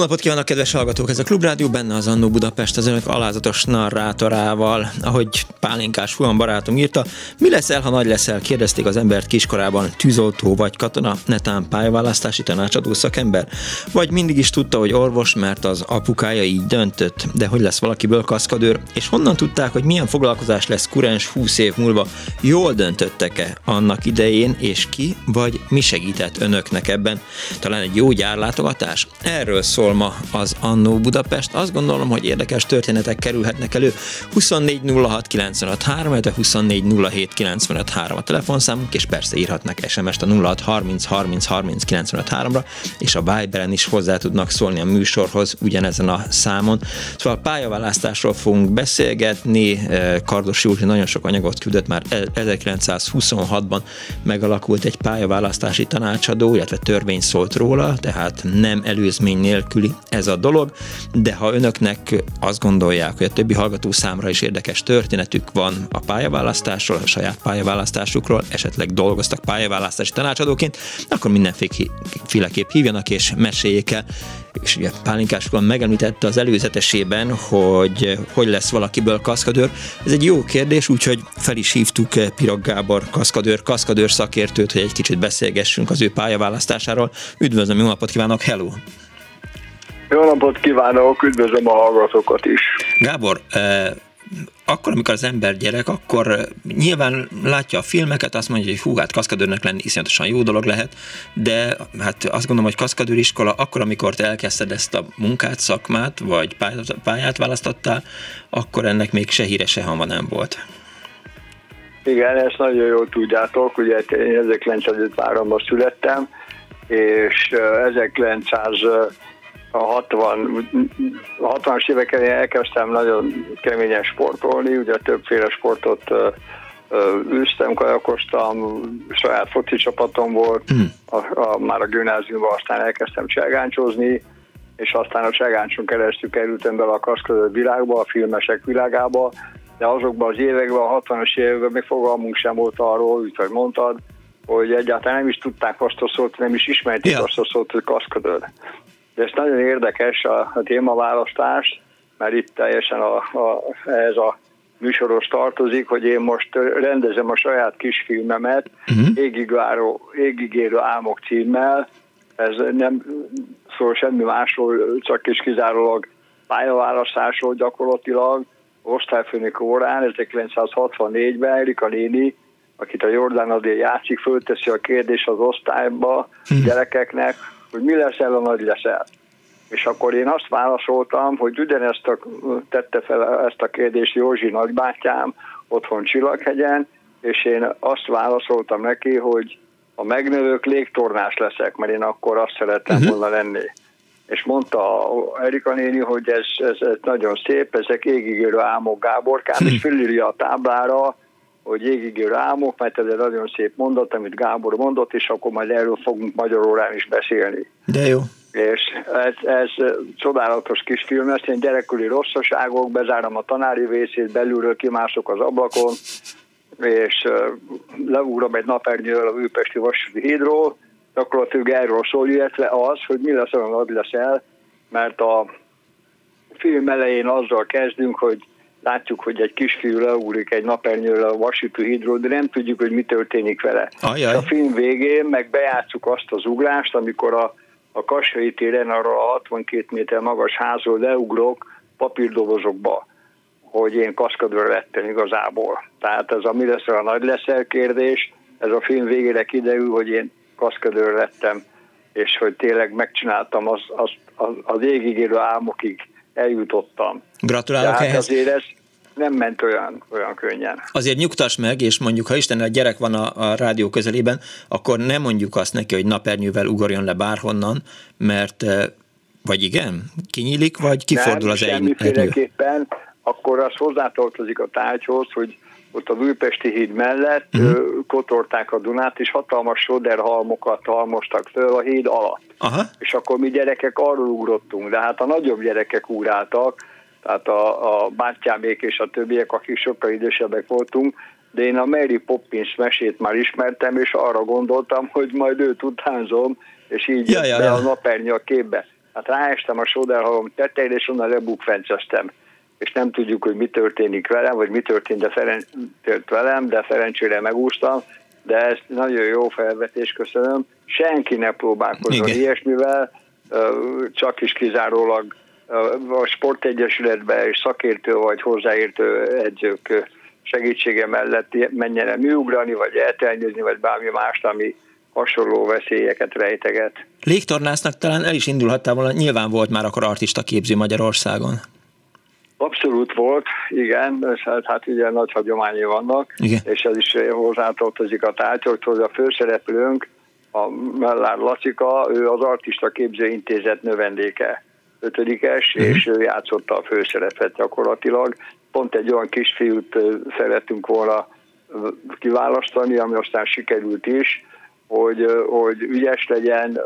Jó napot kívánok, kedves hallgatók! Ez a Klubrádió benne az Annó Budapest az önök alázatos narrátorával. Ahogy Pálinkás Fuan barátom írta, mi leszel, ha nagy leszel? Kérdezték az embert kiskorában, tűzoltó vagy katona, netán pályaválasztási tanácsadó szakember? Vagy mindig is tudta, hogy orvos, mert az apukája így döntött? De hogy lesz valakiből kaszkadőr? És honnan tudták, hogy milyen foglalkozás lesz kurens 20 év múlva? Jól döntöttek-e annak idején, és ki vagy mi segített önöknek ebben? Talán egy jó gyárlátogatás? Erről szól szól ma az Annó Budapest. Azt gondolom, hogy érdekes történetek kerülhetnek elő. 24 06 95 3, 24 07 95 3 a telefonszámunk, és persze írhatnak SMS-t a 06 30 30 30 95 3-ra, és a Viberen is hozzá tudnak szólni a műsorhoz ugyanezen a számon. Szóval a pályaválasztásról fogunk beszélgetni. Eh, Kardos Júli nagyon sok anyagot küldött, már 1926-ban megalakult egy pályaválasztási tanácsadó, illetve törvény szólt róla, tehát nem előzmény nélkül nélküli ez a dolog, de ha önöknek azt gondolják, hogy a többi hallgató számra is érdekes történetük van a pályaválasztásról, a saját pályaválasztásukról, esetleg dolgoztak pályaválasztási tanácsadóként, akkor mindenféleképp hívjanak és meséljék el. És ugye Pálinkásról megemlítette az előzetesében, hogy hogy lesz valakiből kaszkadőr. Ez egy jó kérdés, úgyhogy fel is hívtuk Pirog Gábor kaszkadőr, kaszkadőr szakértőt, hogy egy kicsit beszélgessünk az ő pályaválasztásáról. Üdvözlöm, jó napot kívánok, hello! Jó napot kívánok, üdvözlöm a hallgatókat is. Gábor, eh, akkor, amikor az ember gyerek, akkor eh, nyilván látja a filmeket, azt mondja, hogy hú, hát kaszkadőrnek lenni iszonyatosan jó dolog lehet, de hát azt gondolom, hogy kaszkadőriskola, akkor, amikor te elkezdted ezt a munkát, szakmát, vagy pályát választottál, akkor ennek még se híre, se hama nem volt. Igen, ezt nagyon jól tudjátok, ugye én 1953-ban születtem, és 1900 eh, a 60, 60-as évek elején elkezdtem nagyon keményen sportolni, ugye többféle sportot űztem, kajakoztam, saját foci csapatom volt, mm. a, a, már a gimnáziumban aztán elkezdtem cselgáncsozni, és aztán a cselgáncson keresztül kerültem bele a kaszközött világba, a filmesek világába, de azokban az években, a 60-as években még fogalmunk sem volt arról, úgy, hogy mondtad, hogy egyáltalán nem is tudták azt a szót, nem is ismerték ja. azt a szót, hogy kaszkadőr. Ez nagyon érdekes a, a témaválasztás, mert itt teljesen a, a, ez a műsoros tartozik, hogy én most rendezem a saját kisfilmemet uh-huh. Égigáró, Égigérő álmok címmel. Ez nem szól semmi másról, csak is kizárólag pályaválasztásról gyakorlatilag. Osztályfőnök órán 1964-ben Erika néni, akit a Jordán Adél játszik, fölteszi a kérdés az osztályba uh-huh. gyerekeknek, hogy mi leszel, a nagy leszel. És akkor én azt válaszoltam, hogy ugyanezt a, tette fel ezt a kérdést Józsi nagybátyám otthon Csillaghegyen, és én azt válaszoltam neki, hogy a megnövők légtornás leszek, mert én akkor azt szerettem uh-huh. volna lenni. És mondta Erika néni, hogy ez, ez, ez nagyon szép, ezek égigérő álmok Gáborkám, uh-huh. és fölírja a táblára, hogy égigérő álmok, mert ez egy nagyon szép mondat, amit Gábor mondott, és akkor majd erről fogunk magyar órán is beszélni. De jó. És ez, ez csodálatos kis film, ezt én gyerekkori rosszaságok, bezárom a tanári vészét, belülről kimások az ablakon, és leugrom egy napernyőről a Újpesti Vasúti hídról, gyakorlatilag erről szól, illetve az, hogy mi lesz, olyan lesz el, mert a film elején azzal kezdünk, hogy látjuk, hogy egy kisfiú leugrik egy napernyőre a vasítő hídról, de nem tudjuk, hogy mi történik vele. Ajaj. A film végén meg bejátszuk azt az ugrást, amikor a, a Kassai téren arra a 62 méter magas házról leugrok papírdobozokba, hogy én kaszkadőr lettem igazából. Tehát ez a mi lesz a nagy leszel kérdés, ez a film végére kiderül, hogy én kaszkadőr lettem, és hogy tényleg megcsináltam az, az, az, az égig élő álmokig eljutottam. Gratulálok Tehát ehhez. azért ez nem ment olyan, olyan könnyen. Azért nyugtass meg, és mondjuk, ha Isten a gyerek van a, a rádió közelében, akkor nem mondjuk azt neki, hogy napernyővel ugorjon le bárhonnan, mert Vagy igen? Kinyílik, vagy kifordul nem, az egy semmiféleképpen, akkor az hozzátartozik a tárgyhoz, hogy ott a Újpesti híd mellett uh-huh. kotorták a Dunát, és hatalmas soderhalmokat halmostak föl a híd alatt. Aha. És akkor mi gyerekek arról ugrottunk, de hát a nagyobb gyerekek ugráltak, tehát a, a bátyámék és a többiek, akik sokkal idősebbek voltunk, de én a Mary Poppins mesét már ismertem, és arra gondoltam, hogy majd őt utánzom, és így ja, ja, be ja. a napernyő a képbe. Hát ráestem a soderhalom tetejére, és onnan lebukfenceztem és nem tudjuk, hogy mi történik velem, vagy mi történt de Feren- tört velem, de szerencsére megúsztam, de ez nagyon jó felvetés, köszönöm. Senki ne próbálkozzon Igen. ilyesmivel, csak is kizárólag a sportegyesületbe és szakértő vagy hozzáértő edzők segítsége mellett menjen el műugrani, vagy eltelnőzni, vagy bármi mást, ami hasonló veszélyeket rejteget. Légtornásznak talán el is indulhattál volna, nyilván volt már akkor artista képző Magyarországon. Abszolút volt, igen, hát, hát ugye nagy hagyományai vannak, Igen. és ez is hozzátartozik a tárgyakhoz. A főszereplőnk, a Mellár Lacika, ő az Artista Képző Intézet növendéke, ötödikes, Mhm. és ő játszotta a főszerepet gyakorlatilag. Pont egy olyan kisfiút szerettünk volna kiválasztani, ami aztán sikerült is, hogy, hogy ügyes legyen,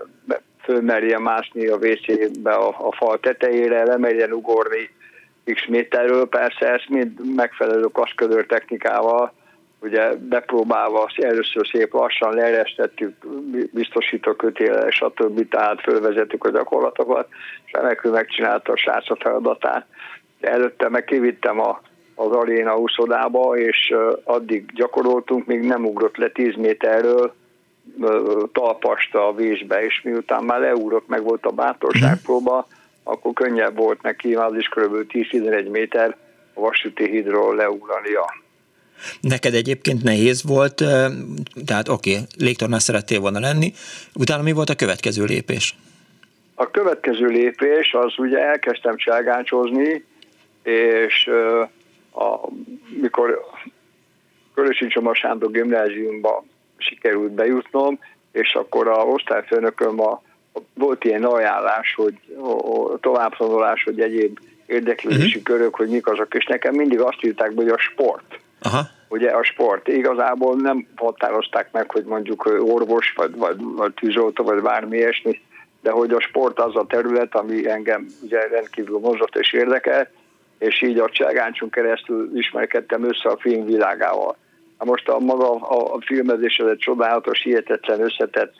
fölmerje mászni a WC-be a, a fal tetejére, lemerjen ugorni, x méterről, persze ezt mind megfelelő kaszködör technikával, ugye bepróbálva először szép lassan leeresztettük, biztosító kötéle, stb. tehát fölvezettük a gyakorlatokat, és remekül megcsinálta a srác a feladatát. De előtte meg kivittem a, az aréna úszodába, és addig gyakoroltunk, még nem ugrott le 10 méterről, talpasta a vízbe, és miután már leugrott, meg volt a bátorságpróba, akkor könnyebb volt neki, az is kb. 10-11 méter a vasúti hídról leugrania. Neked egyébként nehéz volt, tehát oké, okay, légtornás szerettél volna lenni, utána mi volt a következő lépés? A következő lépés az ugye elkezdtem cselgáncsozni, és ö, a, mikor Körösi Csoma Sándor gimnáziumba sikerült bejutnom, és akkor a osztályfőnököm a, volt ilyen ajánlás, hogy a továbbtanulás, hogy egyéb érdeklődési uh-huh. körök, hogy mik azok, és nekem mindig azt írták, hogy a sport. Aha. Ugye a sport. Igazából nem határozták meg, hogy mondjuk orvos, vagy, vagy, vagy tűzoltó, vagy bármi ilyesmi, de hogy a sport az a terület, ami engem ugye rendkívül mozott és érdekel, és így a cselgáncson keresztül ismerkedtem össze a film világával. Na most a maga a, a filmezés ez egy csodálatos, hihetetlen összetett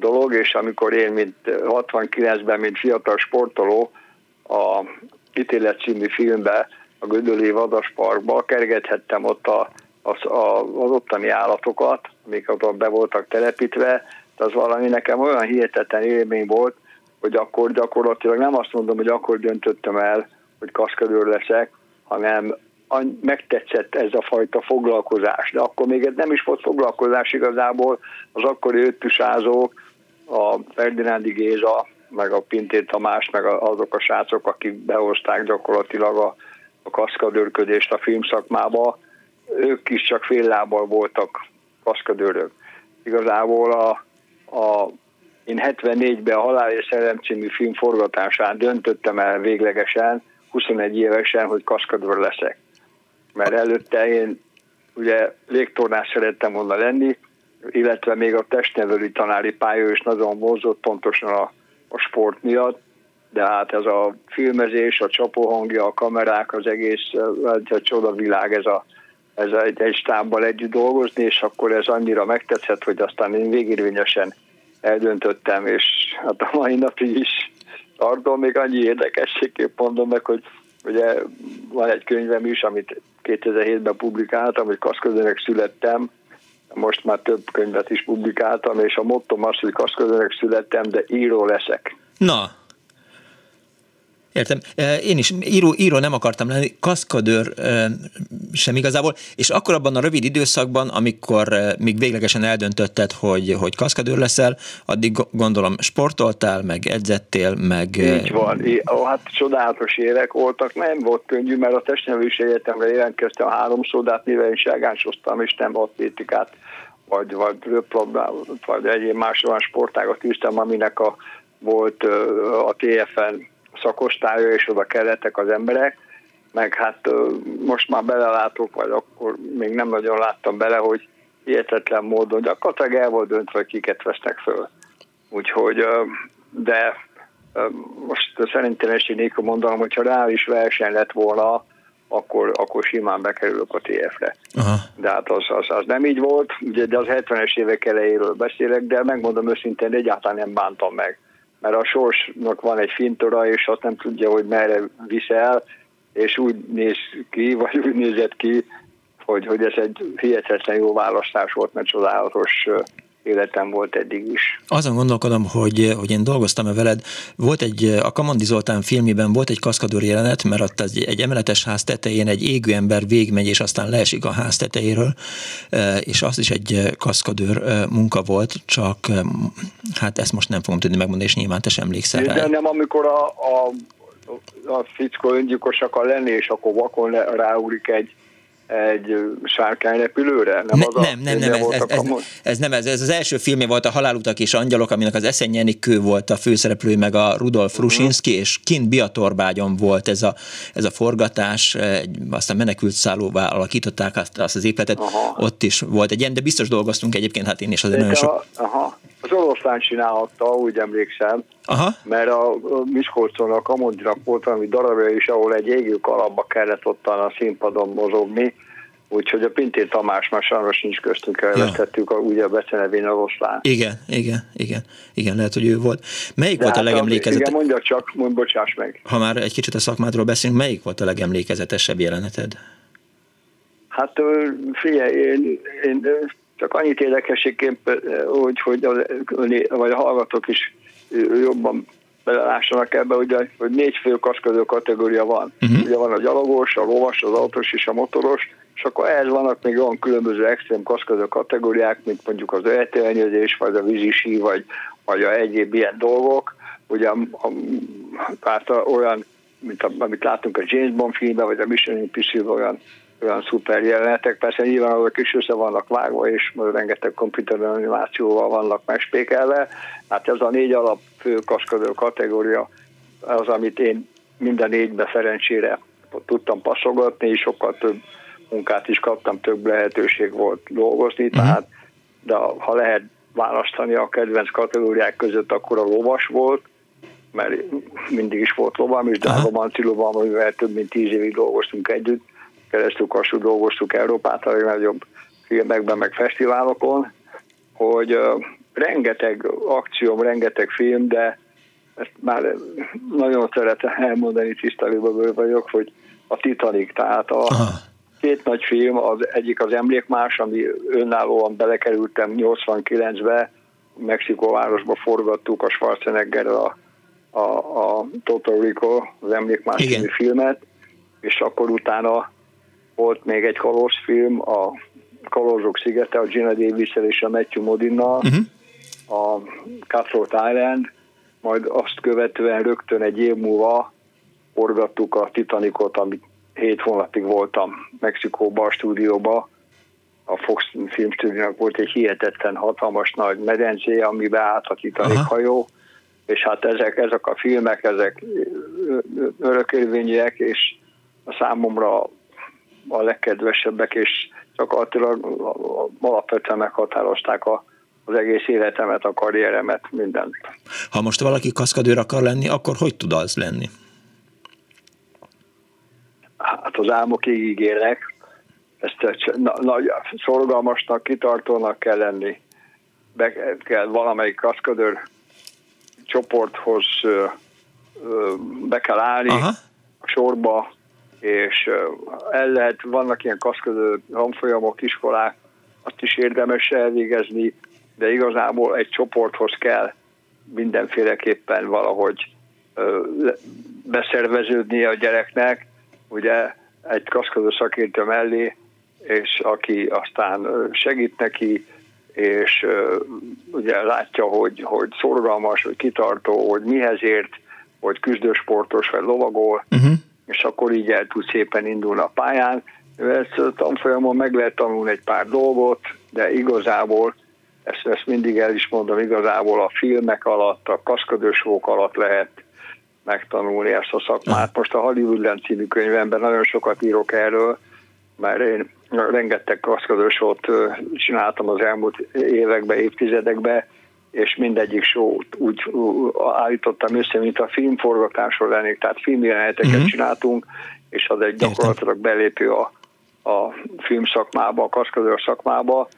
dolog, és amikor én, mint 69-ben, mint fiatal sportoló, a Ítélet című filmbe, a Gödöli Vadasparkba kergethettem ott a, az, a, az ottani állatokat, amik ott be voltak telepítve, de az valami nekem olyan hihetetlen élmény volt, hogy akkor gyakorlatilag nem azt mondom, hogy akkor döntöttem el, hogy kaszkadőr leszek, hanem megtetszett ez a fajta foglalkozás. De akkor még ez nem is volt foglalkozás igazából, az akkori öttusázók, a Ferdinándi Géza, meg a Pintér Tamás, meg azok a srácok, akik behozták gyakorlatilag a, a kaszkadőrködést a filmszakmába, ők is csak fél lábbal voltak kaszkadőrök. Igazából a, a, én 74-ben a Halál és Szellem című film forgatásán döntöttem el véglegesen, 21 évesen, hogy kaszkadőr leszek. Mert előtte én ugye légtornás szerettem volna lenni, illetve még a testnevelő tanári pálya is nagyon mozott pontosan a, a sport miatt, de hát ez a filmezés, a csapóhangja, a kamerák, az egész egy a csoda világ, ez, a, ez a, egy, egy stábbal együtt dolgozni, és akkor ez annyira megtetszett, hogy aztán én végérvényesen eldöntöttem, és hát a mai napig is tartom, még annyi érdekességképp mondom meg, hogy ugye van egy könyvem is, amit 2007-ben publikáltam, hogy kaszközőnek születtem, most már több könyvet is publikáltam, és a mottom az, hogy kaszközőnek születtem, de író leszek. Na, Értem. Én is író, író nem akartam lenni, kaszkadőr sem igazából, és akkor abban a rövid időszakban, amikor még véglegesen eldöntötted, hogy, hogy kaszkadőr leszel, addig gondolom sportoltál, meg edzettél, meg... Így van. Ó, hát csodálatos évek voltak. Nem volt könnyű, mert a testnevelési egyetemre jelentkeztem a háromszor, de hát mivel én ságáncsoztam, és nem atlétikát, vagy, vagy röplabdát, vagy egyéb más olyan sportágat űztem, aminek a volt a TFN szakostája, és oda kellettek az emberek, meg hát most már belelátok, vagy akkor még nem nagyon láttam bele, hogy hihetetlen módon gyakorlatilag el volt döntve, hogy kiket vesznek föl. Úgyhogy, de most szerintem esi nélkül mondanom, hogyha reális verseny lett volna, akkor, akkor simán bekerülök a TF-re. Aha. De hát az, az, az, nem így volt, ugye, de az 70-es évek elejéről beszélek, de megmondom őszintén, egyáltalán nem bántam meg. Mert a sorsnak van egy fintora, és azt nem tudja, hogy merre viszel, és úgy néz ki, vagy úgy nézett ki, hogy, hogy ez egy hihetetlen jó választás volt, mert csodálatos életem volt eddig is. Azon gondolkodom, hogy, hogy én dolgoztam-e veled. Volt egy, a Kamandi Zoltán filmében volt egy kaszkadőr jelenet, mert ott egy, egy emeletes ház tetején egy égő ember végmegy, és aztán leesik a ház tetejéről, e, és az is egy kaszkadőr munka volt, csak hát ezt most nem fogom tudni megmondani, és nyilván te sem emlékszel rá. De nem, amikor a, a, a fickó öngyilkos akar lenni, és akkor vakon ráúrik egy egy sárkányrepülőre? Nem, ne, az a, nem, nem, nem, ez, ez, ez, ez, nem, ez, ez az első filmje volt a Halálutak és Angyalok, aminek az Eszenyi kő volt a főszereplő, meg a Rudolf uh-huh. Rusinski, és kint Biatorbágyon volt ez a, ez a forgatás, egy, aztán menekült szállóvá alakították azt, azt az épületet, aha. ott is volt egy ilyen, de biztos dolgoztunk egyébként, hát én is azért nagyon sok... Aha. Az oroszlán csinálhatta, úgy emlékszem, Aha. mert a Miskolcon a Kamondinak volt valami darabja is, ahol egy égő kalapba kellett ottan a színpadon mozogni, Úgyhogy a Pintér Tamás már sajnos nincs köztünk, elvesztettük ja. a, ugye a becenevén a Roszlán. Igen, igen, igen, igen, lehet, hogy ő volt. Melyik De volt hát a legemlékezetesebb? Igen, mondja csak, mondj, bocsáss meg. Ha már egy kicsit a szakmádról beszélünk, melyik volt a legemlékezetesebb jeleneted? Hát figyelj, én, én csak annyit érdekességként, hogy, hogy a, vagy a hallgatók is jobban belelássanak ebbe, ugye, hogy négy fő kaszkadő kategória van. Uh-huh. Ugye van a gyalogos, a lovas, az autós és a motoros, és akkor ehhez vannak még olyan különböző extrém kaszkadő kategóriák, mint mondjuk az eltelenyezés, vagy a vízisi, vagy, vagy a egyéb ilyen dolgok. Ugye a, a, tehát olyan, mint a, amit látunk a James Bond filmben, vagy a Mission Impossible olyan olyan szuper jelenetek. Persze nyilván azok is össze vannak vágva, és rengeteg komputer animációval vannak megspékelve. Hát ez a négy alap fő kaszkadő kategória az, amit én minden négybe szerencsére tudtam passzogatni, és sokkal több munkát is kaptam, több lehetőség volt dolgozni, uh-huh. tehát de ha lehet választani a kedvenc kategóriák között, akkor a lovas volt, mert mindig is volt lovam, és Dága Manci lovam, amivel több mint tíz évig dolgoztunk együtt, keresztül kassú dolgoztuk Európát a legnagyobb filmekben, meg fesztiválokon, hogy rengeteg akcióm, rengeteg film, de ezt már nagyon szeretem elmondani, tisztelőből vagyok, hogy a Titanic, tehát a Aha. két nagy film, az egyik az Emlékmás, ami önállóan belekerültem 89-be, Mexikóvárosba forgattuk a Schwarzenegger a, a, a Total Rico, az Emlékmás filmet, és akkor utána volt még egy film, a Kalózsok szigete, a Gina davis és a Matthew Modinnal, uh-huh. a Cutthroat Island, majd azt követően rögtön egy év múlva forgattuk a Titanicot, amit hét hónapig voltam Mexikóban, a stúdióba. A Fox filmstúdiónak volt egy hihetetlen hatalmas nagy medencé, amiben állt a Titanic Aha. hajó, és hát ezek, ezek a filmek, ezek örökérvényűek, és a számomra a legkedvesebbek, és gyakorlatilag alapvetően meghatározták a, az egész életemet, a karrieremet, mindent. Ha most valaki kaszkadőr akar lenni, akkor hogy tud az lenni? Hát az álmokig ígérnek, ezt nagy, szorgalmasnak, kitartónak kell lenni. Be kell valamelyik kaszkadőr csoporthoz be kell állni, Aha. a sorba, és el lehet, vannak ilyen kaszköző tanfolyamok, iskolák, azt is érdemes elvégezni, de igazából egy csoporthoz kell mindenféleképpen valahogy beszerveződnie a gyereknek, ugye egy kaszköző szakértő mellé, és aki aztán segít neki, és ugye látja, hogy, hogy szorgalmas, hogy kitartó, hogy mihez ért, hogy küzdősportos, vagy lovagol, uh-huh és akkor így el tud szépen indulni a pályán. Ezt a tanfolyamon meg lehet tanulni egy pár dolgot, de igazából ezt, ezt mindig el is mondom, igazából a filmek alatt, a kaszködősvók alatt lehet megtanulni ezt a szakmát. Most a Hollywoodland címú könyvemben nagyon sokat írok erről, mert én rengeteg kaszködősót csináltam az elmúlt években, évtizedekben, és mindegyik sót úgy állítottam össze, mint a filmforgatásról lennék, tehát filmjeleneteket uh-huh. csináltunk, és az egy gyakorlatilag belépő a, a filmszakmába, a kaszkadőr szakmába,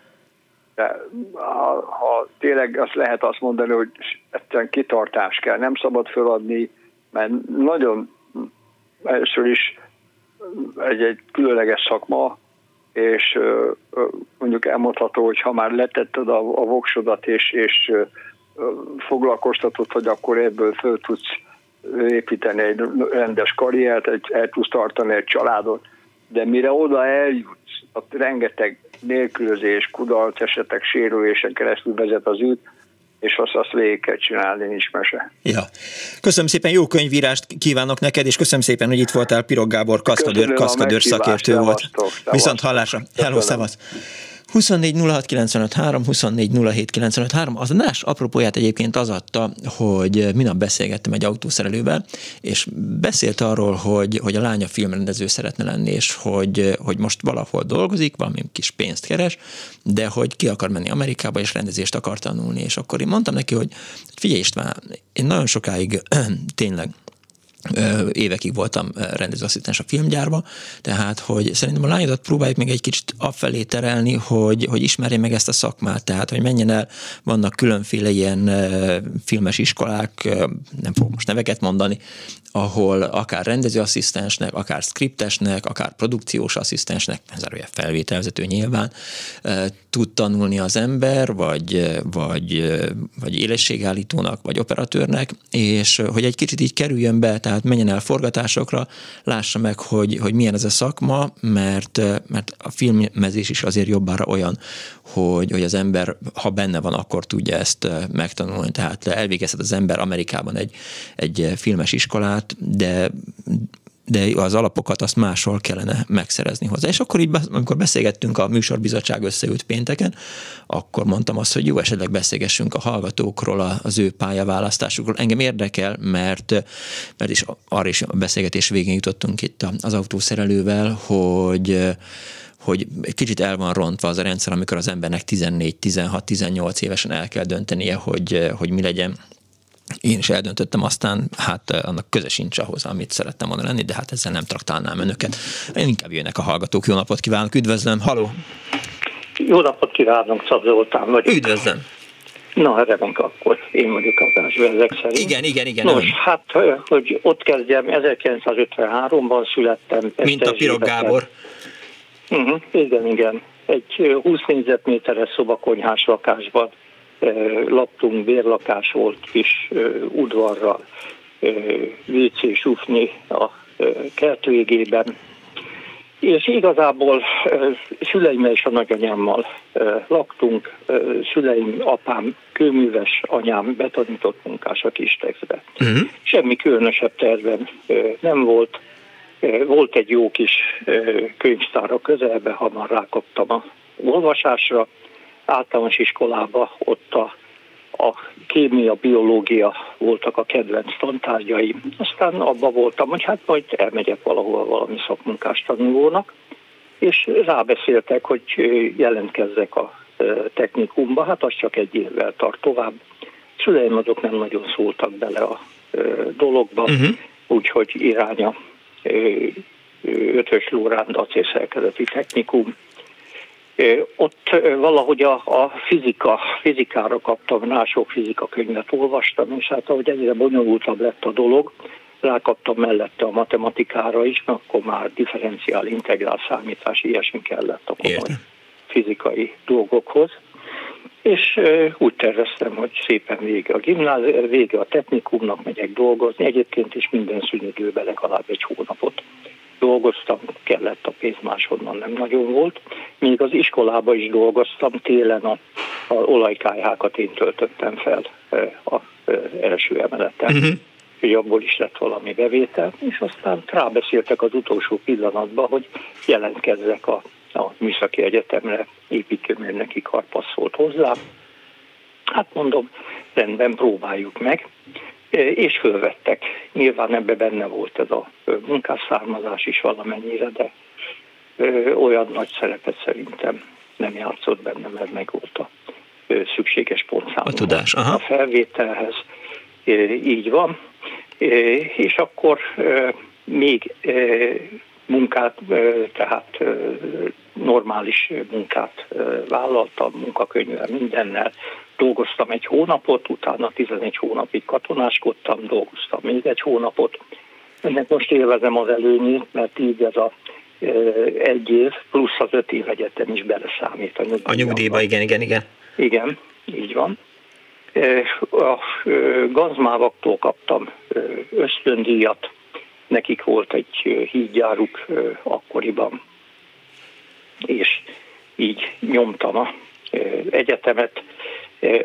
de ha, ha tényleg azt lehet azt mondani, hogy egyszerűen kitartás kell, nem szabad feladni, mert nagyon először is egy, egy különleges szakma, és mondjuk elmondható, hogy ha már letetted a, a voksodat, és, és foglalkoztatod, hogy akkor ebből föl tudsz építeni egy rendes karriert, egy, el tudsz tartani egy családot, de mire oda eljutsz, ott rengeteg nélkülözés, kudarc esetek, sérülésen keresztül vezet az út, és azt, azt végig kell csinálni, nincs mese. Ja. Köszönöm szépen, jó könyvírást kívánok neked, és köszönöm szépen, hogy itt voltál Pirog Gábor, kaszkadőr, kaszkadőr szakértő volt. Viszont hallásra. Hello, szevasz. 24 06 95 3, 24 07 95 3. Az a NAS apropóját egyébként az adta, hogy minap beszélgettem egy autószerelővel, és beszélt arról, hogy, hogy a lánya filmrendező szeretne lenni, és hogy, hogy most valahol dolgozik, valami kis pénzt keres, de hogy ki akar menni Amerikába, és rendezést akar tanulni. És akkor én mondtam neki, hogy figyelj István, én nagyon sokáig tényleg évekig voltam rendezőasszisztens a filmgyárba, tehát hogy szerintem a lányodat próbáljuk még egy kicsit afelé terelni, hogy, hogy ismerje meg ezt a szakmát, tehát hogy menjen el, vannak különféle ilyen filmes iskolák, nem fogok most neveket mondani, ahol akár rendezőasszisztensnek, akár skriptesnek, akár produkciós asszisztensnek, ez a felvételvezető nyilván, tud tanulni az ember, vagy, vagy, vagy élességállítónak, vagy operatőrnek, és hogy egy kicsit így kerüljön be, tehát menjen el forgatásokra, lássa meg, hogy, hogy milyen ez a szakma, mert, mert a filmezés is azért jobbára olyan, hogy, hogy az ember, ha benne van, akkor tudja ezt megtanulni. Tehát elvégezhet az ember Amerikában egy, egy filmes iskolát, de de az alapokat azt máshol kellene megszerezni hozzá. És akkor így, amikor beszélgettünk a műsorbizottság összeült pénteken, akkor mondtam azt, hogy jó, esetleg beszélgessünk a hallgatókról, az ő pályaválasztásukról. Engem érdekel, mert, mert is arra is a beszélgetés végén jutottunk itt az autószerelővel, hogy hogy kicsit el van rontva az a rendszer, amikor az embernek 14, 16, 18 évesen el kell döntenie, hogy, hogy mi legyen én is eldöntöttem, aztán hát eh, annak köze sincs ahhoz, amit szerettem volna lenni, de hát ezzel nem traktálnám önöket. Én inkább jönnek a hallgatók. Jó napot kívánok, üdvözlöm, haló! Jó napot kívánok, Szab Zoltán vagyok. Üdvözlöm! Na, remek, akkor én vagyok első ezek szerint. Igen, igen, igen. Nos, ön. hát, eh, hogy ott kezdjem, 1953-ban születtem. Mint a Pirog Gábor. Uh-huh, igen, igen. Egy 20 eh, négyzetméteres szobakonyhás lakásban laktunk, bérlakás volt kis udvarral, WC sufni a kert végében, és igazából szüleimmel és a nagyanyámmal laktunk, szüleim, apám kőműves, anyám betanított munkás a Kistexbe. Uh-huh. Semmi különösebb tervem nem volt. Volt egy jó kis könyvtár a közelbe, hamar rákaptam a olvasásra, általános iskolába, ott a, a kémia, biológia voltak a kedvenc tantárgyaim. Aztán abba voltam, hogy hát majd elmegyek valahol valami szakmunkás tanulónak, és rábeszéltek, hogy jelentkezzek a technikumba, hát az csak egy évvel tart tovább. Szüleim azok nem nagyon szóltak bele a dologba, uh-huh. úgyhogy iránya Ötös Lóránd acélszerkezeti technikum, ott valahogy a, a fizika, fizikára kaptam, rá sok fizika könyvet olvastam, és hát ahogy egyre bonyolultabb lett a dolog, rákaptam mellette a matematikára is, mert akkor már differenciál, integrál számítás, ilyesmi kellett a komoly fizikai dolgokhoz. És úgy terveztem, hogy szépen vége a gimnázium, vége a technikumnak, megyek dolgozni, egyébként is minden szünidőben legalább egy hónapot dolgoztam, kellett a pénz máshonnan nem nagyon volt. Még az iskolába is dolgoztam, télen a, a olajkályhákat én töltöttem fel a, a első emeleten. Uh-huh. Hogy abból is lett valami bevétel, és aztán rábeszéltek az utolsó pillanatban, hogy jelentkezzek a, a Műszaki Egyetemre, építőmérnöki karpasz volt hozzá, Hát mondom, rendben próbáljuk meg, és fölvettek. Nyilván ebbe benne volt ez a munkásszármazás is valamennyire, de olyan nagy szerepet szerintem nem játszott benne, mert meg volt a szükséges pontszám. A tudás, aha. A felvételhez. Így van. És akkor még munkát, tehát normális munkát vállaltam, munkakönyvvel, mindennel. Dolgoztam egy hónapot, utána 11 hónapig katonáskodtam, dolgoztam még egy hónapot. Ennek most élvezem az előnyét, mert így ez a egy év plusz az öt év egyetem is beleszámít a nyugdíjba. A nyugdíjba, igen, igen, igen. Igen, így van. A gazmávaktól kaptam ösztöndíjat, nekik volt egy hídjáruk akkoriban, és így nyomtam a egyetemet.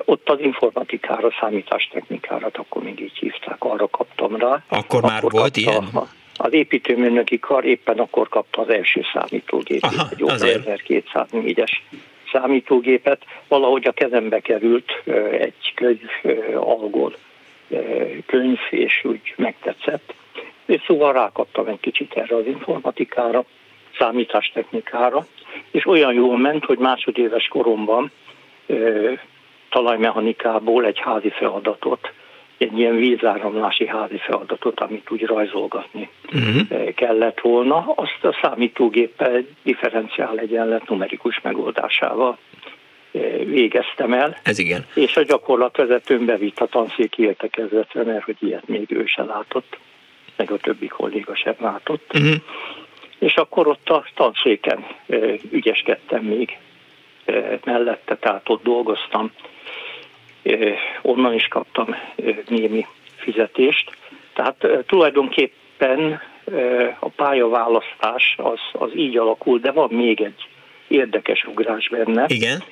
Ott az informatikára, számítástechnikára, akkor még így hívták, arra kaptam rá. Akkor már akkor volt ilyen? Az építőmérnöki kar éppen akkor kapta az első számítógépet, egy 1204-es számítógépet. Valahogy a kezembe került egy könyv, algol könyv, és úgy megtetszett. És szóval rákaptam egy kicsit erre az informatikára, számítástechnikára, és olyan jól ment, hogy másodéves koromban talajmechanikából egy házi feladatot egy ilyen vízáramlási házi feladatot, amit úgy rajzolgatni uh-huh. kellett volna, azt a számítógéppel differenciál egyenlet numerikus megoldásával végeztem el. Ez igen. És a gyakorlatvezetőn bevitt a tanszéki értekezletre, mert hogy ilyet még ő se látott, meg a többi kolléga sem látott. Uh-huh. És akkor ott a tanszéken ügyeskedtem még mellette, tehát ott dolgoztam onnan is kaptam némi fizetést. Tehát tulajdonképpen a pályaválasztás az, az így alakul, de van még egy érdekes ugrás benne. Igen.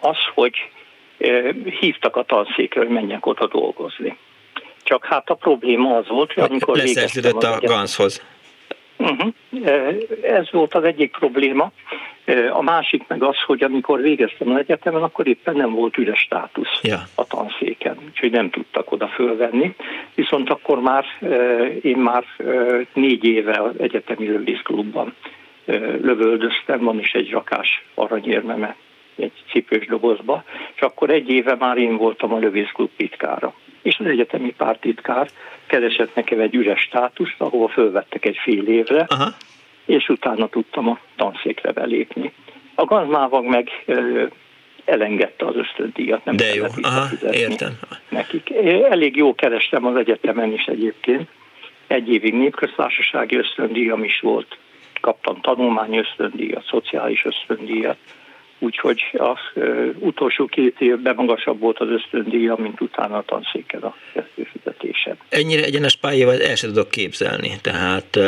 Az, hogy hívtak a tanszékre, hogy menjek oda dolgozni. Csak hát a probléma az volt, hogy amikor végeztem a Ganszhoz. Uh-huh. Ez volt az egyik probléma. A másik meg az, hogy amikor végeztem az egyetemen, akkor éppen nem volt üres státusz ja. a tanszéken, úgyhogy nem tudtak oda fölvenni. Viszont akkor már én már négy éve az egyetemi lövészklubban lövöldöztem, van is egy rakás aranyérmeme egy cipős dobozba, és akkor egy éve már én voltam a lövészklub titkára. És az egyetemi pártitkár keresett nekem egy üres státuszt, ahova fölvettek egy fél évre, Aha. és utána tudtam a tanszékre belépni. A gazmávag meg elengedte az ösztöndíjat, nem De jó, Aha, értem. Nekik. Elég jó kerestem az egyetemen is egyébként. Egy évig népköztársasági ösztöndíjam is volt, kaptam tanulmányi ösztöndíjat, szociális ösztöndíjat, úgyhogy az utolsó két évben magasabb volt az ösztöndíja, mint utána a tanszéken a fizetése. Ennyire egyenes pályával el sem tudok képzelni, tehát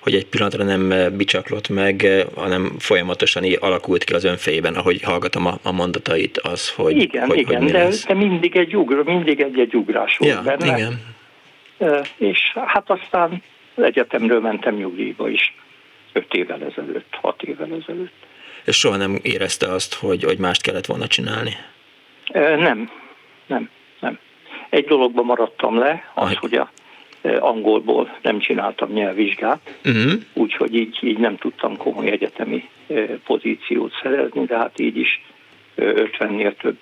hogy egy pillanatra nem bicsaklott meg, hanem folyamatosan így alakult ki az önfejében, ahogy hallgatom a, a mondatait, az, hogy Igen, hogy, igen, hogy de, de, mindig egy ugró, mindig egy-egy ugrás volt ja, benne. Igen. És hát aztán az egyetemről mentem nyugdíjba is, öt évvel ezelőtt, hat évvel ezelőtt és soha nem érezte azt, hogy, hogy mást kellett volna csinálni? Nem, nem, nem. Egy dologban maradtam le, az, Aj. hogy a angolból nem csináltam nyelvvizsgát, uh-huh. úgyhogy így, így nem tudtam komoly egyetemi pozíciót szerezni, de hát így is 50-nél több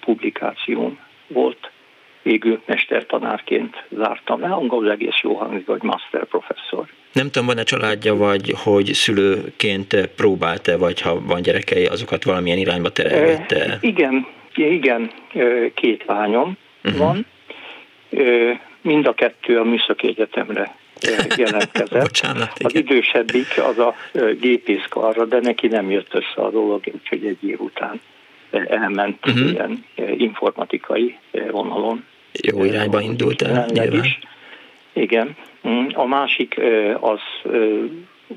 publikációm volt. Végül mestertanárként zártam le, angolul egész jó hangzik, hogy master professzor. Nem tudom, van-e családja, vagy hogy szülőként próbálta, vagy ha van gyerekei, azokat valamilyen irányba terelgette? E, igen, igen, két lányom uh-huh. van. Mind a kettő a Műszaki Egyetemre jelentkezett. Bocsánat, igen. Az idősebbik az a gépészkarra, de neki nem jött össze a dolog, úgyhogy egy év után elment uh-huh. ilyen informatikai vonalon. Jó irányba indult el, nyilván. Is. Igen. Mm, a másik az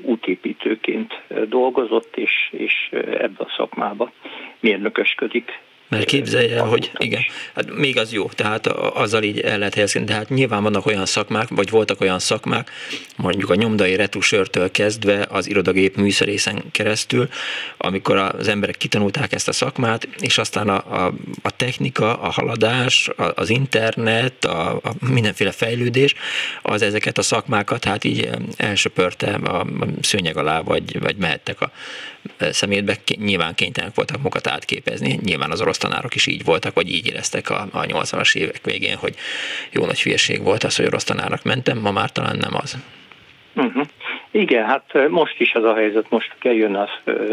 útépítőként dolgozott, és, és ebbe a szakmába mérnökösködik Mert képzelje, hogy igen, hát még az jó, tehát azzal így el lehet helyezkedni, de hát nyilván vannak olyan szakmák, vagy voltak olyan szakmák, mondjuk a nyomdai retusörtől kezdve az irodagép műszerészen keresztül, amikor az emberek kitanulták ezt a szakmát, és aztán a, a, a technika, a haladás, a, az internet, a, a mindenféle fejlődés, az ezeket a szakmákat hát így elsöpörte a szőnyeg alá, vagy, vagy mehettek a szemétbe, nyilván kénytelenek voltak magukat átképezni, nyilván az orosz tanárok is így voltak, vagy így éreztek a, a 80-as évek végén, hogy jó nagy hülyeség volt az, hogy orosz tanárnak mentem, ma már talán nem az. Uh-huh. Igen, hát most is az a helyzet, most jön az,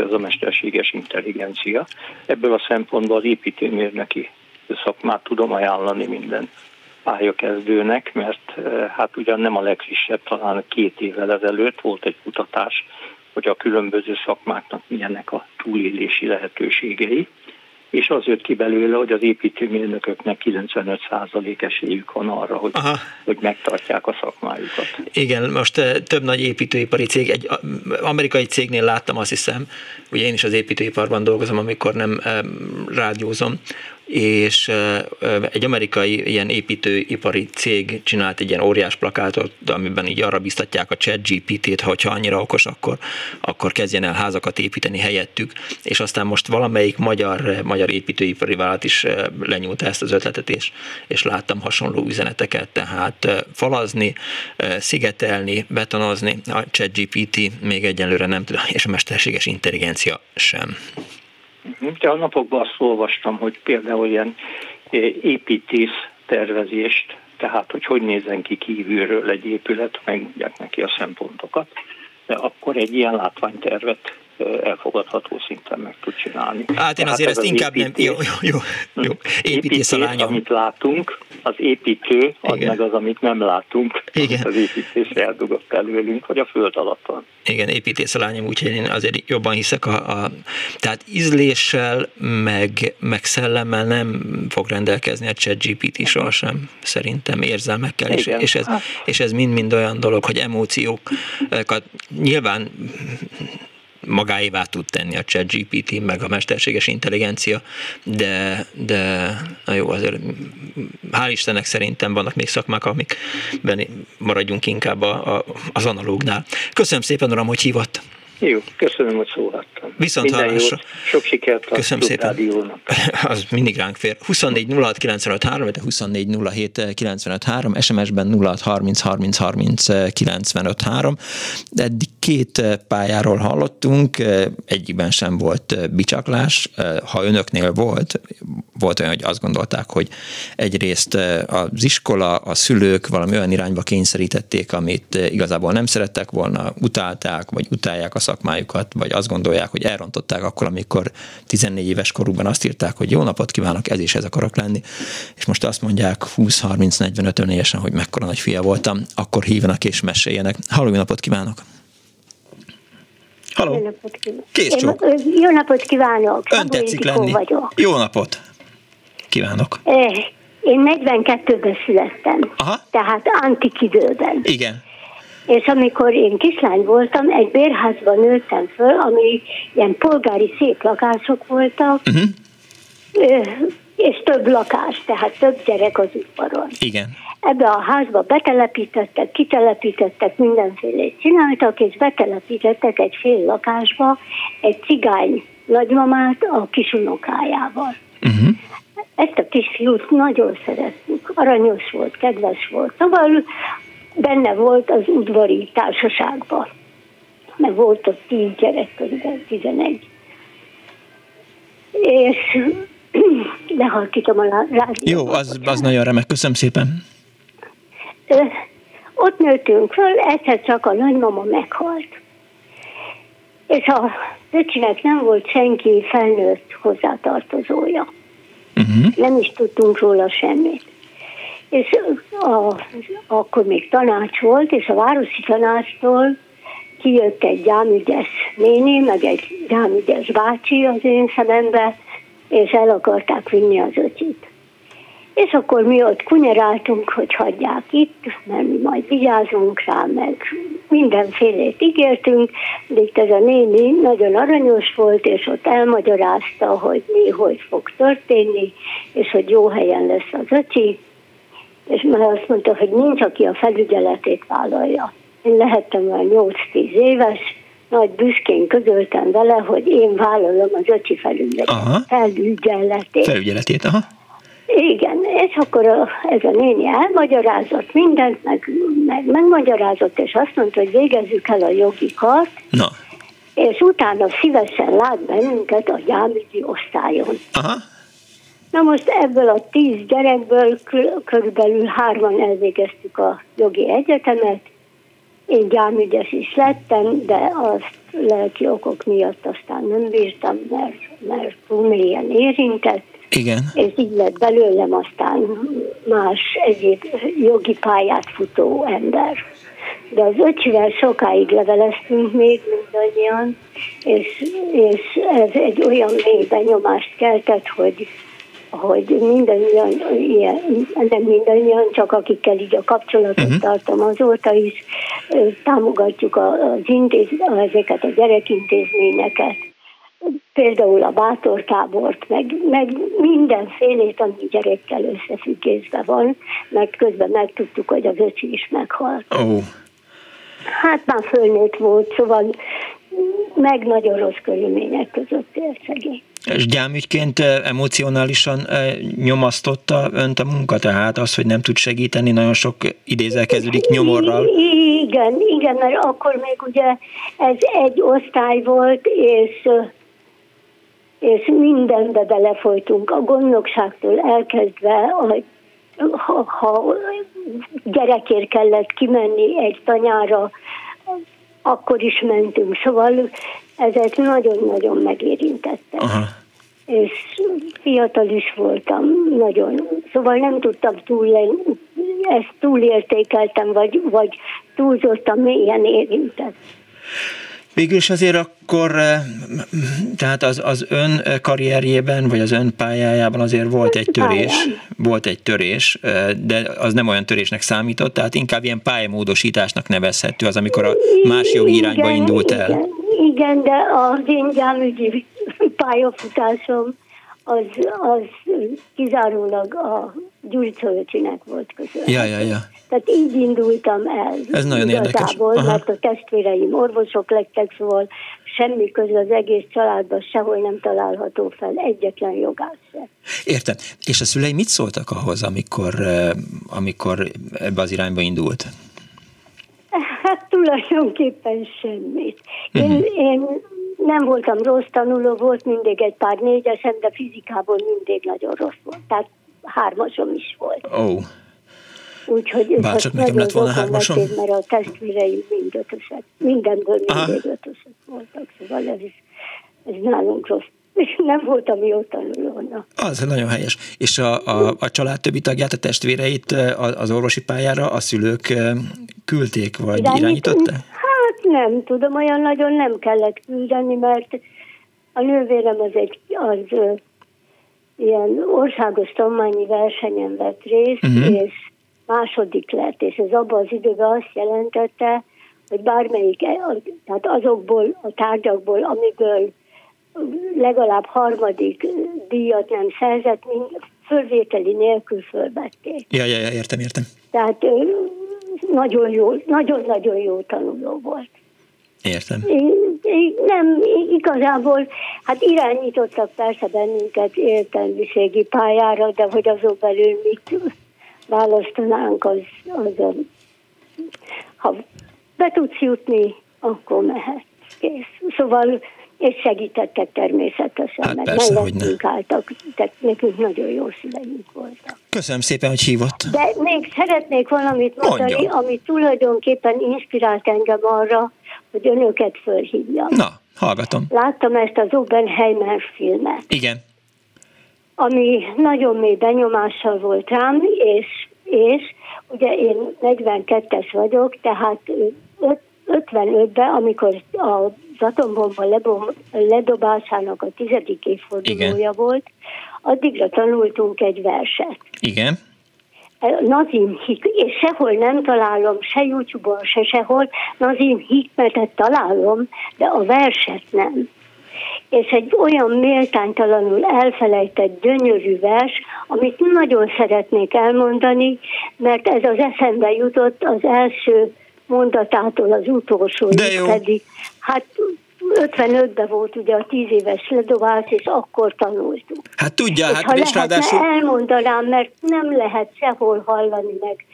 az a mesterséges intelligencia. Ebből a szempontból az építőmérnöki szakmát tudom ajánlani minden pályakezdőnek, mert hát ugyan nem a legfrissebb, talán két évvel ezelőtt volt egy kutatás, hogy a különböző szakmáknak milyenek a túlélési lehetőségei, és az jött ki belőle, hogy az építőmérnököknek 95% esélyük van arra, hogy, hogy megtartják a szakmájukat. Igen, most eh, több nagy építőipari cég, egy amerikai cégnél láttam azt hiszem, ugye én is az építőiparban dolgozom, amikor nem eh, rádiózom, és egy amerikai ilyen építőipari cég csinált egy ilyen óriás plakátot, amiben így arra biztatják a chat GPT-t, hogyha annyira okos, akkor, akkor kezdjen el házakat építeni helyettük, és aztán most valamelyik magyar, magyar építőipari vállalat is lenyúlta ezt az ötletet, és, és láttam hasonló üzeneteket, tehát falazni, szigetelni, betonozni, a chat GPT még egyelőre nem tud, és a mesterséges intelligencia sem. De a napokban azt olvastam, hogy például ilyen eh, építész tervezést, tehát hogy hogy nézzen ki kívülről egy épület, megmondják neki a szempontokat, de akkor egy ilyen látványtervet elfogadható szinten meg tud csinálni. Hát én azért ezt az inkább építés, nem... Jó, jó, jó. jó. Építész, a lányom. amit látunk, az építő, az Igen. meg az, amit nem látunk. Igen. Az építés eldugott előlünk, vagy a föld alatt van. Igen, építész a lányom, úgyhogy én azért jobban hiszek a, a tehát ízléssel, meg, meg szellemmel nem fog rendelkezni a chat GPT sohasem, szerintem érzelmekkel, és, és, ez, és ez mind-mind olyan dolog, hogy emóciókat nyilván magáévá tud tenni a chat GPT, meg a mesterséges intelligencia, de, de na jó, azért hál' Istennek szerintem vannak még szakmák, amikben maradjunk inkább a, a, az analógnál. Köszönöm szépen, uram, hogy hívott. Jó, köszönöm, hogy szólaltam. Viszont Minden hallásra. Sok sikert a Köszönöm szépen. Rádiónak. Az mindig ránk fér. 24 06 953, de 24 07 953, SMS-ben 06 30 30 30 953. Eddig két pályáról hallottunk, egyikben sem volt bicsaklás. Ha önöknél volt, volt olyan, hogy azt gondolták, hogy egyrészt az iskola, a szülők valami olyan irányba kényszerítették, amit igazából nem szerettek volna, utálták, vagy utálják a szakmájukat, vagy azt gondolják, hogy elrontották akkor, amikor 14 éves korukban azt írták, hogy jó napot kívánok, ez is ez akarok lenni, és most azt mondják 20-30-45 önélyesen, hogy mekkora nagy fia voltam, akkor hívnak és meséljenek. Halló, jó napot kívánok! Halló! Jó napot kívánok! Kész csók. Jó napot kívánok! Ön tetszik lenni. Vagyok. Jó napot! Kívánok! Én 42-ben születtem, Aha. tehát antik időben. Igen. És amikor én kislány voltam, egy bérházban nőttem föl, ami ilyen polgári szép lakások voltak, uh-huh. és több lakás, tehát több gyerek az udvaron. Igen. Ebbe a házba betelepítettek, kitelepítettek, mindenféle csináltak, és betelepítettek egy fél lakásba egy cigány nagymamát a kisunokájával. Uh-huh. Ezt a kisfiút nagyon szerettük, aranyos volt, kedves volt. Szóval benne volt az udvari társaságban. Mert volt ott tíz gyerek, körülbelül tizenegy. És lehalkítom a rádiót. Jó, az, az nagyon remek, köszönöm szépen. Ott nőttünk föl, egyszer csak a nagymama meghalt. És a öcsinek nem volt senki felnőtt hozzátartozója. Uh-huh. Nem is tudtunk róla semmit és a, akkor még tanács volt, és a városi tanácstól kijött egy gyámügyes néni, meg egy gyámügyes bácsi az én szemembe, és el akarták vinni az öcsit. És akkor mi ott kunyeráltunk, hogy hagyják itt, mert mi majd vigyázunk rá, meg mindenfélét ígértünk, de itt ez a néni nagyon aranyos volt, és ott elmagyarázta, hogy mi, hogy fog történni, és hogy jó helyen lesz az öcsi, és már azt mondta, hogy nincs, aki a felügyeletét vállalja. Én lehettem már 8-10 éves, nagy büszkén közöltem vele, hogy én vállalom az öcsi felügyeletét. Felügyeletét, aha. Igen, és akkor a, ez a néni elmagyarázott mindent, meg, meg megmagyarázott, és azt mondta, hogy végezzük el a jogi kart, Na. és utána szívesen lát bennünket a gyámügyi osztályon. Aha. Na most ebből a tíz gyerekből körülbelül hárman elvégeztük a jogi egyetemet, én gyámügyes is lettem, de azt lelki okok miatt aztán nem bírtam, mert, mert túl mélyen érintett. Igen. És így lett belőlem aztán más egyéb jogi pályát futó ember. De az öcsivel sokáig leveleztünk még mindannyian, és, és ez egy olyan mély benyomást keltett, hogy hogy mindannyian, ilyen, nem mindannyian, csak akikkel így a kapcsolatot uh-huh. tartom azóta is, támogatjuk az intéz, ezeket a gyerekintézményeket, például a bátortábort, meg, meg mindenfélét, ami gyerekkel összefüggésben van, mert közben megtudtuk, hogy az öcsi is meghalt. Oh. Hát már fölnőtt volt, szóval meg nagyon rossz körülmények között él szegény. És gyámügyként emocionálisan nyomasztotta önt a munka, tehát az, hogy nem tud segíteni, nagyon sok idézel kezdődik nyomorral. Igen, igen, mert akkor még ugye ez egy osztály volt, és és mindenbe belefolytunk, a gondnokságtól elkezdve, hogy ha, ha gyerekért kellett kimenni egy tanyára, akkor is mentünk. Szóval ezek nagyon-nagyon megérintettek. Aha. És fiatal is voltam, nagyon. Szóval nem tudtam túl, ezt túlértékeltem, vagy, vagy túlzottan mélyen érintett. Végül is azért akkor, eh, tehát az, az ön karrierjében, vagy az ön pályájában azért volt egy törés, volt egy törés, eh, de az nem olyan törésnek számított, tehát inkább ilyen pályamódosításnak nevezhető az, amikor a más jogi irányba indult el. Igen, igen de az én gyámügyi pályafutásom az, az kizárólag a Gyurcsa volt közül. Ja, ja, ja. Tehát így indultam el. Ez nagyon érdekes. Aha. Mert a testvéreim orvosok lettek, szóval semmi köze az egész családban sehol nem található fel egyetlen jogász se. Értem. És a szülei mit szóltak ahhoz, amikor, eh, amikor ebbe az irányba indult? Hát tulajdonképpen semmit. Én, uh-huh. én nem voltam rossz tanuló, volt mindig egy pár négyesem, de fizikából mindig nagyon rossz volt. Tehát hármasom is volt. Oh. Úgyhogy Bárcsak nekem lett volna hármasom. Mert a testvéreim mind ötösek. Mindenből mindig ötösek voltak. Szóval ez, ez nálunk rossz nem voltam jó tanulóna. Az nagyon helyes. És a, a, a család többi tagját, a testvéreit az orvosi pályára a szülők küldték, vagy Irányít, irányították? Hát nem tudom, olyan nagyon nem kellett küldeni, mert a nővérem az egy az ilyen országos tanulmányi versenyen vett részt, uh-huh. és második lett, és ez abban az időben azt jelentette, hogy bármelyik, tehát azokból a tárgyakból, amiből legalább harmadik díjat nem szerzett, mint fölvételi nélkül fölvették. Ja, ja, ja, értem, értem. Tehát nagyon jó, nagyon-nagyon jó tanuló volt. Értem. Nem, igazából, hát irányítottak persze bennünket értelmiségi pályára, de hogy azon belül mit választanánk, az, az a, ha be tudsz jutni, akkor mehet. Kész. Szóval és segítettek természetesen, hát mert persze, mellettünk álltak, tehát nekünk nagyon jó szüleink voltak. Köszönöm szépen, hogy hívott. De még szeretnék valamit mondani, Mondjon. ami tulajdonképpen inspirált engem arra, hogy önöket fölhívjam. Na, hallgatom. Láttam ezt az Oppenheimer filmet. Igen. Ami nagyon mély benyomással volt rám, és, és ugye én 42-es vagyok, tehát 55-ben, amikor az atombomba ledobásának a tizedik évfordulója Igen. volt, addigra tanultunk egy verset. Igen. Nazim Hik, és sehol nem találom, se YouTube-on, se sehol, Nazim Hikmetet találom, de a verset nem. És egy olyan méltánytalanul elfelejtett gyönyörű vers, amit nagyon szeretnék elmondani, mert ez az eszembe jutott az első mondatától az utolsó, pedig hát 55-ben volt ugye a 10 éves ledobás, és akkor tanultuk. Hát tudja, és hát ha és ráadásul... elmondanám, mert nem lehet sehol hallani meg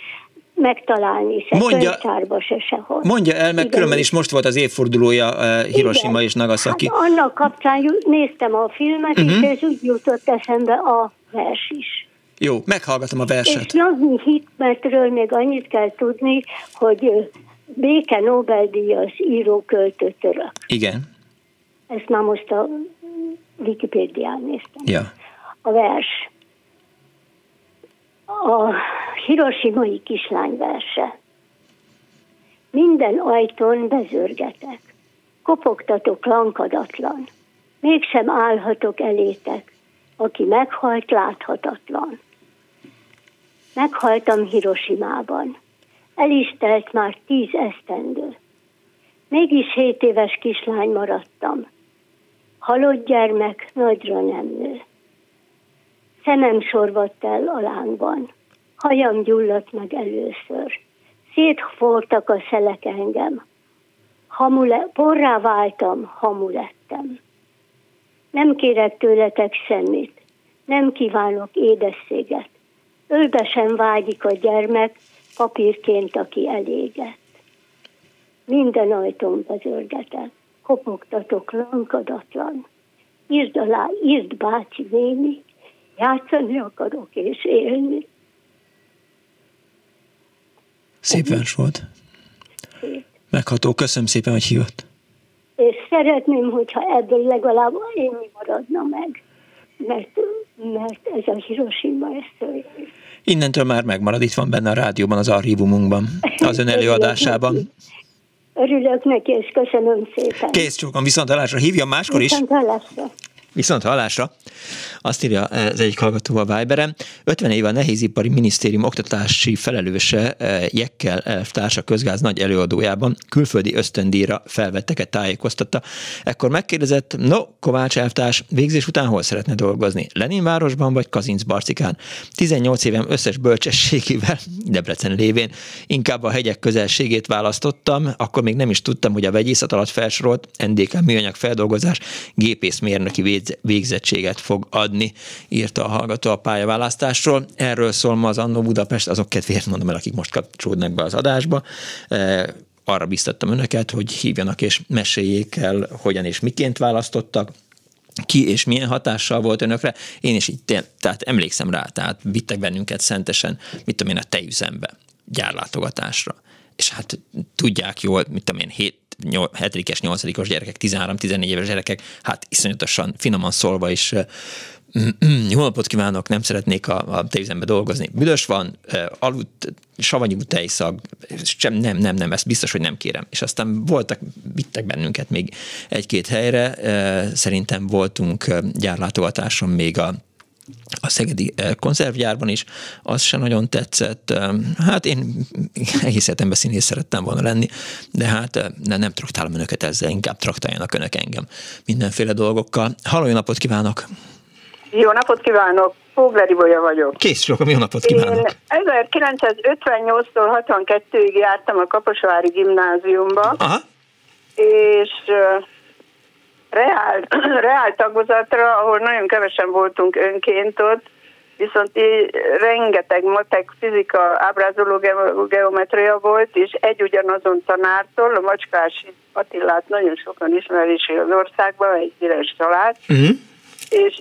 megtalálni, se mondja, könyvtárba, se sehol. Mondja el, meg Igen. különben is most volt az évfordulója uh, Hiroshima Igen. és Nagasaki. Hát annak kapcsán néztem a filmet, uh-huh. és mhm. ez úgy jutott eszembe a vers is. Jó, meghallgatom a verset. És Nazni Hikmetről még annyit kell tudni, hogy béke Nobel-díjas író költő török. Igen. Ezt már most a Wikipédián néztem. Ja. A vers. A Hiroshimai kislány verse. Minden ajtón bezörgetek. Kopogtatok lankadatlan. Mégsem állhatok elétek. Aki meghalt, láthatatlan. Meghaltam Hiroshimában el is telt már tíz esztendő. Mégis hét éves kislány maradtam. Halott gyermek nagyra nem nő. Szemem sorvadt el a lángban. Hajam gyulladt meg először. Szétfortak a szelek engem. Hamule, porrá váltam, hamu lettem. Nem kérek tőletek semmit, nem kívánok édességet. Ölbe sem vágyik a gyermek, papírként, aki elégett. Minden ajtón bezörgetek, kopogtatok lankadatlan. Írd alá, írd bácsi néni, játszani akarok és élni. Szép vers volt. Szép. Megható, köszönöm szépen, hogy hívott. És szeretném, hogyha ebből legalább én maradna meg, mert, mert ez a Hiroshima, történt. Innentől már megmarad, itt van benne a rádióban, az archívumunkban, az ön előadásában. Örülök neki, és köszönöm szépen. Kész csókom, viszont. Hívja máskor is. Viszont. Viszont hallásra, azt írja az egyik hallgató a Viberen, 50 éve a Nehézipari Minisztérium oktatási felelőse eh, Jekkel elvtársa közgáz nagy előadójában külföldi ösztöndíjra felvetteket tájékoztatta. Ekkor megkérdezett, no, Kovács elvtárs, végzés után hol szeretne dolgozni? Leninvárosban vagy Kazinc Barcikán? 18 évem összes bölcsességével, Debrecen lévén, inkább a hegyek közelségét választottam, akkor még nem is tudtam, hogy a vegyészet alatt felsorolt NDK műanyag feldolgozás gépészmérnöki végzettséget fog adni, írta a hallgató a pályaválasztásról. Erről szól ma az Annó Budapest, azok kedvéért mondom el, akik most kapcsolódnak be az adásba e, arra biztattam önöket, hogy hívjanak és meséljék el, hogyan és miként választottak, ki és milyen hatással volt önökre. Én is így, tehát emlékszem rá, tehát vittek bennünket szentesen, mit tudom én, a tejüzembe, gyárlátogatásra. És hát tudják jól, mit tudom én, 7, 7-es, 8-os gyerekek, 13-14 éves gyerekek, hát iszonyatosan finoman szólva is jó napot kívánok, nem szeretnék a, a tejüzembe dolgozni. Büdös van, aludt, savanyú tejszag, sem, nem, nem, nem, ezt biztos, hogy nem kérem. És aztán voltak, vittek bennünket még egy-két helyre, szerintem voltunk gyárlátogatáson még a a Szegedi eh, konzervgyárban is, az se nagyon tetszett. Hát én egész életemben színész szerettem volna lenni, de hát eh, ne, nem traktálom önöket ezzel, inkább traktáljanak önök engem mindenféle dolgokkal. Halló, jó napot kívánok! Jó napot kívánok! Pógleri Bolya vagyok. Kész sokan, jó napot kívánok! Én 1958-tól 62-ig jártam a Kaposvári gimnáziumba, Aha. és reál, reál tagozatra, ahol nagyon kevesen voltunk önként ott, viszont így rengeteg matek, fizika, ábrázoló geometria volt, és egy ugyanazon tanártól, a Macskási Attilát nagyon sokan ismerési az országban, egy híres család, uh-huh. és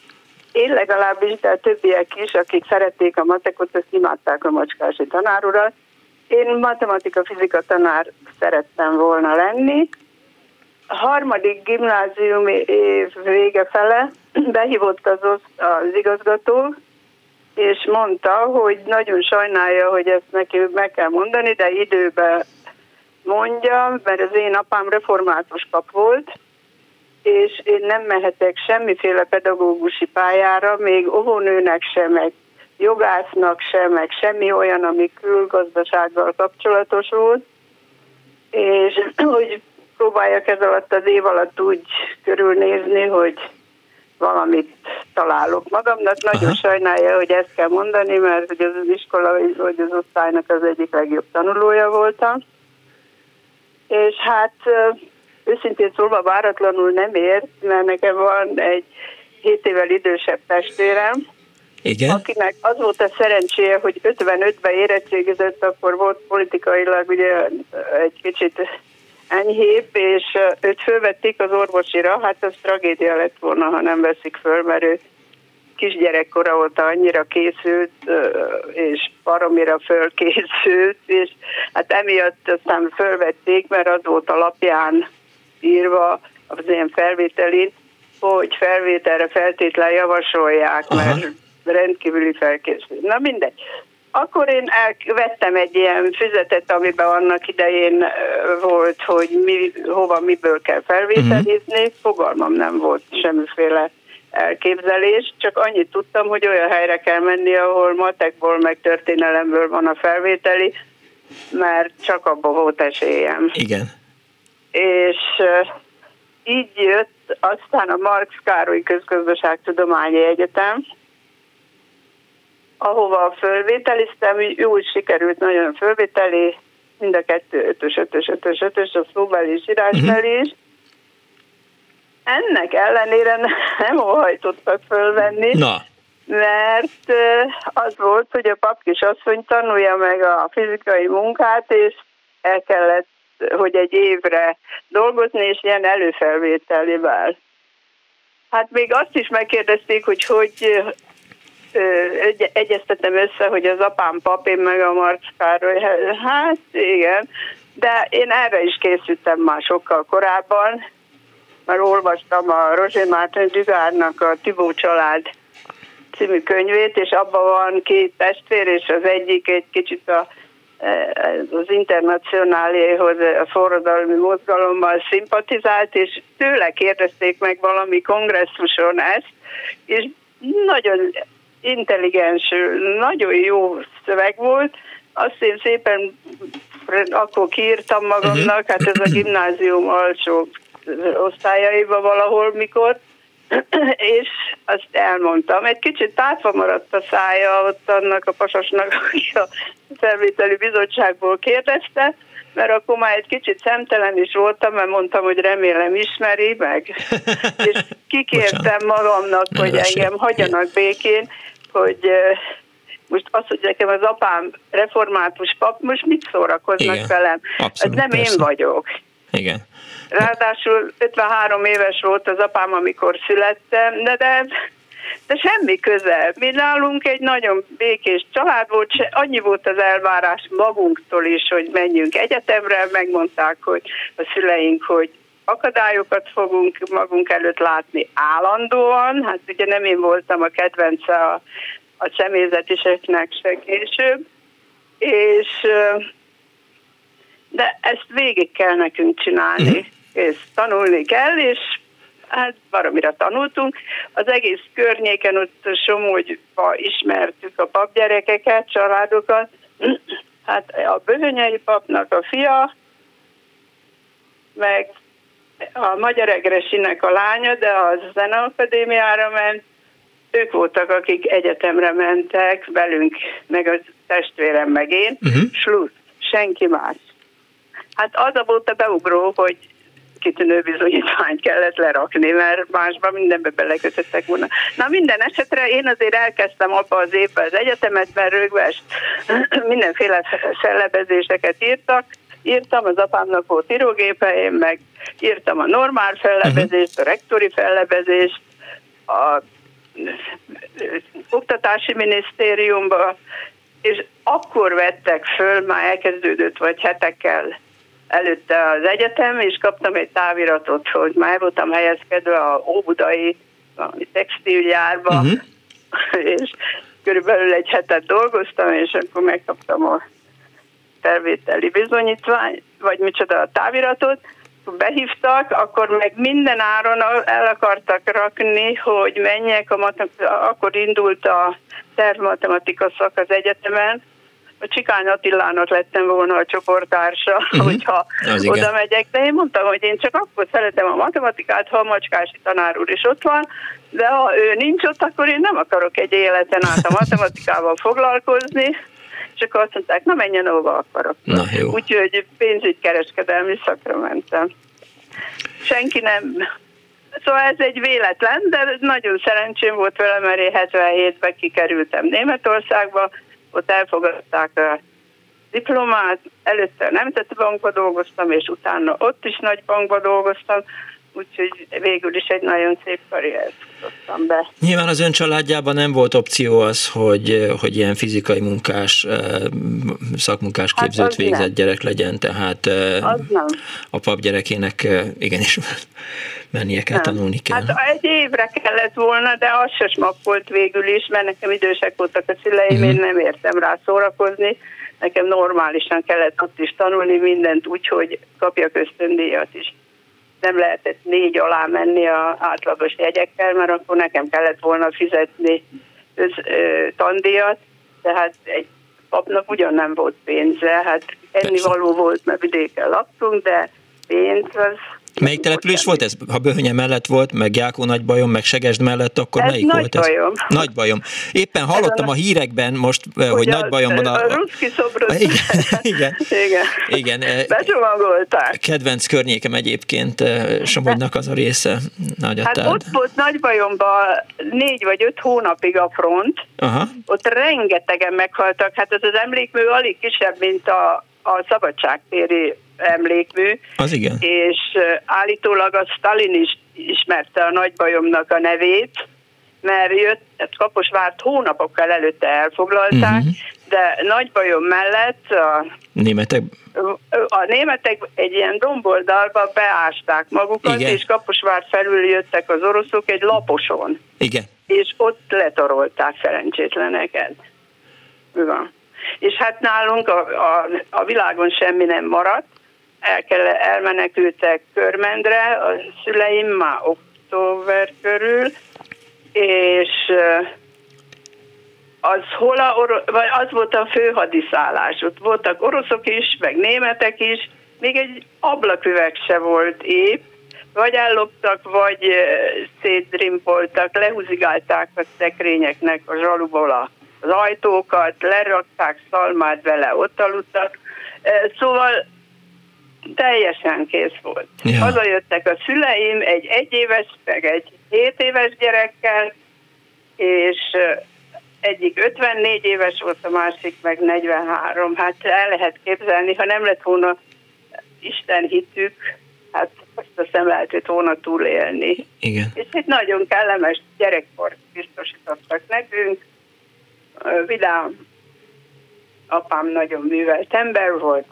én legalábbis, de a többiek is, akik szerették a matekot, azt imádták a Macskási tanárurat. Én matematika-fizika tanár szerettem volna lenni, harmadik gimnázium év vége fele behívott az, az igazgató, és mondta, hogy nagyon sajnálja, hogy ezt neki meg kell mondani, de időben mondja, mert az én apám református pap volt, és én nem mehetek semmiféle pedagógusi pályára, még óvónőnek sem, meg jogásznak sem, meg semmi olyan, ami külgazdasággal kapcsolatos volt, és hogy próbáljak ez alatt az év alatt úgy körülnézni, hogy valamit találok magamnak. Nagyon Aha. sajnálja, hogy ezt kell mondani, mert hogy az, az iskola, vagy az osztálynak az egyik legjobb tanulója voltam. És hát őszintén szólva váratlanul nem ért, mert nekem van egy 7 évvel idősebb testvérem, igen. akinek az volt a szerencséje, hogy 55-ben érettségizett, akkor volt politikailag ugye egy kicsit enyhébb, és őt fölvették az orvosira, hát ez tragédia lett volna, ha nem veszik föl, mert ő kisgyerekkora óta annyira készült, és baromira fölkészült, és hát emiatt aztán fölvették, mert az volt alapján írva az ilyen felvételén, hogy felvételre feltétlen javasolják, Aha. mert rendkívüli felkészült. Na mindegy. Akkor én vettem egy ilyen füzetet, amiben annak idején volt, hogy mi, hova, miből kell felvételizni. Uh-huh. Fogalmam nem volt semmiféle elképzelés, csak annyit tudtam, hogy olyan helyre kell menni, ahol matekból meg történelemből van a felvételi, mert csak abban volt esélyem. Igen. És így jött aztán a Marx Károly Közgazdaságtudományi Egyetem, ahova fölvételiztem, úgy sikerült nagyon fölvételi, mind a kettő ötös, ötös, ötös, ötös, a szóbeli és írásbeli is. Ennek ellenére nem óhajtottak fölvenni, Na. mert az volt, hogy a pap asszony tanulja meg a fizikai munkát, és el kellett, hogy egy évre dolgozni, és ilyen előfelvételével. Hát még azt is megkérdezték, hogy hogy egy, egyeztetem össze, hogy az apám pap, én meg a Marc Károly. Hát igen, de én erre is készültem már sokkal korábban, mert olvastam a Roger Martin Dugárnak a Tibó család című könyvét, és abban van két testvér, és az egyik egy kicsit a, az internacionáléhoz, a forradalmi mozgalommal szimpatizált, és tőle kérdezték meg valami kongresszuson ezt, és nagyon intelligens, nagyon jó szöveg volt, azt én szépen akkor kiírtam magamnak, hát ez a gimnázium alsó osztályaiba valahol mikor, és azt elmondtam. Egy kicsit tátva maradt a szája ott annak a pasasnak, aki a felvételi bizottságból kérdezte, mert akkor már egy kicsit szemtelen is voltam, mert mondtam, hogy remélem ismeri meg. És kikértem magamnak, hogy engem hagyjanak békén, hogy most az, hogy nekem az apám református pap, most mit szórakoznak Igen, velem? Abszolút, Ez nem persze. én vagyok. Igen. Ráadásul 53 éves volt az apám, amikor születtem, de, de, de semmi köze. Mi nálunk egy nagyon békés család volt, se, annyi volt az elvárás magunktól is, hogy menjünk egyetemre, megmondták, hogy a szüleink, hogy akadályokat fogunk magunk előtt látni állandóan. Hát ugye nem én voltam a kedvence a, a személyzetiseknek se később. És de ezt végig kell nekünk csinálni, uh-huh. és tanulni kell, és hát baromira tanultunk. Az egész környéken ott Somogyba ismertük a papgyerekeket, családokat. Hát a bözönyei papnak a fia, meg a Magyar Egresinek a lánya, de az Zeneakadémiára ment, ők voltak, akik egyetemre mentek velünk, meg a testvérem meg én, uh-huh. slusz, senki más. Hát az a volt a beugró, hogy kitűnő bizonyítványt kellett lerakni, mert másban mindenbe belekötöttek volna. Na minden esetre én azért elkezdtem abba az évben az egyetemet, mert rögvest mindenféle fellebezéseket írtak, írtam, az apámnak volt írógépe, én meg írtam a normál fellebezést, a rektori fellebezést, a oktatási minisztériumba, és akkor vettek föl, már elkezdődött, vagy hetekkel előtte az egyetem, és kaptam egy táviratot, hogy már voltam helyezkedve a Óbudai textilgyárba, uh-huh. és körülbelül egy hetet dolgoztam, és akkor megkaptam a felvételi bizonyítvány, vagy micsoda a táviratot, behívtak, akkor meg minden áron el akartak rakni, hogy menjek a matematika, akkor indult a tervmatematika szak az egyetemen, a Csikány Attilának lettem volna a csoporttársa, uh-huh. hogyha az oda igen. megyek, de én mondtam, hogy én csak akkor szeretem a matematikát, ha a Macskási tanár úr is ott van, de ha ő nincs ott, akkor én nem akarok egy életen át a matematikával foglalkozni, és akkor azt mondták, na menjen, ahova akarok. Na, jó. Úgyhogy pénzügykereskedelmi szakra mentem. Senki nem Szóval ez egy véletlen, de nagyon szerencsém volt vele, mert én 77-ben kikerültem Németországba, ott elfogadták a diplomát, előtte a Nemzeti Bankban dolgoztam, és utána ott is nagy bankban dolgoztam, úgyhogy végül is egy nagyon szép karriert futottam be. Nyilván az ön családjában nem volt opció az, hogy, hogy ilyen fizikai munkás, eh, szakmunkás hát képzőt hát végzett nem. gyerek legyen, tehát eh, az a pap gyerekének eh, igenis mennie kell, nem. tanulni kell. Hát egy évre kellett volna, de az se volt végül is, mert nekem idősek voltak a szüleim, uh-huh. én nem értem rá szórakozni, nekem normálisan kellett ott is tanulni mindent úgy, hogy kapja köztöndíjat is nem lehetett négy alá menni a átlagos jegyekkel, mert akkor nekem kellett volna fizetni köz, ö, tandíjat, tehát egy papnak ugyan nem volt pénze, hát ennivaló volt, mert vidéken laktunk, de pénz az Melyik település volt ez? Ha Böhönye mellett volt, meg Jákó Nagybajom, meg Segesd mellett, akkor ez melyik nagy volt bajom. ez? Nagybajom. Éppen hallottam a hírekben most, Ugye hogy Nagybajom van a... A ruszki szobrot. Igen, igen. igen. igen. Eh, Becsomagolták. Kedvenc környékem egyébként eh, Somogynak az a része. Nagy hát ott volt Nagybajomban négy vagy öt hónapig a front. Aha. Ott rengetegen meghaltak. Hát ez az emlékmű alig kisebb, mint a, a szabadságtéri emlékmű. Az igen. És állítólag a Stalin is ismerte a nagybajomnak a nevét, mert jött, tehát Kaposvárt hónapokkal előtte elfoglalták, uh-huh. de nagybajom mellett a németek a németek egy ilyen domboldalba beásták magukat, Igen. és Kaposvárt felül jöttek az oroszok egy laposon. Igen. És ott letarolták szerencsétleneket. Igen. És hát nálunk a, a, a világon semmi nem maradt, el kell, elmenekültek Körmendre, a szüleim már október körül, és az, hol a oro- vagy az volt a főhadiszállás. Ott voltak oroszok is, meg németek is, még egy ablaküveg se volt épp, vagy elloptak, vagy szétdrimpoltak, lehúzigálták a szekrényeknek a zsaluból az ajtókat, lerakták szalmát vele, ott aludtak. Szóval teljesen kész volt. Ja. Hazajöttek a szüleim egy egyéves, meg egy 7 éves gyerekkel, és egyik 54 éves volt, a másik meg 43. Hát el lehet képzelni, ha nem lett volna Isten hitük, hát azt a szem lehetett volna túlélni. Igen. És egy nagyon kellemes gyerekkort biztosítottak nekünk. Vidám apám nagyon művelt ember volt,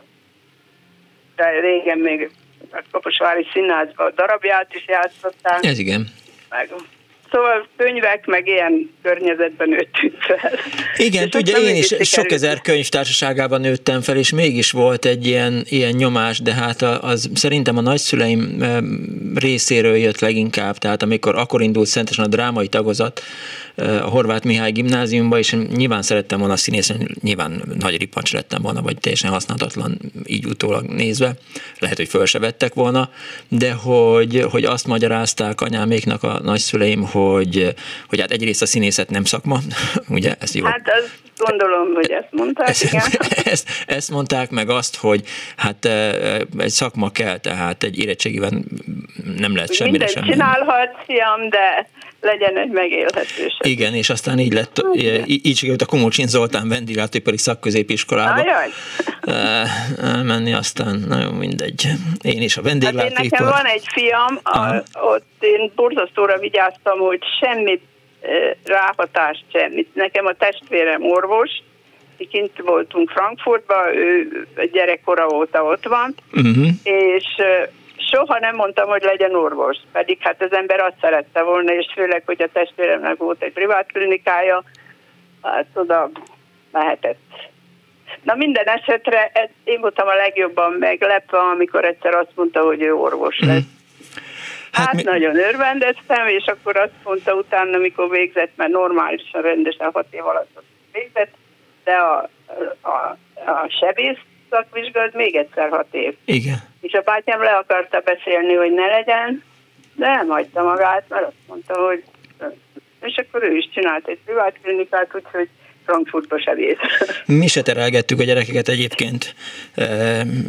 de régen még a Kaposvári Színházban darabját is játszották. Ez igen. Meg Szóval könyvek, meg ilyen környezetben nőttünk fel. Igen, és tudja, én is sok ezer könyvtársaságában nőttem fel, és mégis volt egy ilyen, ilyen nyomás, de hát az szerintem a nagyszüleim részéről jött leginkább, tehát amikor akkor indult szentesen a drámai tagozat, a Horváth Mihály gimnáziumba, és nyilván szerettem volna színészni, nyilván nagy ripacs lettem volna, vagy teljesen használhatatlan így utólag nézve, lehet, hogy föl se vettek volna, de hogy, hogy azt magyarázták anyáméknak a nagyszüleim, hogy, hogy hát egyrészt a színészet nem szakma, ugye ezt jó. Hát azt gondolom, hogy ezt mondták, ezt, igen. Ezt, ezt mondták meg azt, hogy hát egy szakma kell, tehát egy érettségiben nem lehet semmire sem. Mindent csinálhat, fiam, de legyen egy megélhetőség. Igen, és aztán így lett, így sikerült a Komocsin Zoltán vendéglátóipari szakközépiskolába menni, aztán nagyon mindegy. Én is a vendéglátóipar. Hát én nekem van egy fiam, a, ott én borzasztóra vigyáztam, hogy semmit ráhatást semmit. Nekem a testvérem orvos, kint voltunk Frankfurtban, ő gyerekkora óta ott van, uh-huh. és soha nem mondtam, hogy legyen orvos, pedig hát az ember azt szerette volna, és főleg, hogy a testvéremnek volt egy privát klinikája, hát oda mehetett. Na minden esetre ez, én voltam a legjobban meglepve, amikor egyszer azt mondta, hogy ő orvos lesz. Mm. Hát, hát mi... nagyon örvendeztem, és akkor azt mondta utána, amikor végzett, mert normálisan, rendesen hat év alatt végzett, de a, a, a sebész szakvizsgálat még egyszer hat év. Igen. És a bátyám le akarta beszélni, hogy ne legyen, de nem hagyta magát, mert azt mondta, hogy és akkor ő is csinált egy privát klinikát, úgyhogy Frankfurtba se vész. Mi se terelgettük a gyerekeket egyébként,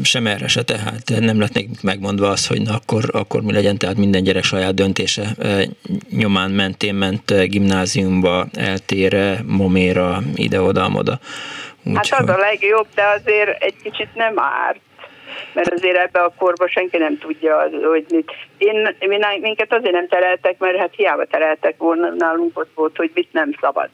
sem erre se, tehát nem lett megmondva az, hogy na akkor, akkor mi legyen, tehát minden gyerek saját döntése nyomán mentén ment gimnáziumba, eltére, moméra, ide-oda-moda. Úgy, hát az hogy... a legjobb, de azért egy kicsit nem árt mert azért ebbe a korba senki nem tudja, hogy mit. Én, minket azért nem tereltek, mert hát hiába tereltek volna, nálunk ott volt, hogy mit nem szabad.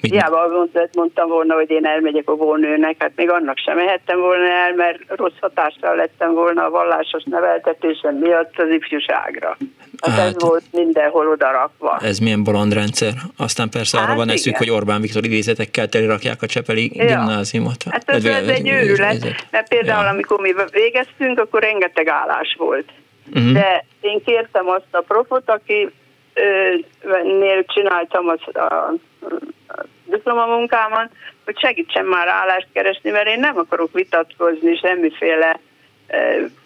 Mit? Hiába mondtam volna, hogy én elmegyek a volnőnek, hát még annak sem mehettem volna el, mert rossz hatással lettem volna a vallásos neveltetésem miatt az ifjúságra. Hát, hát ez volt mindenhol odarakva. Ez milyen bolondrendszer. Aztán persze hát arra van eszük, hogy Orbán Viktor idézetekkel telirakják a Csepeli ja. gimnáziumot. Hát ez, ez egy őrület, mert például ja. amikor mi végeztünk, akkor rengeteg állás volt. Uh-huh. De én kértem azt a profot, aki nél csináltam az, a, a diplomamunkámat, hogy segítsen már állást keresni, mert én nem akarok vitatkozni semmiféle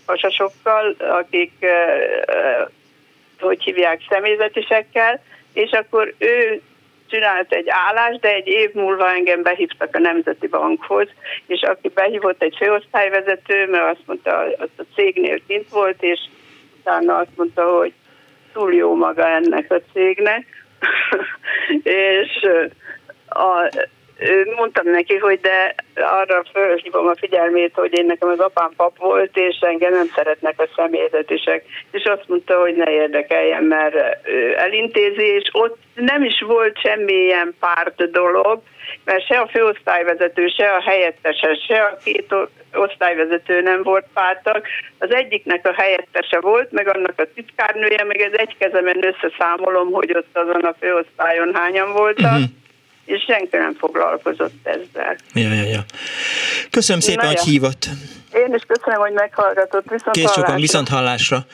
pasasokkal, akik hogy hívják személyzetisekkel, és akkor ő csinált egy állást, de egy év múlva engem behívtak a Nemzeti Bankhoz, és aki behívott egy főosztályvezető, mert azt mondta, az a cégnél kint volt, és utána azt mondta, hogy túl jó maga ennek a cégnek, és a, mondtam neki, hogy de arra fölhívom a figyelmét, hogy én nekem az apám pap volt, és engem nem szeretnek a személyzetisek. És azt mondta, hogy ne érdekeljen, mert elintézi, és ott nem is volt semmilyen párt dolog, mert se a főosztályvezető, se a helyettese, se a két osztályvezető nem volt pártak. Az egyiknek a helyettese volt, meg annak a titkárnője, meg ez egy kezemen összeszámolom, hogy ott azon a főosztályon hányan voltak. Uh-huh és senki nem foglalkozott ezzel. Ja, ja, ja. Köszönöm szépen, Na, hogy hívott. Én is köszönöm, hogy meghallgatott. Viszont Kész sokan, viszont hallásra.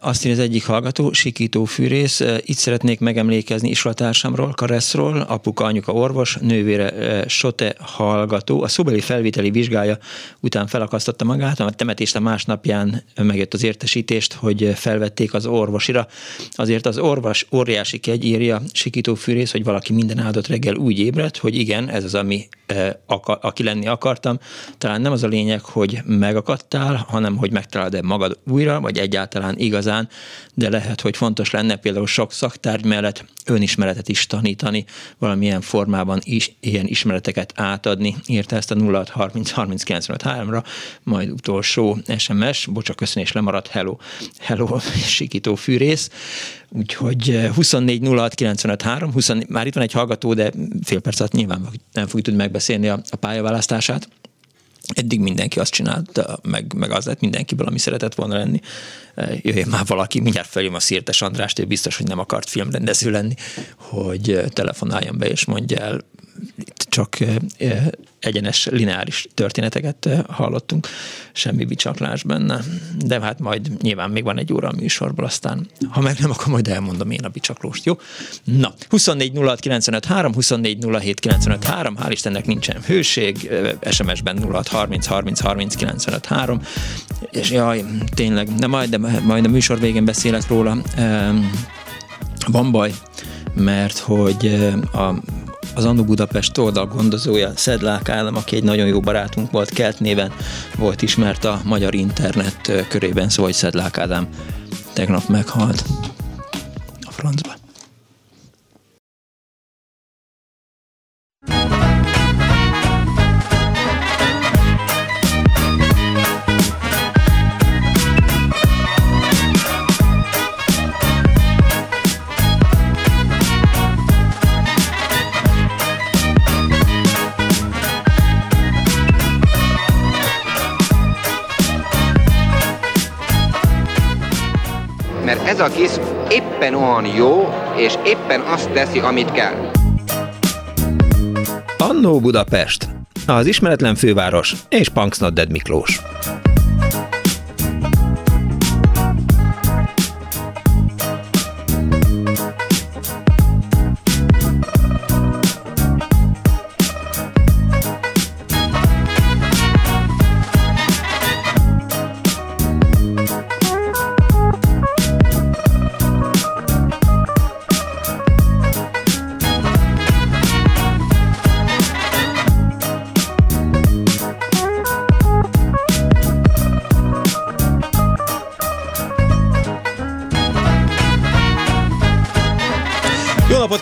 Azt írja az egyik hallgató, Sikító Fűrész, itt szeretnék megemlékezni iskolatársamról, Kareszról, apuka, anyuka orvos, nővére Sote hallgató. A szobeli felvételi vizsgája után felakasztotta magát, a temetést a másnapján megjött az értesítést, hogy felvették az orvosira. Azért az orvos óriási kegy írja Sikító Fűrész, hogy valaki minden áldott reggel úgy ébredt, hogy igen, ez az, ami aki lenni akartam. Talán nem az a lényeg, hogy megakadtál, hanem hogy megtalálod-e magad újra, vagy egyáltalán igazán, de lehet, hogy fontos lenne például sok szaktárgy mellett önismeretet is tanítani, valamilyen formában is ilyen ismereteket átadni. Írta ezt a 0630 ra majd utolsó SMS, bocsak, köszönés lemaradt, hello, hello, sikító fűrész. Úgyhogy 24 06 20, már itt van egy hallgató, de fél perc alatt nyilván nem fogjuk tudni megbeszélni a, a pályaválasztását. Eddig mindenki azt csinálta, meg, meg az lett mindenkiből, ami szeretett volna lenni. Jöjjön már valaki, mindjárt feljön a Szirtes Andrást, ő biztos, hogy nem akart filmrendező lenni, hogy telefonáljon be és mondja el, csak egyenes, lineáris történeteket hallottunk, semmi bicsaklás benne. De hát majd nyilván még van egy óra a műsorból, aztán ha meg nem, akkor majd elmondom én a bicsaklóst, jó? Na, 24 06 95 3, 24 07 95 3, hál' Istennek nincsen hőség, SMS-ben 06 30 30 30 95 3, és jaj, tényleg, de majd, de majd a műsor végén beszélek róla, van baj, mert hogy a az Annu Budapest oldal gondozója, Szedlák Állam, aki egy nagyon jó barátunk volt, Kelt néven volt ismert a magyar internet körében, szóval Szedlák Ádám tegnap meghalt a francba. Ez a kis éppen olyan jó, és éppen azt teszi, amit kell. Annó Budapest, az ismeretlen főváros és Punks Miklós.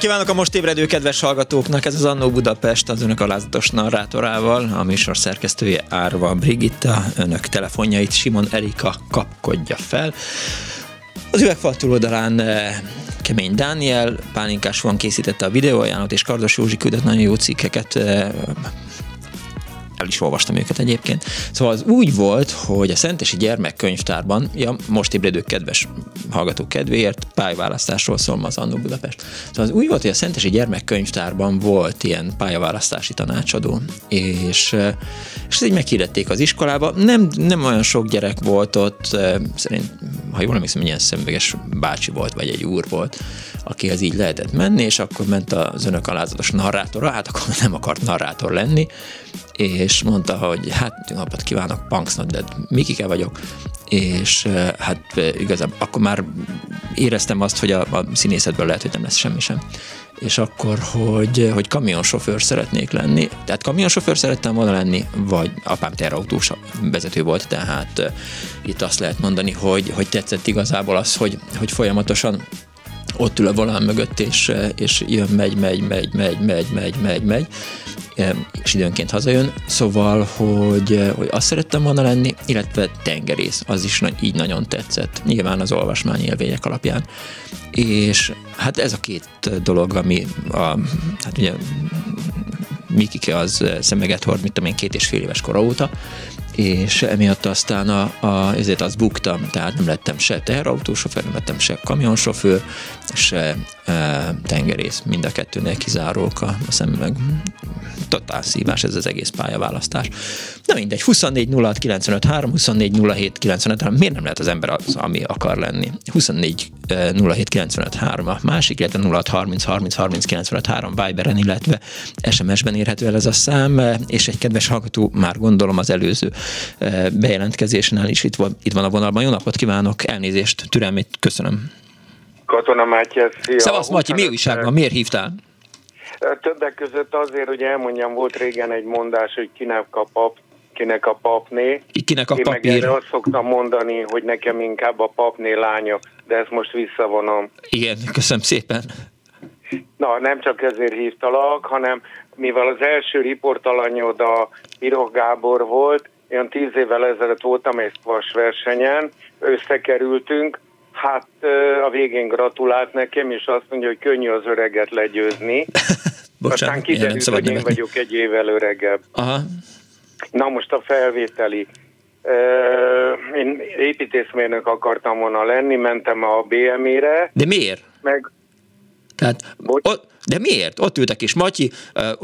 Kívánok a most ébredő kedves hallgatóknak! Ez az Annó Budapest az önök alázatos narrátorával, a műsor szerkesztője Árva Brigitta, önök telefonjait Simon Erika kapkodja fel. Az üvegfal túloldalán eh, Kemény Dániel, Pálinkás van készítette a videóajánlót, és Kardos Józsi küldött nagyon jó cikkeket eh, el is olvastam őket egyébként. Szóval az úgy volt, hogy a Szentesi Gyermekkönyvtárban, ja, most ébredők kedves hallgatók kedvéért, pályaválasztásról szól ma az Annó Budapest. Szóval az úgy volt, hogy a Szentesi Gyermekkönyvtárban volt ilyen pályaválasztási tanácsadó, és, és így meghirdették az iskolába. Nem, nem olyan sok gyerek volt ott, szerint, ha jól emlékszem, ilyen szemüveges bácsi volt, vagy egy úr volt, akihez így lehetett menni, és akkor ment az önök alázatos narrátora, hát akkor nem akart narrátor lenni, és mondta, hogy hát napot kívánok, Punksnak, de Mikike vagyok, és hát igazából akkor már éreztem azt, hogy a, a színészetből lehet, hogy nem lesz semmi sem. És akkor, hogy, hogy kamionsofőr szeretnék lenni. Tehát kamionsofőr szerettem volna lenni, vagy apám terautós vezető volt, tehát itt azt lehet mondani, hogy, hogy tetszett igazából az, hogy, hogy folyamatosan ott ül a volán mögött, és, és jön, megy, megy, megy, megy, megy, megy, megy, megy, és időnként hazajön, szóval, hogy, hogy azt szerettem volna lenni, illetve tengerész, az is így nagyon tetszett, nyilván az olvasmány élvények alapján. És hát ez a két dolog, ami a, hát ugye Mikike az szemeget hord, mit tudom én, két és fél éves kora óta, és emiatt aztán a, a, ezért azt buktam, tehát nem lettem se teherautósofőr, nem lettem se kamionsofőr, se e, tengerész, mind a kettőnél kizárók a, a szemüveg. Totál szívás ez az egész pályaválasztás. Na mindegy, 24 06 95 3, 24 07 95 3, miért nem lehet az ember az, ami akar lenni? 24 07 95 3 a másik, illetve 06 30 30 30 95 3 Viberen, illetve SMS-ben érhető el ez a szám, és egy kedves hallgató, már gondolom az előző bejelentkezésnál is itt van, itt van a vonalban. Jó napot kívánok, elnézést, türelmét köszönöm. Katona Mátyás, szia! Szevasz Matyi, mi újság van, miért hívtál? Többek között azért, hogy elmondjam, volt régen egy mondás, hogy kinek a pap, kinek a papné. Kinek a Én papír. meg azt szoktam mondani, hogy nekem inkább a papné lánya, de ezt most visszavonom. Igen, köszönöm szépen. Na, nem csak ezért hívtalak, hanem mivel az első riportalanyod a Piroh Gábor volt, olyan tíz évvel ezelőtt voltam egy squash versenyen, összekerültünk, hát a végén gratulált nekem, és azt mondja, hogy könnyű az öreget legyőzni. Bocsánat, Aztán kiderült, hogy én vagyok egy évvel öregebb. Aha. Na most a felvételi. Én építészmérnök akartam volna lenni, mentem a BME-re. De miért? Meg tehát, ott, de miért? Ott ült a kis Matyi,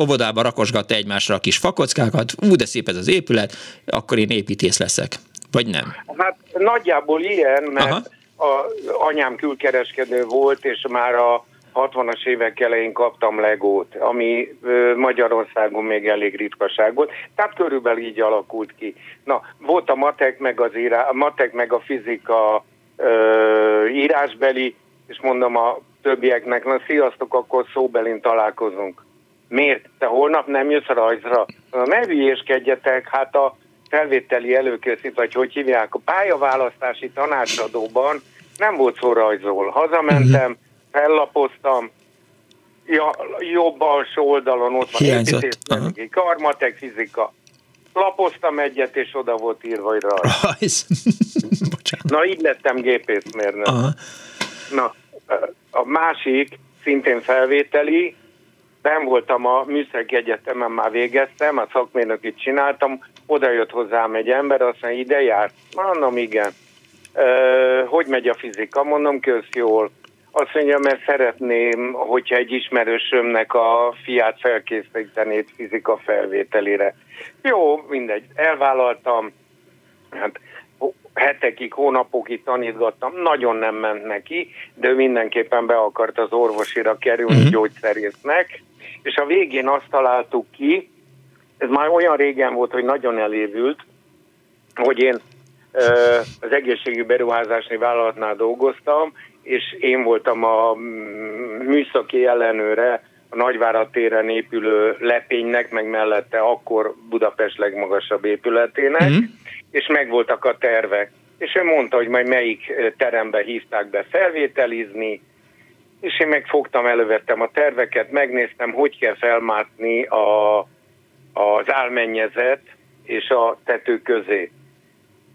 óvodába rakosgatta egymásra a kis fakockákat, ú, de szép ez az épület, akkor én építész leszek. Vagy nem? Hát nagyjából ilyen, mert Aha. a anyám külkereskedő volt, és már a 60-as évek elején kaptam legót, ami Magyarországon még elég ritkaság volt. Tehát körülbelül így alakult ki. Na, volt a matek meg, az írá, a, matek meg a fizika ö, írásbeli, és mondom a többieknek, na sziasztok, akkor szóbelin találkozunk. Miért? Te holnap nem jössz rajzra? Ne hülyéskedjetek, hát a felvételi előkészít, vagy hogy hívják, a pályaválasztási tanácsadóban nem volt szó rajzol. Hazamentem, uh-huh. fellapoztam, ja, jobb alsó oldalon ott van uh-huh. karmatek, fizika. Lapoztam egyet, és oda volt írva, hogy rajz. Na, így lettem gépészmérnök. Uh-huh. Na, a másik, szintén felvételi, ben voltam a Műszaki Egyetemen, már végeztem, a szakmérnökit csináltam, oda jött hozzám egy ember, azt mondja, ide jár? Mondom, igen. hogy megy a fizika? Mondom, kösz jól. Azt mondja, mert szeretném, hogyha egy ismerősömnek a fiát felkészítenéd fizika felvételére. Jó, mindegy, elvállaltam, hát hetekig, hónapokig tanítgattam, nagyon nem ment neki, de ő mindenképpen be akart az orvosira kerülni uh-huh. gyógyszerésznek, és a végén azt találtuk ki, ez már olyan régen volt, hogy nagyon elévült, hogy én az egészségügyi beruházási vállalatnál dolgoztam, és én voltam a műszaki ellenőre a Nagyvárad téren épülő lepénynek, meg mellette akkor Budapest legmagasabb épületének, mm. És megvoltak a tervek. És ő mondta, hogy majd melyik terembe hívták be felvételizni, és én megfogtam, elővettem a terveket, megnéztem, hogy kell felmászni a, az álmennyezet és a tető közé.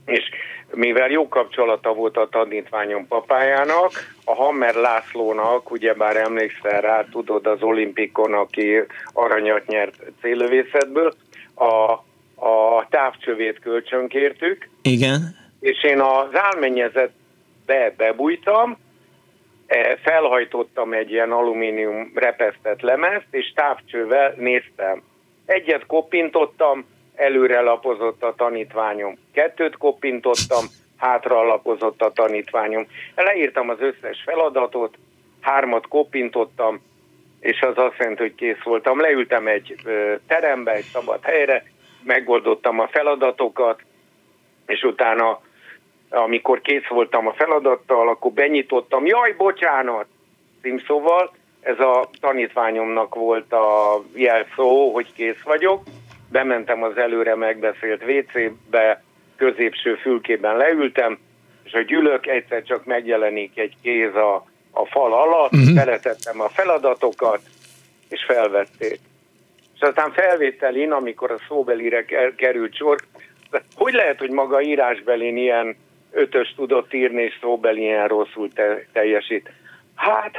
És mivel jó kapcsolata volt a tanítványom papájának, a Hammer Lászlónak, ugyebár emlékszel rá, tudod, az olimpikon, aki aranyat nyert célövészetből, a, a távcsövét kölcsönkértük. Igen. És én az álmennyezetbe bebújtam, e, felhajtottam egy ilyen alumínium repesztett lemezt, és távcsővel néztem. Egyet kopintottam, előre lapozott a tanítványom. Kettőt kopintottam, hátra lapozott a tanítványom. Leírtam az összes feladatot, hármat kopintottam, és az azt jelenti, hogy kész voltam. Leültem egy terembe, egy szabad helyre, megoldottam a feladatokat, és utána, amikor kész voltam a feladattal, akkor benyitottam, jaj, bocsánat, címszóval, ez a tanítványomnak volt a jelszó, hogy kész vagyok, bementem az előre megbeszélt WC-be, középső fülkében leültem, és a gyűlök egyszer csak megjelenik egy kéz a, a fal alatt, uh-huh. beletettem a feladatokat, és felvették. És aztán felvételin, amikor a szóbelire került sor, hogy lehet, hogy maga írásbelin ilyen ötös tudott írni, és szóbeli ilyen rosszul te, teljesít? Hát,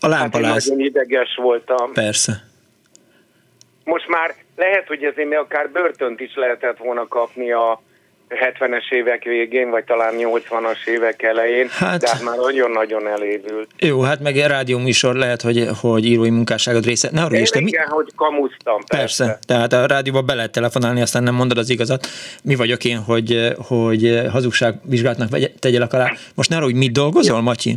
a lámpaláz. Hát nagyon ideges voltam. Persze. Most már lehet, hogy ezért még akár börtönt is lehetett volna kapni a 70-es évek végén, vagy talán 80-as évek elején, hát, de hát már nagyon-nagyon elévült. Jó, hát meg a rádió műsor lehet, hogy, hogy írói munkásságod része. Ne arra Isten, igen, mi... hogy kamusztam, persze. persze. Tehát a rádióba be lehet telefonálni, aztán nem mondod az igazat. Mi vagyok én, hogy, hogy hazugságvizsgálatnak tegyelek alá. Most ne arra, hogy mit dolgozol, Matyi?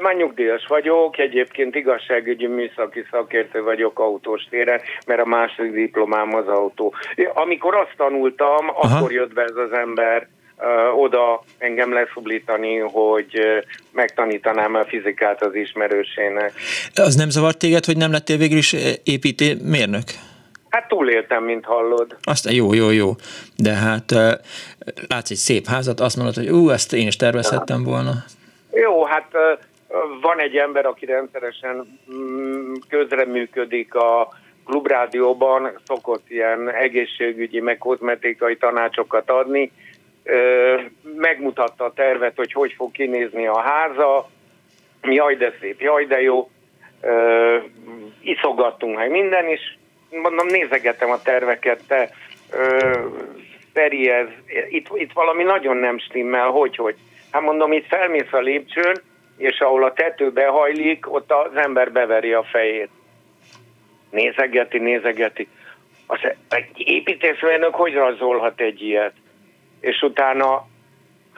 Már nyugdíjas vagyok, egyébként igazságügyi műszaki szakértő vagyok autós téren, mert a második diplomám az autó. Amikor azt tanultam, Aha. akkor jött be ez az ember oda engem leszublítani, hogy megtanítanám a fizikát az ismerősének. Az nem zavart téged, hogy nem lettél végül is építé mérnök? Hát túléltem, mint hallod. Aztán jó, jó, jó. De hát látsz egy szép házat, azt mondod, hogy ú, ezt én is tervezhettem volna. Jó, hát van egy ember, aki rendszeresen mm, közreműködik a klubrádióban, szokott ilyen egészségügyi, meg kozmetikai tanácsokat adni. Megmutatta a tervet, hogy hogy fog kinézni a háza, jaj de szép, jaj de jó, iszogattunk meg minden, és mondom, nézegetem a terveket, te Feri, ez, itt, itt valami nagyon nem stimmel, hogy, hogy. Hát mondom, itt felmész a lépcsőn, és ahol a tető behajlik, ott az ember beveri a fejét. Nézegeti, nézegeti. Az, építészmérnök hogy rajzolhat egy ilyet? És utána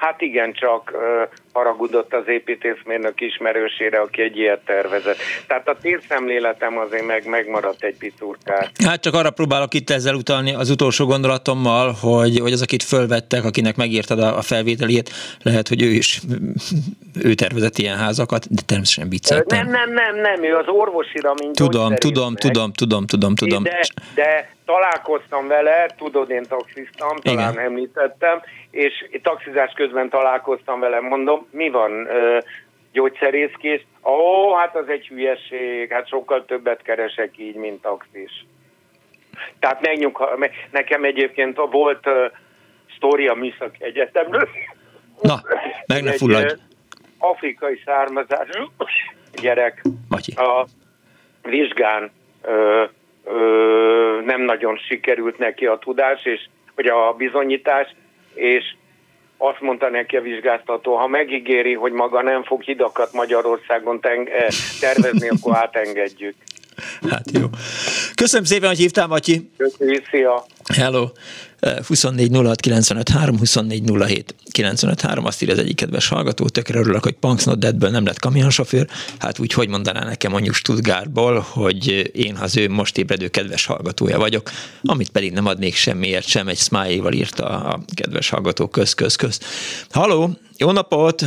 Hát igen, csak uh, haragudott az építészmérnök ismerősére, aki egy ilyet tervezett. Tehát a térszemléletem azért meg megmaradt egy picurkát. Hát csak arra próbálok itt ezzel utalni az utolsó gondolatommal, hogy, hogy az, akit fölvettek, akinek megírtad a, a felvételét, lehet, hogy ő is ő tervezett ilyen házakat, de természetesen vicceltem. Nem, nem, nem, nem, ő az orvosira, mint Tudom, tudom, tudom, tudom, tudom, tudom. De, de találkoztam vele, tudod, én taxiztam, talán Igen. említettem, és taxizás közben találkoztam vele, mondom, mi van, gyógyszerészkész? Ó, hát az egy hülyeség, hát sokkal többet keresek így, mint taxis. Tehát megnyugha, nekem egyébként volt uh, sztori a Műszaki Egyetemről. Na, meg ne fulladj. afrikai származású gyerek Matyi. a vizsgán uh, ö, nem nagyon sikerült neki a tudás, és, vagy a bizonyítás, és azt mondta neki a vizsgáztató, ha megígéri, hogy maga nem fog hidakat Magyarországon eh, tervezni, akkor átengedjük. Hát jó. Köszönöm szépen, hogy hívtál, Matyi. Köszönjük, szia. Hello. 24 06 95 3, 24 07 95 3, azt írja az egyik kedves hallgató, tökre örülök, hogy Punks Not Deadből nem lett kamionsofőr, hát úgy hogy mondaná nekem mondjuk Stuttgartból, hogy én az ő most ébredő kedves hallgatója vagyok, amit pedig nem adnék semmiért sem, egy smiley írta a kedves hallgató, köz, köz, köz. Halló, jó napot!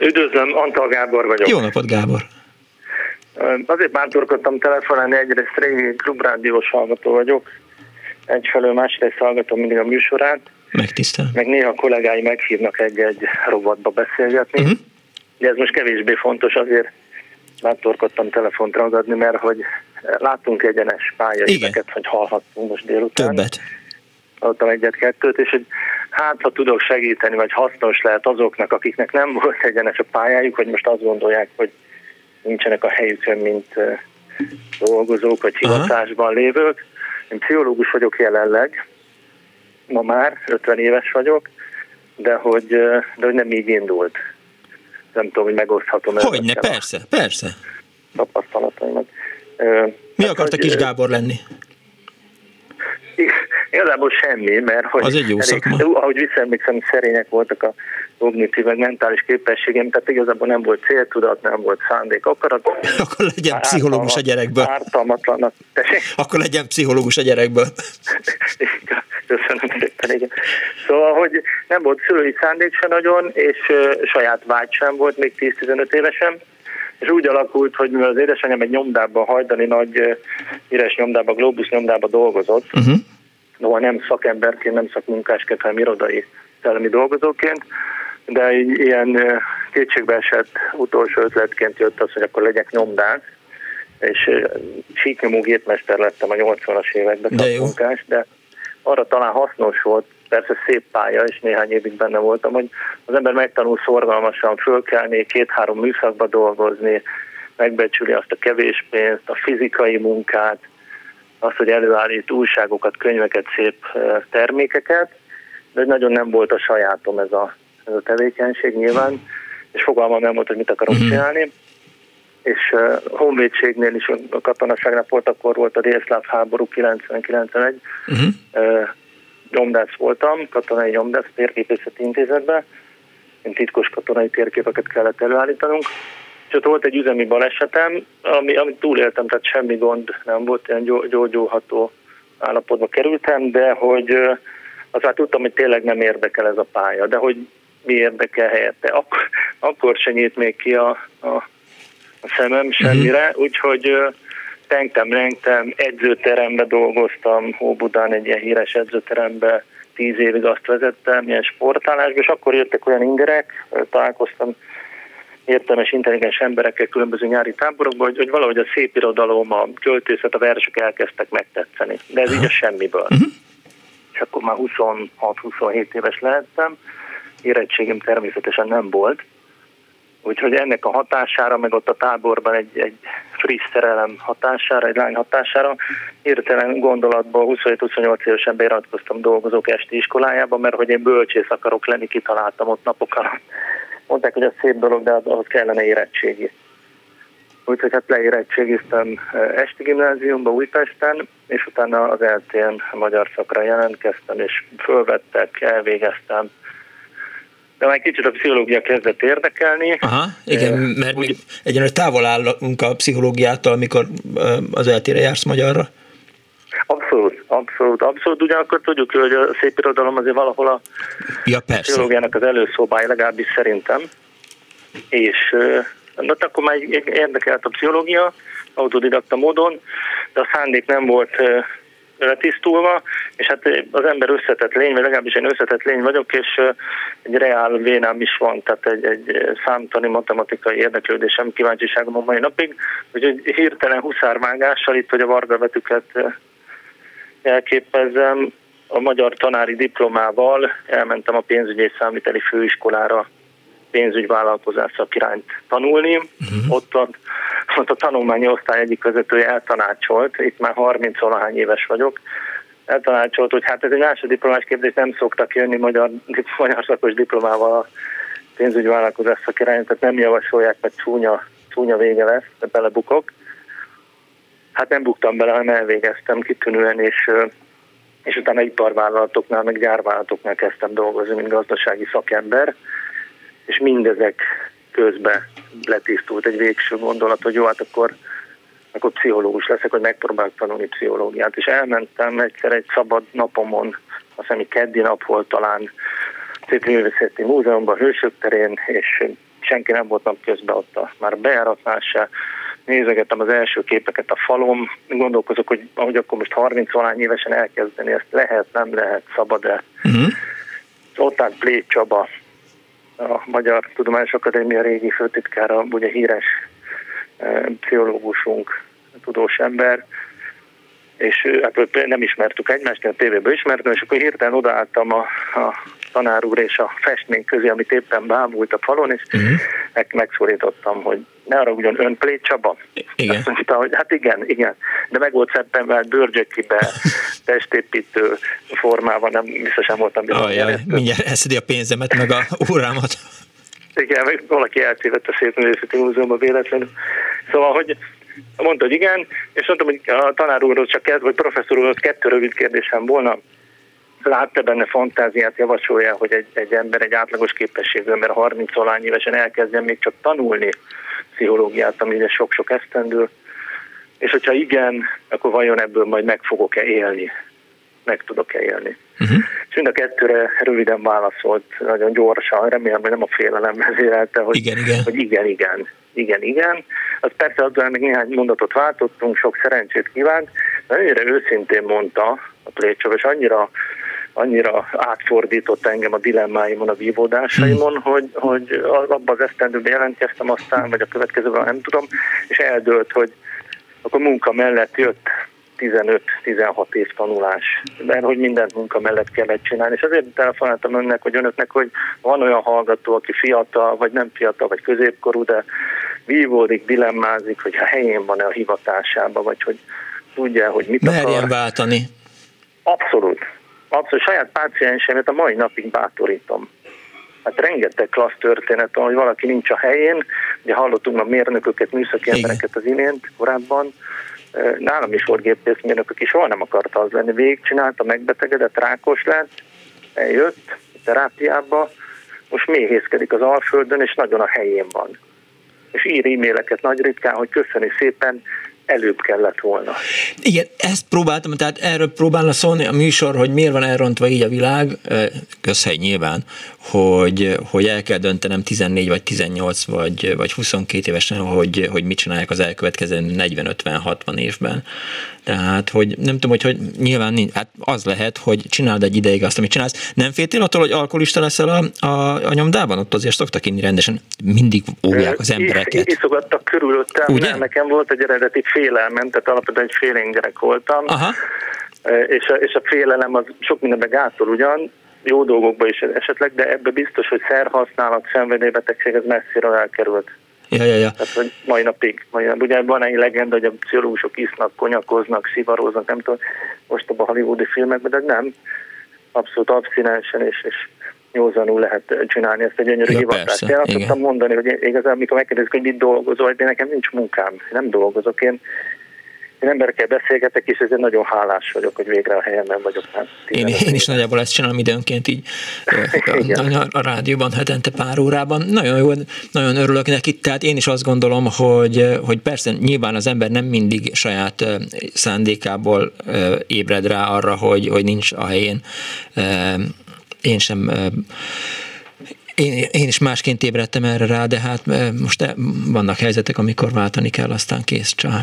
Üdvözlöm, Antal Gábor vagyok. Jó napot, Gábor! Azért bántorkodtam telefonálni, egyrészt régi klubrádiós hallgató vagyok, egyfelől másrészt hallgatom mindig a műsorát. Megtisztel. Meg néha a kollégái meghívnak egy-egy rovatba beszélgetni. Uh-huh. De ez most kevésbé fontos, azért bántorkodtam telefont ragadni, mert hogy látunk egyenes pályaideket, hogy hallhattunk most délután. Többet. Hallottam egyet-kettőt, és hogy hát ha tudok segíteni, vagy hasznos lehet azoknak, akiknek nem volt egyenes a pályájuk, hogy most azt gondolják, hogy nincsenek a helyükön, mint dolgozók vagy hivatásban lévők. Én pszichológus vagyok jelenleg, ma már 50 éves vagyok, de hogy, de hogy nem így indult. Nem tudom, hogy megoszthatom. Hogyne, persze, persze. Tapasztalataimat. Mi hát, akarta Kis Gábor lenni? Igazából semmi, mert hogy az egy jó elég, szakma. ahogy visszaemlékszem, szerények voltak a kognitív, meg mentális képességem, tehát igazából nem volt céltudat, nem volt szándék, akarat. Akkor legyen pszichológus a gyerekből. Ártalmatlanak. Akkor legyen pszichológus a gyerekből. Köszönöm szépen, igen. Szóval, hogy nem volt szülői szándék se nagyon, és saját vágy sem volt még 10-15 évesen, és úgy alakult, hogy mivel az édesanyám egy nyomdában, hajdani nagy híres nyomdában, Globus nyomdában dolgozott, uh-huh. noha nem szakemberként, nem szakmunkásként, hanem irodai szellemi dolgozóként, de ilyen kétségbeesett utolsó ötletként jött az, hogy akkor legyek nyomdás, és síknyomó gépmester lettem a 80-as években de munkás, de arra talán hasznos volt, persze szép pálya, és néhány évig benne voltam, hogy az ember megtanul szorgalmasan fölkelni, két-három műszakba dolgozni, megbecsüli azt a kevés pénzt, a fizikai munkát, azt, hogy előállít újságokat, könyveket, szép termékeket, de nagyon nem volt a sajátom ez a ez a tevékenység nyilván, és fogalmam nem volt, hogy mit akarok uh-huh. csinálni. És uh, honvédségnél is a katonaságnál volt, akkor volt a délszláv háború 90-91. Uh-huh. Uh, nyomdász voltam, katonai nyomdász térképészeti intézetben. Én titkos katonai térképeket kellett előállítanunk. És ott volt egy üzemi balesetem, ami, amit túléltem, tehát semmi gond nem volt, ilyen gyógyulható állapotba kerültem, de hogy az már tudtam, hogy tényleg nem érdekel ez a pálya, de hogy mi érdekel helyette. Akkor, akkor se nyílt még ki a, a, a szemem semmire, uh-huh. úgyhogy tenktem, rengtem, edzőterembe dolgoztam, Hóbudán egy ilyen híres edzőterembe, tíz évig azt vezettem, ilyen sportálásban, és akkor jöttek olyan ingerek, találkoztam értelmes, intelligens emberekkel különböző nyári táborokban, hogy, hogy valahogy a szép irodalom, a költészet, a versek elkezdtek megtetszeni. De ez így a semmiből. Uh-huh. És akkor már 26-27 éves lehettem, érettségem természetesen nem volt, úgyhogy ennek a hatására, meg ott a táborban egy, egy friss szerelem hatására, egy lány hatására, hirtelen gondolatból 27-28 évesen beiratkoztam dolgozók esti iskolájába, mert hogy én bölcsész akarok lenni, kitaláltam ott napok alatt. Mondták, hogy ez szép dolog, de ahhoz kellene érettségi. Úgyhogy hát leérettségiztem eh, esti gimnáziumba Újpesten, és utána az eltén magyar szakra jelentkeztem, és fölvettek, elvégeztem de már kicsit a pszichológia kezdett érdekelni. Aha, igen, mert Úgy, még egyenlően távol állunk a pszichológiától, amikor az eltére jársz magyarra. Abszolút, abszolút, abszolút. Ugyanakkor tudjuk, hogy a szép irodalom azért valahol a ja, persze. pszichológiának az előszobája, legalábbis szerintem. És na, akkor már érdekelt a pszichológia, autodidakta módon, de a szándék nem volt letisztulva, és hát az ember összetett lény, vagy legalábbis én összetett lény vagyok, és egy reál vénám is van, tehát egy, egy számtani matematikai érdeklődésem, kíváncsiságom a mai napig, úgyhogy hirtelen huszárvágással itt, hogy a varga betűket elképezzem, a magyar tanári diplomával elmentem a pénzügyi és főiskolára pénzügyvállalkozás szakirányt tanulni. Uh-huh. Ott, a, ott a tanulmányi osztály egyik vezetője eltanácsolt, itt már 30 valahány éves vagyok, eltanácsolt, hogy hát ez egy másoddiplomás képzés, nem szoktak jönni magyar, magyar szakos diplomával a pénzügyi vállalkozás szakirány, tehát nem javasolják, mert csúnya, csúnya vége lesz, de belebukok. Hát nem buktam bele, hanem elvégeztem kitűnően, és, és utána iparvállalatoknál, meg gyárvállalatoknál kezdtem dolgozni, mint gazdasági szakember, és mindezek közben letisztult egy végső gondolat, hogy jó, hát akkor, akkor pszichológus leszek, hogy megpróbálok tanulni pszichológiát. És elmentem egyszer egy szabad napomon, azt hiszem, keddi nap volt talán Szépművészeti Múzeumban, Hősök terén, és senki nem volt napközben ott a, már bejáratnál se. Nézegettem az első képeket a falom, gondolkozok, hogy ahogy akkor most 30 valány évesen elkezdeni, ezt lehet, nem lehet, szabad-e. Uh-huh. Ott állt Plé Csaba, a Magyar Tudományos Akadémia régi főtitkára, ugye híres e, pszichológusunk, tudós ember, és hát nem ismertük egymást, a tévéből ismertem, és akkor hirtelen odaálltam a, a tanár úr és a festmény közé, amit éppen bámult a falon, és uh-huh. meg, megszólítottam, hogy ne arra ugyan ön Plé Csaba. Igen. Azt mondta, hogy hát igen, igen, de meg volt mert bőrgyökibe, testépítő formában, nem biztosan voltam bizony. Ajaj, mindjárt eszedi a pénzemet, meg a órámat. Igen, meg valaki eltévedt a Szép Művészeti Múzeumban véletlenül. Szóval, hogy mondta, hogy igen, és mondtam, hogy a tanár úrhoz csak kettő, vagy professzor úrhoz kettő rövid kérdésem volna látta benne fantáziát, javasolja, hogy egy, egy ember egy átlagos képességű mert 30 valány évesen elkezdjen még csak tanulni pszichológiát, ami ugye sok-sok esztendő, és hogyha igen, akkor vajon ebből majd meg fogok-e élni, meg tudok-e élni. Uh-huh. És mind a kettőre röviden válaszolt, nagyon gyorsan, remélem, hogy nem a félelem vezérelte, hogy igen, igen. hogy igen, igen, igen, igen. Az persze azzal még néhány mondatot váltottunk, sok szerencsét kívánt, de annyira őszintén mondta a Plécsov, és annyira annyira átfordított engem a dilemmáimon, a vívódásaimon, hmm. hogy, hogy abban az esztendőben jelentkeztem aztán, vagy a következőben nem tudom, és eldőlt, hogy akkor munka mellett jött 15-16 év tanulás, mert hogy mindent munka mellett kellett csinálni. És azért telefonáltam önnek, hogy önöknek, hogy van olyan hallgató, aki fiatal, vagy nem fiatal, vagy középkorú, de vívódik, dilemmázik, hogy a helyén van-e a hivatásába, vagy hogy tudja, hogy mit Merjen akar. váltani. Abszolút abszolút saját páciensemet a mai napig bátorítom. Hát rengeteg klassz történet hogy valaki nincs a helyén, ugye hallottunk a mérnököket, műszaki embereket az imént korábban, nálam is volt gépészmérnök, aki soha nem akart az lenni. Végigcsinálta, megbetegedett, rákos lett, eljött terápiába, most méhészkedik az Alföldön, és nagyon a helyén van. És ír e-maileket nagy ritkán, hogy köszöni szépen, előbb kellett volna. Igen, ezt próbáltam, tehát erről próbálna szólni a műsor, hogy miért van elrontva így a világ, közhely nyilván, hogy, hogy el kell döntenem 14 vagy 18 vagy, vagy 22 évesen, hogy, hogy mit csinálják az elkövetkező 40-50-60 évben. Tehát, hogy nem tudom, hogy, hogy nyilván hát az lehet, hogy csináld egy ideig azt, amit csinálsz. Nem féltél attól, hogy alkoholista leszel a, a, a nyomdában? Ott azért szoktak inni rendesen, mindig óvják az embereket. Iszogattak körülöttem, Ugye? nekem volt egy eredeti félelmem, tehát alapvetően egy félénk gyerek voltam. Aha. És a, és a félelem az sok mindenben gátol ugyan, jó dolgokba is esetleg, de ebbe biztos, hogy szerhasználat, szenvedélybetegség, ez messzire elkerült. Ja, ja, ja. Tehát, hogy mai napig, mai, ugye van egy legenda, hogy a pszichológusok isznak, konyakoznak, szivaroznak, nem tudom, most a hollywoodi filmekben, de nem. Abszolút abszinensen és, és józanul lehet csinálni ezt egy gyönyörű ja, hivatást. Én azt tudtam mondani, hogy igazából, amikor megkérdezik, hogy mit dolgozol, de nekem nincs munkám, nem dolgozok. Én én emberekkel beszélgetek, és ezért nagyon hálás vagyok, hogy végre a helyemben vagyok. Hát, én, én is nagyjából ezt csinálom időnként így a, a, a rádióban hetente pár órában. Nagyon jó, nagyon örülök neki, tehát én is azt gondolom, hogy, hogy persze nyilván az ember nem mindig saját szándékából ébred rá arra, hogy, hogy nincs a helyén. Én sem én, én is másként ébredtem erre rá, de hát most vannak helyzetek, amikor váltani kell, aztán kész csá.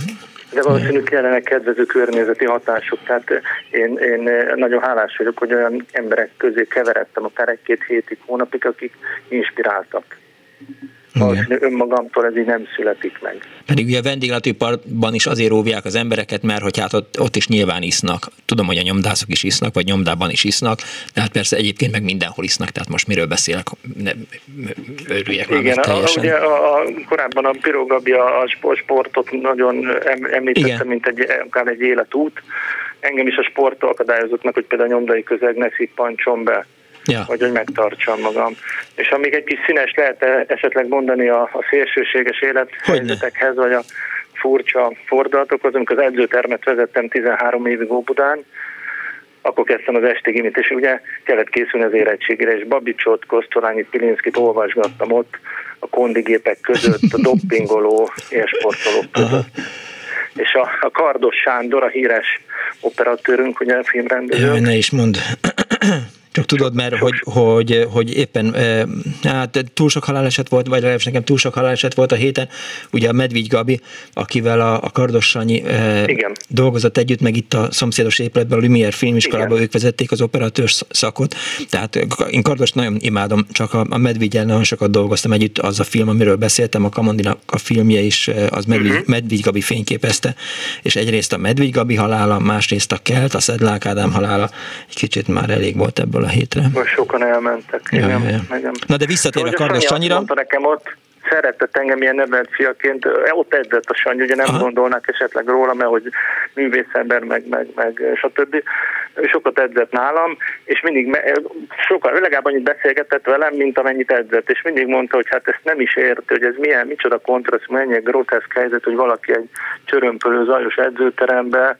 De valószínűleg kellene kedvező környezeti hatások. Tehát én, én nagyon hálás vagyok, hogy olyan emberek közé keveredtem akár egy-két hétig, hónapig, akik inspiráltak. Valószínűleg önmagamtól ez így nem születik meg. Pedig ugye a vendéglátóiparban is azért óvják az embereket, mert hogy hát ott, ott is nyilván isznak. Tudom, hogy a nyomdászok is isznak, vagy nyomdában is isznak, de hát persze egyébként meg mindenhol isznak, tehát most miről beszélek, ne, örüljek már Igen, teljesen. A, ugye a, a, korábban a Pirogabi a sportot nagyon említette, mint egy, akár egy életút, engem is a sporttól akadályozott meg, hogy például a nyomdai közeg ne szippancson be, ja. vagy hogy megtartsam magam. És amíg egy kis színes lehet esetleg mondani a, a szélsőséges élethelyzetekhez, vagy a furcsa fordulatokhoz, amikor az edzőtermet vezettem 13 évig Óbudán, akkor kezdtem az esti gimit, és ugye kellett készülni az érettségére, és Babicsot, Kosztolányi, Pilinszkit olvasgattam ott a kondigépek között, a doppingoló élsportolók között. És a, a Kardos Sándor, a híres operatőrünk, ugye a filmrendező. Jaj, ne is mond. Csak tudod, mert hogy, hogy, hogy éppen hát túl sok haláleset volt, vagy legalábbis nekem túl sok haláleset volt a héten. Ugye a Medvigy Gabi, akivel a, a Kardos Sanyi Igen. dolgozott együtt, meg itt a szomszédos épületben, a Lumière filmiskolában ők vezették az operatőr szakot. Tehát én Kardos nagyon imádom, csak a, a Medvigyel nagyon sokat dolgoztam együtt, az a film, amiről beszéltem, a Kamandinak a filmje is, az Medvigy, uh-huh. Medvigy Gabi fényképezte, és egyrészt a Medvigy Gabi halála, másrészt a Kelt, a Szedlák Ádám halála, egy kicsit már elég volt ebből erről a hétre. Most sokan elmentek. Ja, igen, ja, ja. Na de visszatér a Kardos Sanyira. Mondta nekem ott, szeretett engem ilyen nevelt fiaként, ott edzett a Sanyi, ugye nem Aha. gondolnák esetleg róla, mert hogy művészember, meg, meg, meg stb. Sokat edzett nálam, és mindig sokan, legalább annyit beszélgetett velem, mint amennyit edzett, és mindig mondta, hogy hát ezt nem is ért, hogy ez milyen, micsoda kontraszt, mennyi groteszk helyzet, hogy valaki egy csörömpölő zajos edzőterembe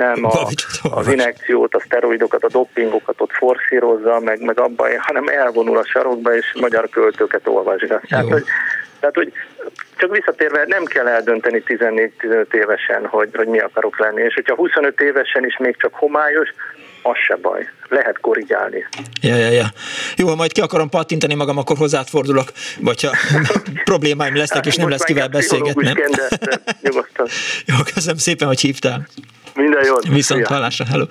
nem a, az inekciót, a szteroidokat, a dopingokat ott forszírozza, meg, meg abban, hanem elvonul a sarokba, és magyar költőket olvasgat. Tehát, hogy, tehát, hogy csak visszatérve nem kell eldönteni 14-15 évesen, hogy, hogy mi akarok lenni. És hogyha 25 évesen is még csak homályos, az se baj. Lehet korrigálni. Ja, ja, ja. Jó, ha majd ki akarom pattintani magam, akkor hozzád fordulok, vagy ha problémáim lesznek, és nem lesz kivel beszélgetnem. Jó, köszönöm szépen, hogy hívtál. Minden jót. Viszont hallásra, hello.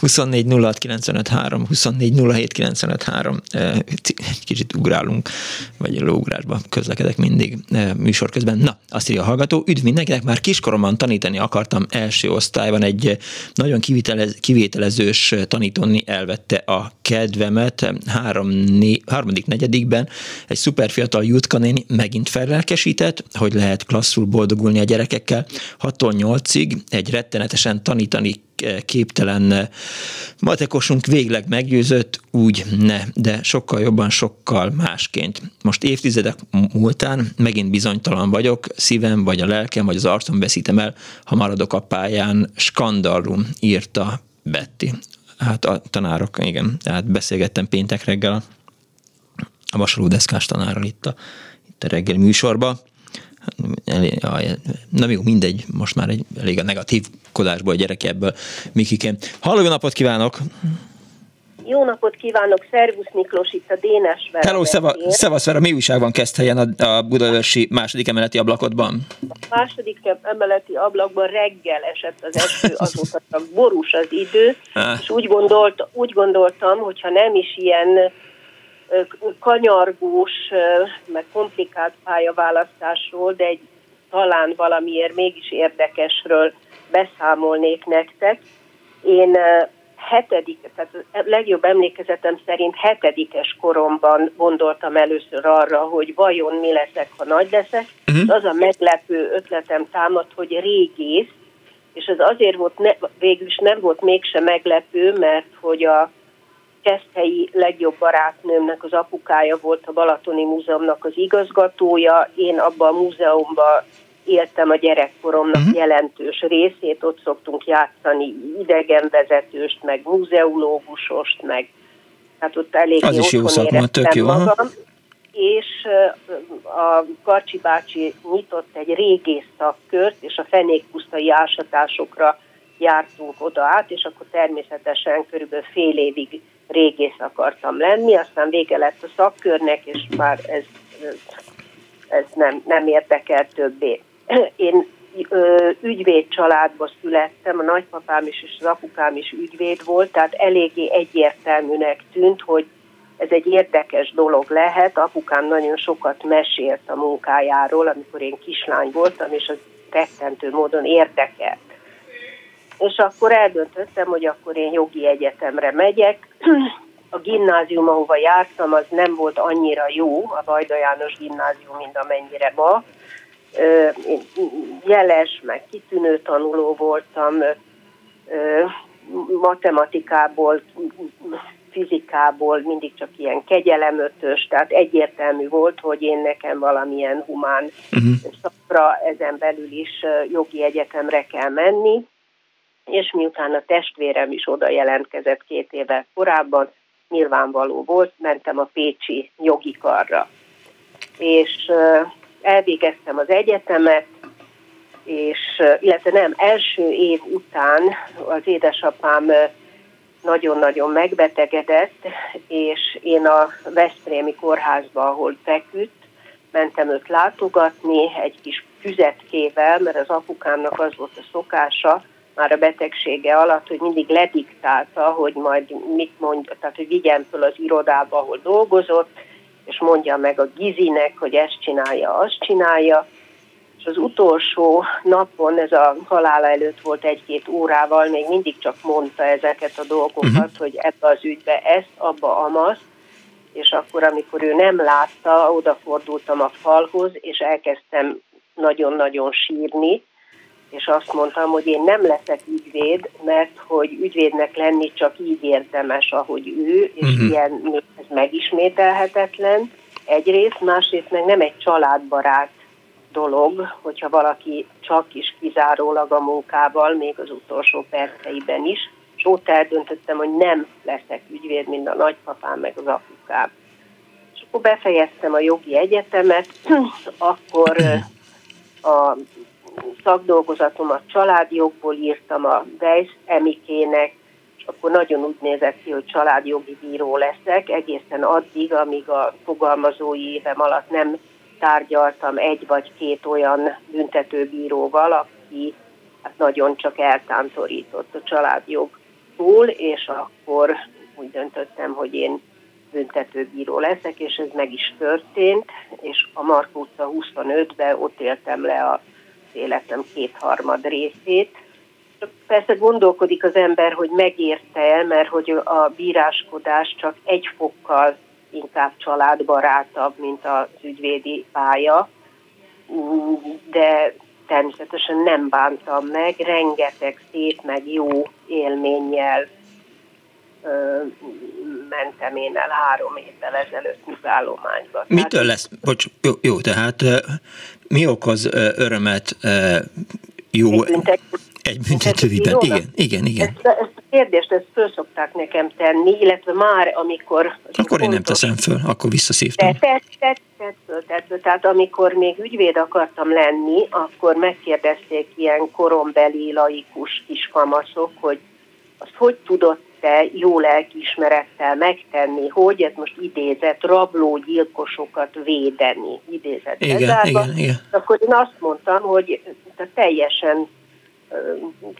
24 06 95 3, 24 07 95 3. Egy kicsit ugrálunk, vagy lóugrásba közlekedek mindig műsor közben. Na, azt írja a hallgató, üdv mindenkinek, már kiskoromban tanítani akartam első osztályban, egy nagyon kivételez, kivételezős tanítóni elvette a kedvemet. Három, né, harmadik negyedikben egy szuper fiatal Jutka néni megint felelkesített, hogy lehet klasszul boldogulni a gyerekekkel. 6-tól 8-ig egy rettenetes teljesen tanítani képtelen matekosunk végleg meggyőzött, úgy ne, de sokkal jobban, sokkal másként. Most évtizedek múltán megint bizonytalan vagyok, szívem, vagy a lelkem, vagy az arcom veszítem el, ha maradok a pályán, skandalum, írta Betty. Hát a tanárok, igen, tehát beszélgettem péntek reggel a vasalódeszkás tanárral itt a, itt a reggeli műsorban, nem jó, mindegy, most már egy, elég a negatív kodásból a gyerek ebből. Mikikén. Halló, jó napot kívánok! Jó napot kívánok, Szervusz Miklós, itt a Dénes Vera. Hello, szeva, szevasz Vera, mi újságban kezd helyen a, a Budaörsi második emeleti ablakodban? A második emeleti ablakban reggel esett az eső, azóta borús az idő, és úgy, gondolt, úgy gondoltam, hogyha nem is ilyen kanyargós, meg komplikált pályaválasztásról, de egy talán valamiért mégis érdekesről beszámolnék nektek. Én hetedik, tehát a legjobb emlékezetem szerint hetedikes koromban gondoltam először arra, hogy vajon mi leszek, ha nagy leszek. Uh-huh. Az a meglepő ötletem támad, hogy régész, és ez azért volt, ne, végül is nem volt mégse meglepő, mert hogy a Keszthelyi legjobb barátnőmnek az apukája volt a Balatoni Múzeumnak az igazgatója. Én abban a múzeumban éltem a gyerekkoromnak uh-huh. jelentős részét, ott szoktunk játszani idegenvezetőst, meg múzeológusost, meg hát ott elég Az is jó szakma, tök jó. Magam. És a Karcsi bácsi nyitott egy régész szakkört, és a fenékpusztai ásatásokra jártunk oda át, és akkor természetesen körülbelül fél évig régész akartam lenni, aztán vége lett a szakkörnek, és már ez, ez nem, nem érdekel többé. Én ö, ügyvéd családba születtem, a nagypapám is és az apukám is ügyvéd volt, tehát eléggé egyértelműnek tűnt, hogy ez egy érdekes dolog lehet. Apukám nagyon sokat mesélt a munkájáról, amikor én kislány voltam, és az rettentő módon érdekelt. És akkor eldöntöttem, hogy akkor én jogi egyetemre megyek. A gimnázium, ahova jártam, az nem volt annyira jó, a Vajda János gimnázium, mint amennyire ma. Jeles, meg kitűnő tanuló voltam, matematikából, fizikából mindig csak ilyen kegyelemötös, tehát egyértelmű volt, hogy én nekem valamilyen humán uh-huh. szakra ezen belül is jogi egyetemre kell menni, és miután a testvérem is oda jelentkezett két évvel korábban, nyilvánvaló volt, mentem a Pécsi jogi karra. És elvégeztem az egyetemet, és illetve nem, első év után az édesapám nagyon-nagyon megbetegedett, és én a Veszprémi kórházba, ahol feküdt, mentem őt látogatni egy kis füzetkével, mert az apukámnak az volt a szokása, már a betegsége alatt, hogy mindig lediktálta, hogy majd mit mond, tehát hogy vigyen föl az irodába, ahol dolgozott, és mondja meg a Gizinek, hogy ezt csinálja, azt csinálja, és az utolsó napon, ez a halála előtt volt egy-két órával, még mindig csak mondta ezeket a dolgokat, uh-huh. hogy ebbe az ügybe ezt, abba amaz, és akkor, amikor ő nem látta, odafordultam a falhoz, és elkezdtem nagyon-nagyon sírni, és azt mondtam, hogy én nem leszek ügyvéd, mert hogy ügyvédnek lenni csak így érdemes, ahogy ő, és uh-huh. ilyen ez megismételhetetlen egyrészt, másrészt meg nem egy családbarát dolog, hogyha valaki csak is kizárólag a munkával, még az utolsó perceiben is, és ott eldöntöttem, hogy nem leszek ügyvéd, mint a nagypapám, meg az apukám. És akkor befejeztem a jogi egyetemet, akkor a szakdolgozatomat családjogból írtam a Weiss Emikének, és akkor nagyon úgy nézett ki, hogy családjogi bíró leszek, egészen addig, amíg a fogalmazói évem alatt nem tárgyaltam egy vagy két olyan büntetőbíróval, aki hát nagyon csak eltántorított a családjogtól, és akkor úgy döntöttem, hogy én büntetőbíró leszek, és ez meg is történt, és a Mark utca 25-ben ott éltem le a életem kétharmad részét. Persze gondolkodik az ember, hogy megérte el, mert hogy a bíráskodás csak egy fokkal inkább családbarátabb, mint az ügyvédi pálya, de természetesen nem bántam meg, rengeteg szép, meg jó élménnyel ö, mentem én el három évvel ezelőtt nyugállományba. Mitől lesz, bocs, jó, jó tehát mi okoz örömet jó... Egy büntetőügyben, igen, igen, igen. Ezt, ezt a kérdést ezt föl szokták nekem tenni, illetve már amikor... Akkor én nem teszem föl, akkor visszaszívtam. Tett, tett, tett, föl, tett föl. Tehát amikor még ügyvéd akartam lenni, akkor megkérdezték ilyen korombeli laikus kiskamaszok, hogy azt hogy tudott te jó lelkiismerettel megtenni, hogy ez most idézett, rablógyilkosokat védeni, idézett igen, igen, igen. Akkor én azt mondtam, hogy teljesen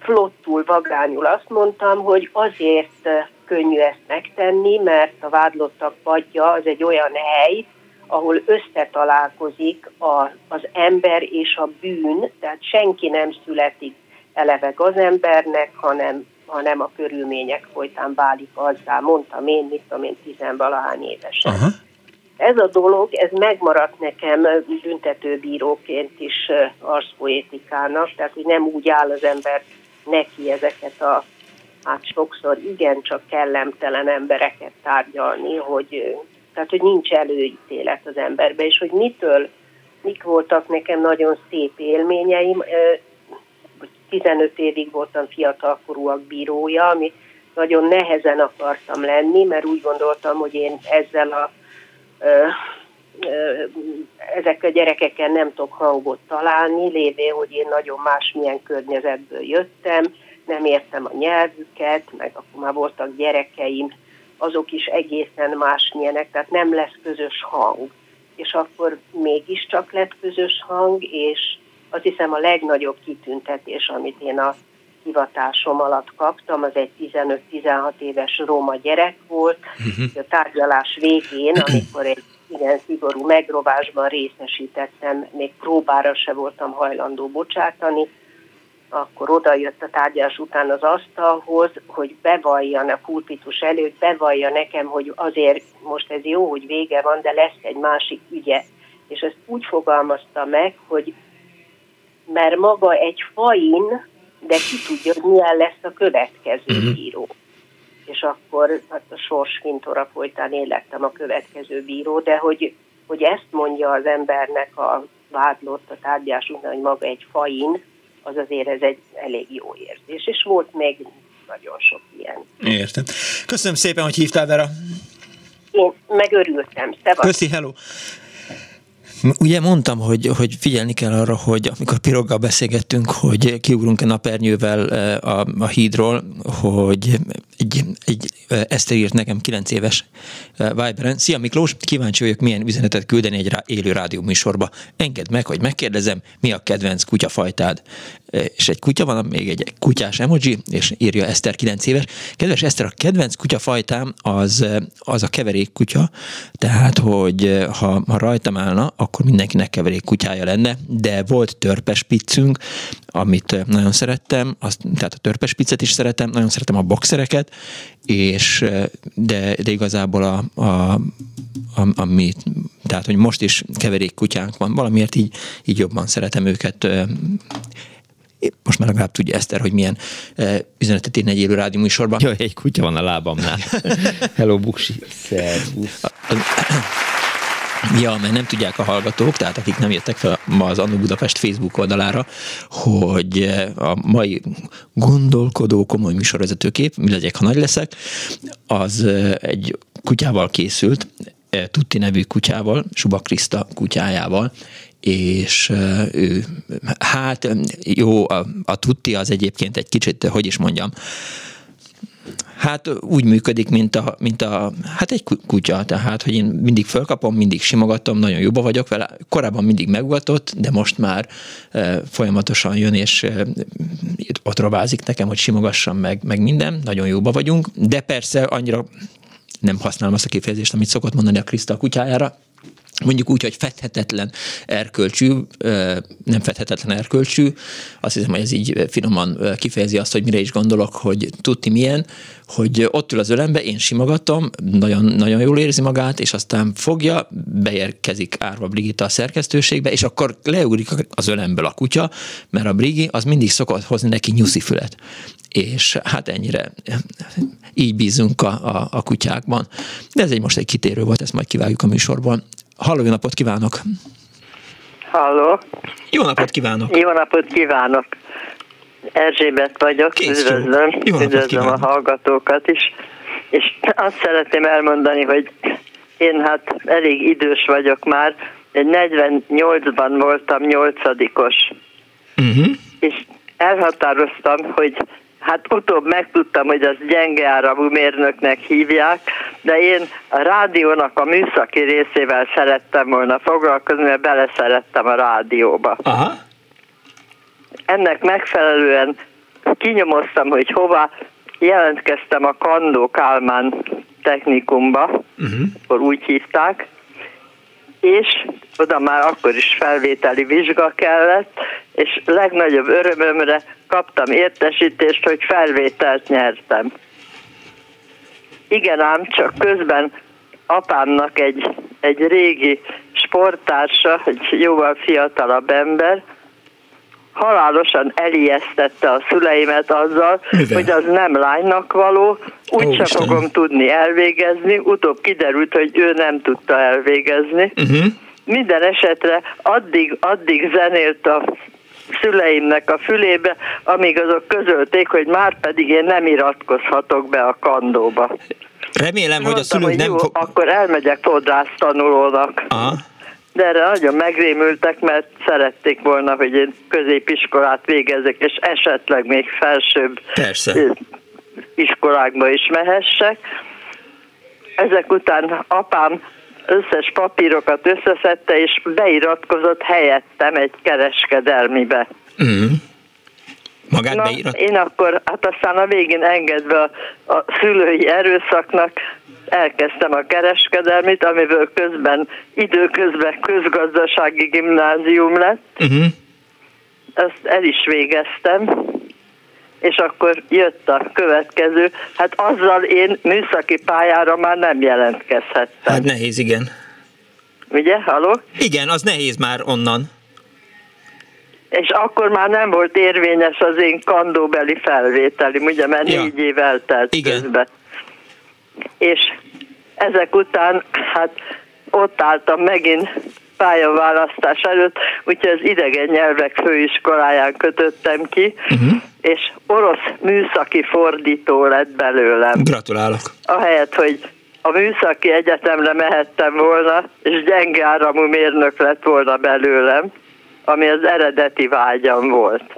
flottul, vagányul. Azt mondtam, hogy azért könnyű ezt megtenni, mert a vádlottak padja az egy olyan hely, ahol összetalálkozik a, az ember és a bűn, tehát senki nem születik eleve gazembernek, hanem, hanem a körülmények folytán válik azzá, mondtam én, mit tudom én, tizenvalahány évesen. Aha ez a dolog, ez megmaradt nekem büntetőbíróként is arszpoétikának, tehát hogy nem úgy áll az ember neki ezeket a hát sokszor igencsak kellemtelen embereket tárgyalni, hogy, tehát, hogy nincs előítélet az emberbe, és hogy mitől, mik voltak nekem nagyon szép élményeim, 15 évig voltam fiatalkorúak bírója, ami nagyon nehezen akartam lenni, mert úgy gondoltam, hogy én ezzel a ezek a gyerekekkel nem tudok hangot találni, lévén, hogy én nagyon másmilyen környezetből jöttem, nem értem a nyelvüket, meg akkor már voltak gyerekeim, azok is egészen másmilyenek, tehát nem lesz közös hang. És akkor mégiscsak lett közös hang, és azt hiszem a legnagyobb kitüntetés, amit én a hivatásom alatt kaptam, az egy 15-16 éves roma gyerek volt. Uh-huh. A tárgyalás végén, amikor egy igen szigorú megrovásban részesítettem, még próbára se voltam hajlandó bocsátani, akkor oda jött a tárgyalás után az asztalhoz, hogy bevallja a pulpitus előtt, bevallja nekem, hogy azért most ez jó, hogy vége van, de lesz egy másik ügye. És ezt úgy fogalmazta meg, hogy mert maga egy fain de ki tudja, hogy milyen lesz a következő uh-huh. bíró. És akkor hát a sors fintora folytán én lettem a következő bíró, de hogy, hogy ezt mondja az embernek a vádlott, a tárgyás után, hogy maga egy fain, az azért ez egy elég jó érzés. És volt még nagyon sok ilyen. Értem. Köszönöm szépen, hogy hívtál, Vera. Én megörültem. Szevasz. Köszi, hello. Ugye mondtam, hogy, hogy figyelni kell arra, hogy amikor piroggal beszélgettünk, hogy kiugrunk a napernyővel eh, a, a hídról, hogy egy, egy Eszter írt nekem 9 éves Viberen. Szia Miklós, kíváncsi vagyok, milyen üzenetet küldeni egy rá, élő rádió műsorba. Engedd meg, hogy megkérdezem, mi a kedvenc kutyafajtád és egy kutya van, még egy kutyás emoji, és írja Eszter 9 éves. Kedves Eszter, a kedvenc kutyafajtám az, az a keverék kutya, tehát, hogy ha, ha rajtam állna, akkor mindenkinek keverék kutyája lenne, de volt törpes piccünk, amit nagyon szerettem, azt, tehát a törpes piccet is szeretem, nagyon szeretem a boxereket, és de, de igazából a, a, a, ami, tehát, hogy most is keverék kutyánk van, valamiért így, így jobban szeretem őket most már legalább tudja Eszter, hogy milyen üzenetet írni egy élő rádió műsorban. Jaj, egy kutya van a lábamnál. Hello, Buksi. Szervusz. Ja, mert nem tudják a hallgatók, tehát akik nem jöttek fel ma az Annó Budapest Facebook oldalára, hogy a mai gondolkodó komoly műsorvezetőkép, mi legyek, ha nagy leszek, az egy kutyával készült, Tutti nevű kutyával, Suba Krista kutyájával, és ő, hát jó, a, a tutti az egyébként egy kicsit, hogy is mondjam, Hát úgy működik, mint a, mint a, hát egy kutya, tehát, hogy én mindig fölkapom, mindig simogatom, nagyon jobba vagyok vele. Korábban mindig megugatott, de most már e, folyamatosan jön, és e, ott robázik nekem, hogy simogassam meg, meg minden, nagyon jóba vagyunk, de persze annyira nem használom azt a kifejezést, amit szokott mondani a Kriszta kutyájára, mondjuk úgy, hogy fedhetetlen erkölcsű, nem fedhetetlen erkölcsű, azt hiszem, hogy ez így finoman kifejezi azt, hogy mire is gondolok, hogy tudti milyen, hogy ott ül az ölembe, én simogatom, nagyon, nagyon jól érzi magát, és aztán fogja, beérkezik Árva Brigitta a szerkesztőségbe, és akkor leugrik az ölemből a kutya, mert a Brigi az mindig szokott hozni neki nyuszifület. És hát ennyire így bízunk a, a, a kutyákban. De ez egy most egy kitérő volt, ezt majd kivágjuk a műsorból. Halló, jó napot kívánok! Halló! Jó napot kívánok! Jó napot kívánok! Erzsébet vagyok, Kész üdvözlöm, jó üdvözlöm a hallgatókat is. És azt szeretném elmondani, hogy én hát elég idős vagyok már, egy 48-ban voltam nyolcadikos. Uh-huh. És elhatároztam, hogy Hát utóbb megtudtam, hogy az gyenge áramú mérnöknek hívják, de én a rádiónak a műszaki részével szerettem volna foglalkozni, mert beleszerettem a rádióba. Aha. Ennek megfelelően kinyomoztam, hogy hova jelentkeztem a Kandó Kálmán technikumba, uh-huh. akkor úgy hívták, és oda már akkor is felvételi vizsga kellett, és legnagyobb örömömre kaptam értesítést, hogy felvételt nyertem. Igen ám, csak közben apámnak egy, egy régi sporttársa, egy jóval fiatalabb ember, halálosan elijesztette a szüleimet azzal, Mivel? hogy az nem lánynak való, úgyse fogom tudni elvégezni, utóbb kiderült, hogy ő nem tudta elvégezni. Uh-huh. Minden esetre addig, addig zenélt a szüleimnek a fülébe, amíg azok közölték, hogy már pedig én nem iratkozhatok be a kandóba. Remélem, Mondtam, hogy a szülők hogy nem... Jó, akkor elmegyek fodrász tanulónak. Aha. De erre nagyon megrémültek, mert szerették volna, hogy én középiskolát végezek, és esetleg még felsőbb Persze. iskolákba is mehessek. Ezek után apám összes papírokat összeszedte, és beiratkozott helyettem egy kereskedelmibe. Mm. Magát Na, beirat? Én akkor, hát aztán a végén engedve a, a szülői erőszaknak elkezdtem a kereskedelmit, amiből közben időközben közgazdasági gimnázium lett. Uh-huh. Ezt el is végeztem, és akkor jött a következő. Hát azzal én műszaki pályára már nem jelentkezhettem. Hát nehéz, igen. Ugye, haló? Igen, az nehéz már onnan. és akkor már nem volt érvényes az én kandóbeli felvételi, ugye, mert ja. négy év eltelt Igen. közben. És ezek után, hát ott álltam megint pályaválasztás előtt, úgyhogy az idegen nyelvek főiskoláján kötöttem ki, uh-huh. és orosz műszaki fordító lett belőlem. Gratulálok! Ahelyett, hogy a műszaki egyetemre mehettem volna, és gyenge áramú mérnök lett volna belőlem, ami az eredeti vágyam volt.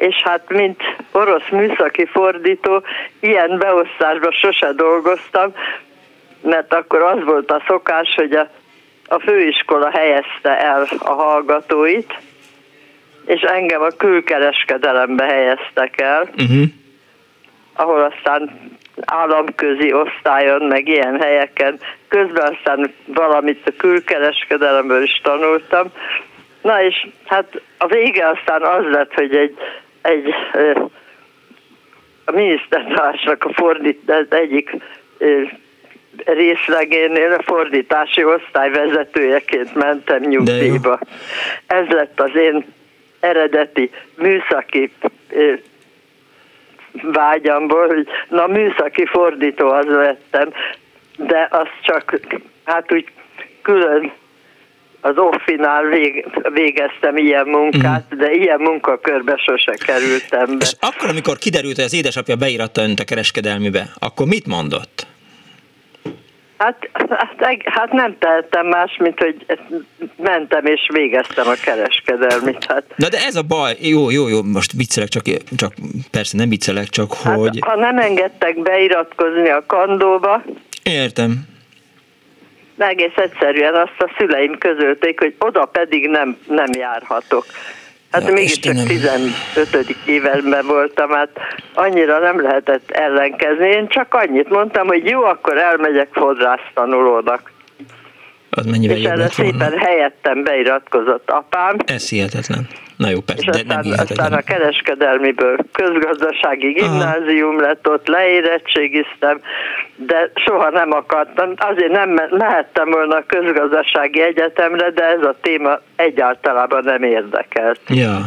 És hát, mint orosz műszaki fordító, ilyen beosztásban sose dolgoztam, mert akkor az volt a szokás, hogy a, a főiskola helyezte el a hallgatóit, és engem a külkereskedelembe helyeztek el, uh-huh. ahol aztán államközi osztályon, meg ilyen helyeken. Közben aztán valamit a külkereskedelemből is tanultam. Na és hát a vége aztán az lett, hogy egy, egy a minisztertársnak a fordít, egyik részlegénél a fordítási osztály vezetőjeként mentem nyugdíjba. Ez lett az én eredeti műszaki vágyamból, hogy na műszaki fordító az lettem, de azt csak hát úgy külön az offinál vég, végeztem ilyen munkát, mm. de ilyen munkakörbe sose kerültem be. És akkor, amikor kiderült, hogy az édesapja beíratta önt a kereskedelmibe, akkor mit mondott? Hát, hát, hát nem tehettem más, mint hogy mentem és végeztem a kereskedelmit. Hát. Na de ez a baj, jó, jó, jó, most viccelek, csak, csak persze nem viccelek, csak hát, hogy... Ha nem engedtek beiratkozni a kandóba... Értem. Egész egyszerűen azt a szüleim közölték, hogy oda pedig nem, nem járhatok. Hát ja, mégiscsak 15. évenben voltam, hát annyira nem lehetett ellenkezni. Én csak annyit mondtam, hogy jó, akkor elmegyek fodrász tanulónak. Az mennyivel és erre szépen helyettem beiratkozott apám. Ez hihetetlen. Na jó, persze, és de aztán, nem aztán a kereskedelmiből közgazdasági gimnázium Aha. lett, ott leérettségiztem, de soha nem akartam, azért nem mehettem volna a közgazdasági egyetemre, de ez a téma egyáltalában nem érdekelt. Ja.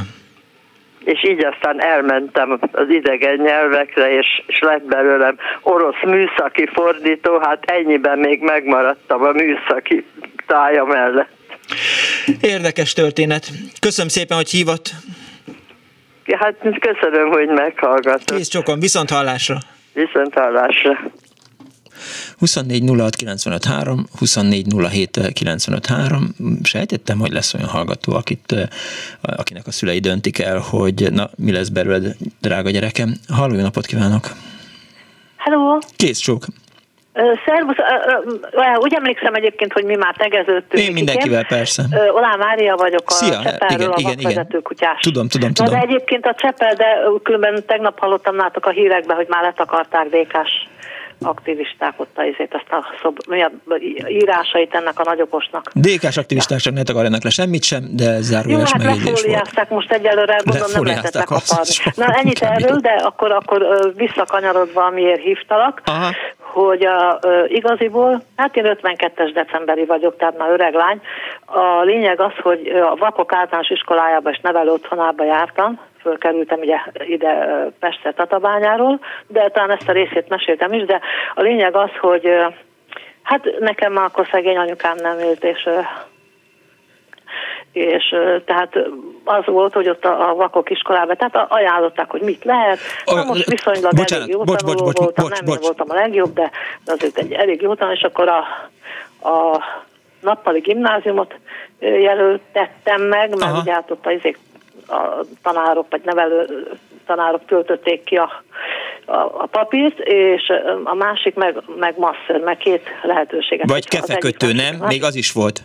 És így aztán elmentem az idegen nyelvekre, és, és lett belőlem orosz műszaki fordító, hát ennyiben még megmaradtam a műszaki tája mellett. Érdekes történet. Köszönöm szépen, hogy hívott. Hát köszönöm, hogy meghallgatott. Kész csokon, viszont hallásra. Viszont hallásra. 24 06 95 3, 24 07 95 3. Sejtettem, hogy lesz olyan hallgató, akit, akinek a szülei döntik el, hogy na, mi lesz belőled, drága gyerekem. Halló, napot kívánok! Hello! Kész csók! Szervusz, úgy emlékszem egyébként, hogy mi már tegeződtünk. Én mindenkivel, persze. Olá Mária vagyok a Szia, igen, a igen, igen. kutyás. Tudom, tudom, tudom. Na, de egyébként a Csepel, de különben tegnap hallottam nátok a hírekben, hogy már letakarták DK-s aktivisták ott a, azért azt a szob, mi a írásait ennek a nagyokosnak. DK-s aktivisták ne takarjanak le semmit sem, de zárójeles Jó, hát lefóliázták most egyelőre, gondolom nem lehetett lekaparni. Na ennyit erről, de akkor, akkor visszakanyarodva, amiért hívtalak, Aha. hogy a, igaziból, hát én 52-es decemberi vagyok, tehát már öreg lány. A lényeg az, hogy a Vakok általános iskolájába és nevelő otthonába jártam, fölkerültem ugye ide Pestre Tatabányáról, de talán ezt a részét meséltem is, de a lényeg az, hogy hát nekem már akkor szegény anyukám nem élt, és és tehát az volt, hogy ott a, a vakok iskolában, tehát ajánlották, hogy mit lehet. Na most viszonylag bocsánat, elég jó bocs, bocs, bocs, voltam, bocs, nem bocs. voltam a legjobb, de azért egy elég jó tanul, és akkor a, a nappali gimnáziumot jelöltettem meg, mert Aha. ugye hát ott az a tanárok vagy nevelő tanárok töltötték ki a, a, a papírt, és a másik meg, meg masször, meg két lehetőséget. Vagy kefekötő, nem? Még az is volt.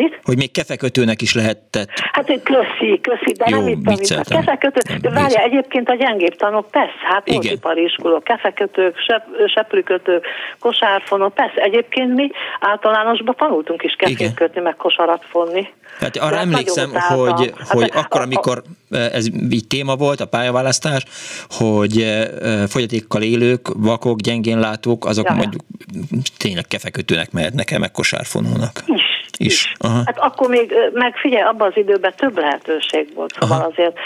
Mit? Hogy még kefekötőnek is lehetett. Hát köszi, köszi, de Jó, nem itt a kefekötő, de várja, egyébként a gyengébb tanok, persze, hát volt ipari iskoló, kefekötők, sep, seprűkötők, kosárfonok, persze, egyébként mi általánosban tanultunk is kefét kötni, meg kosarat fonni. Hát arra hát emlékszem, hogy, hát hogy hát, akkor, amikor ez így téma volt, a pályaválasztás, hogy fogyatékkal élők, vakok, gyengén látók, azok ja. mondjuk tényleg kefekötőnek mehetnek el, meg kosárfonónak. Is is. Aha. Hát akkor még, meg figyelj, abban az időben több lehetőség volt, szóval Aha. azért.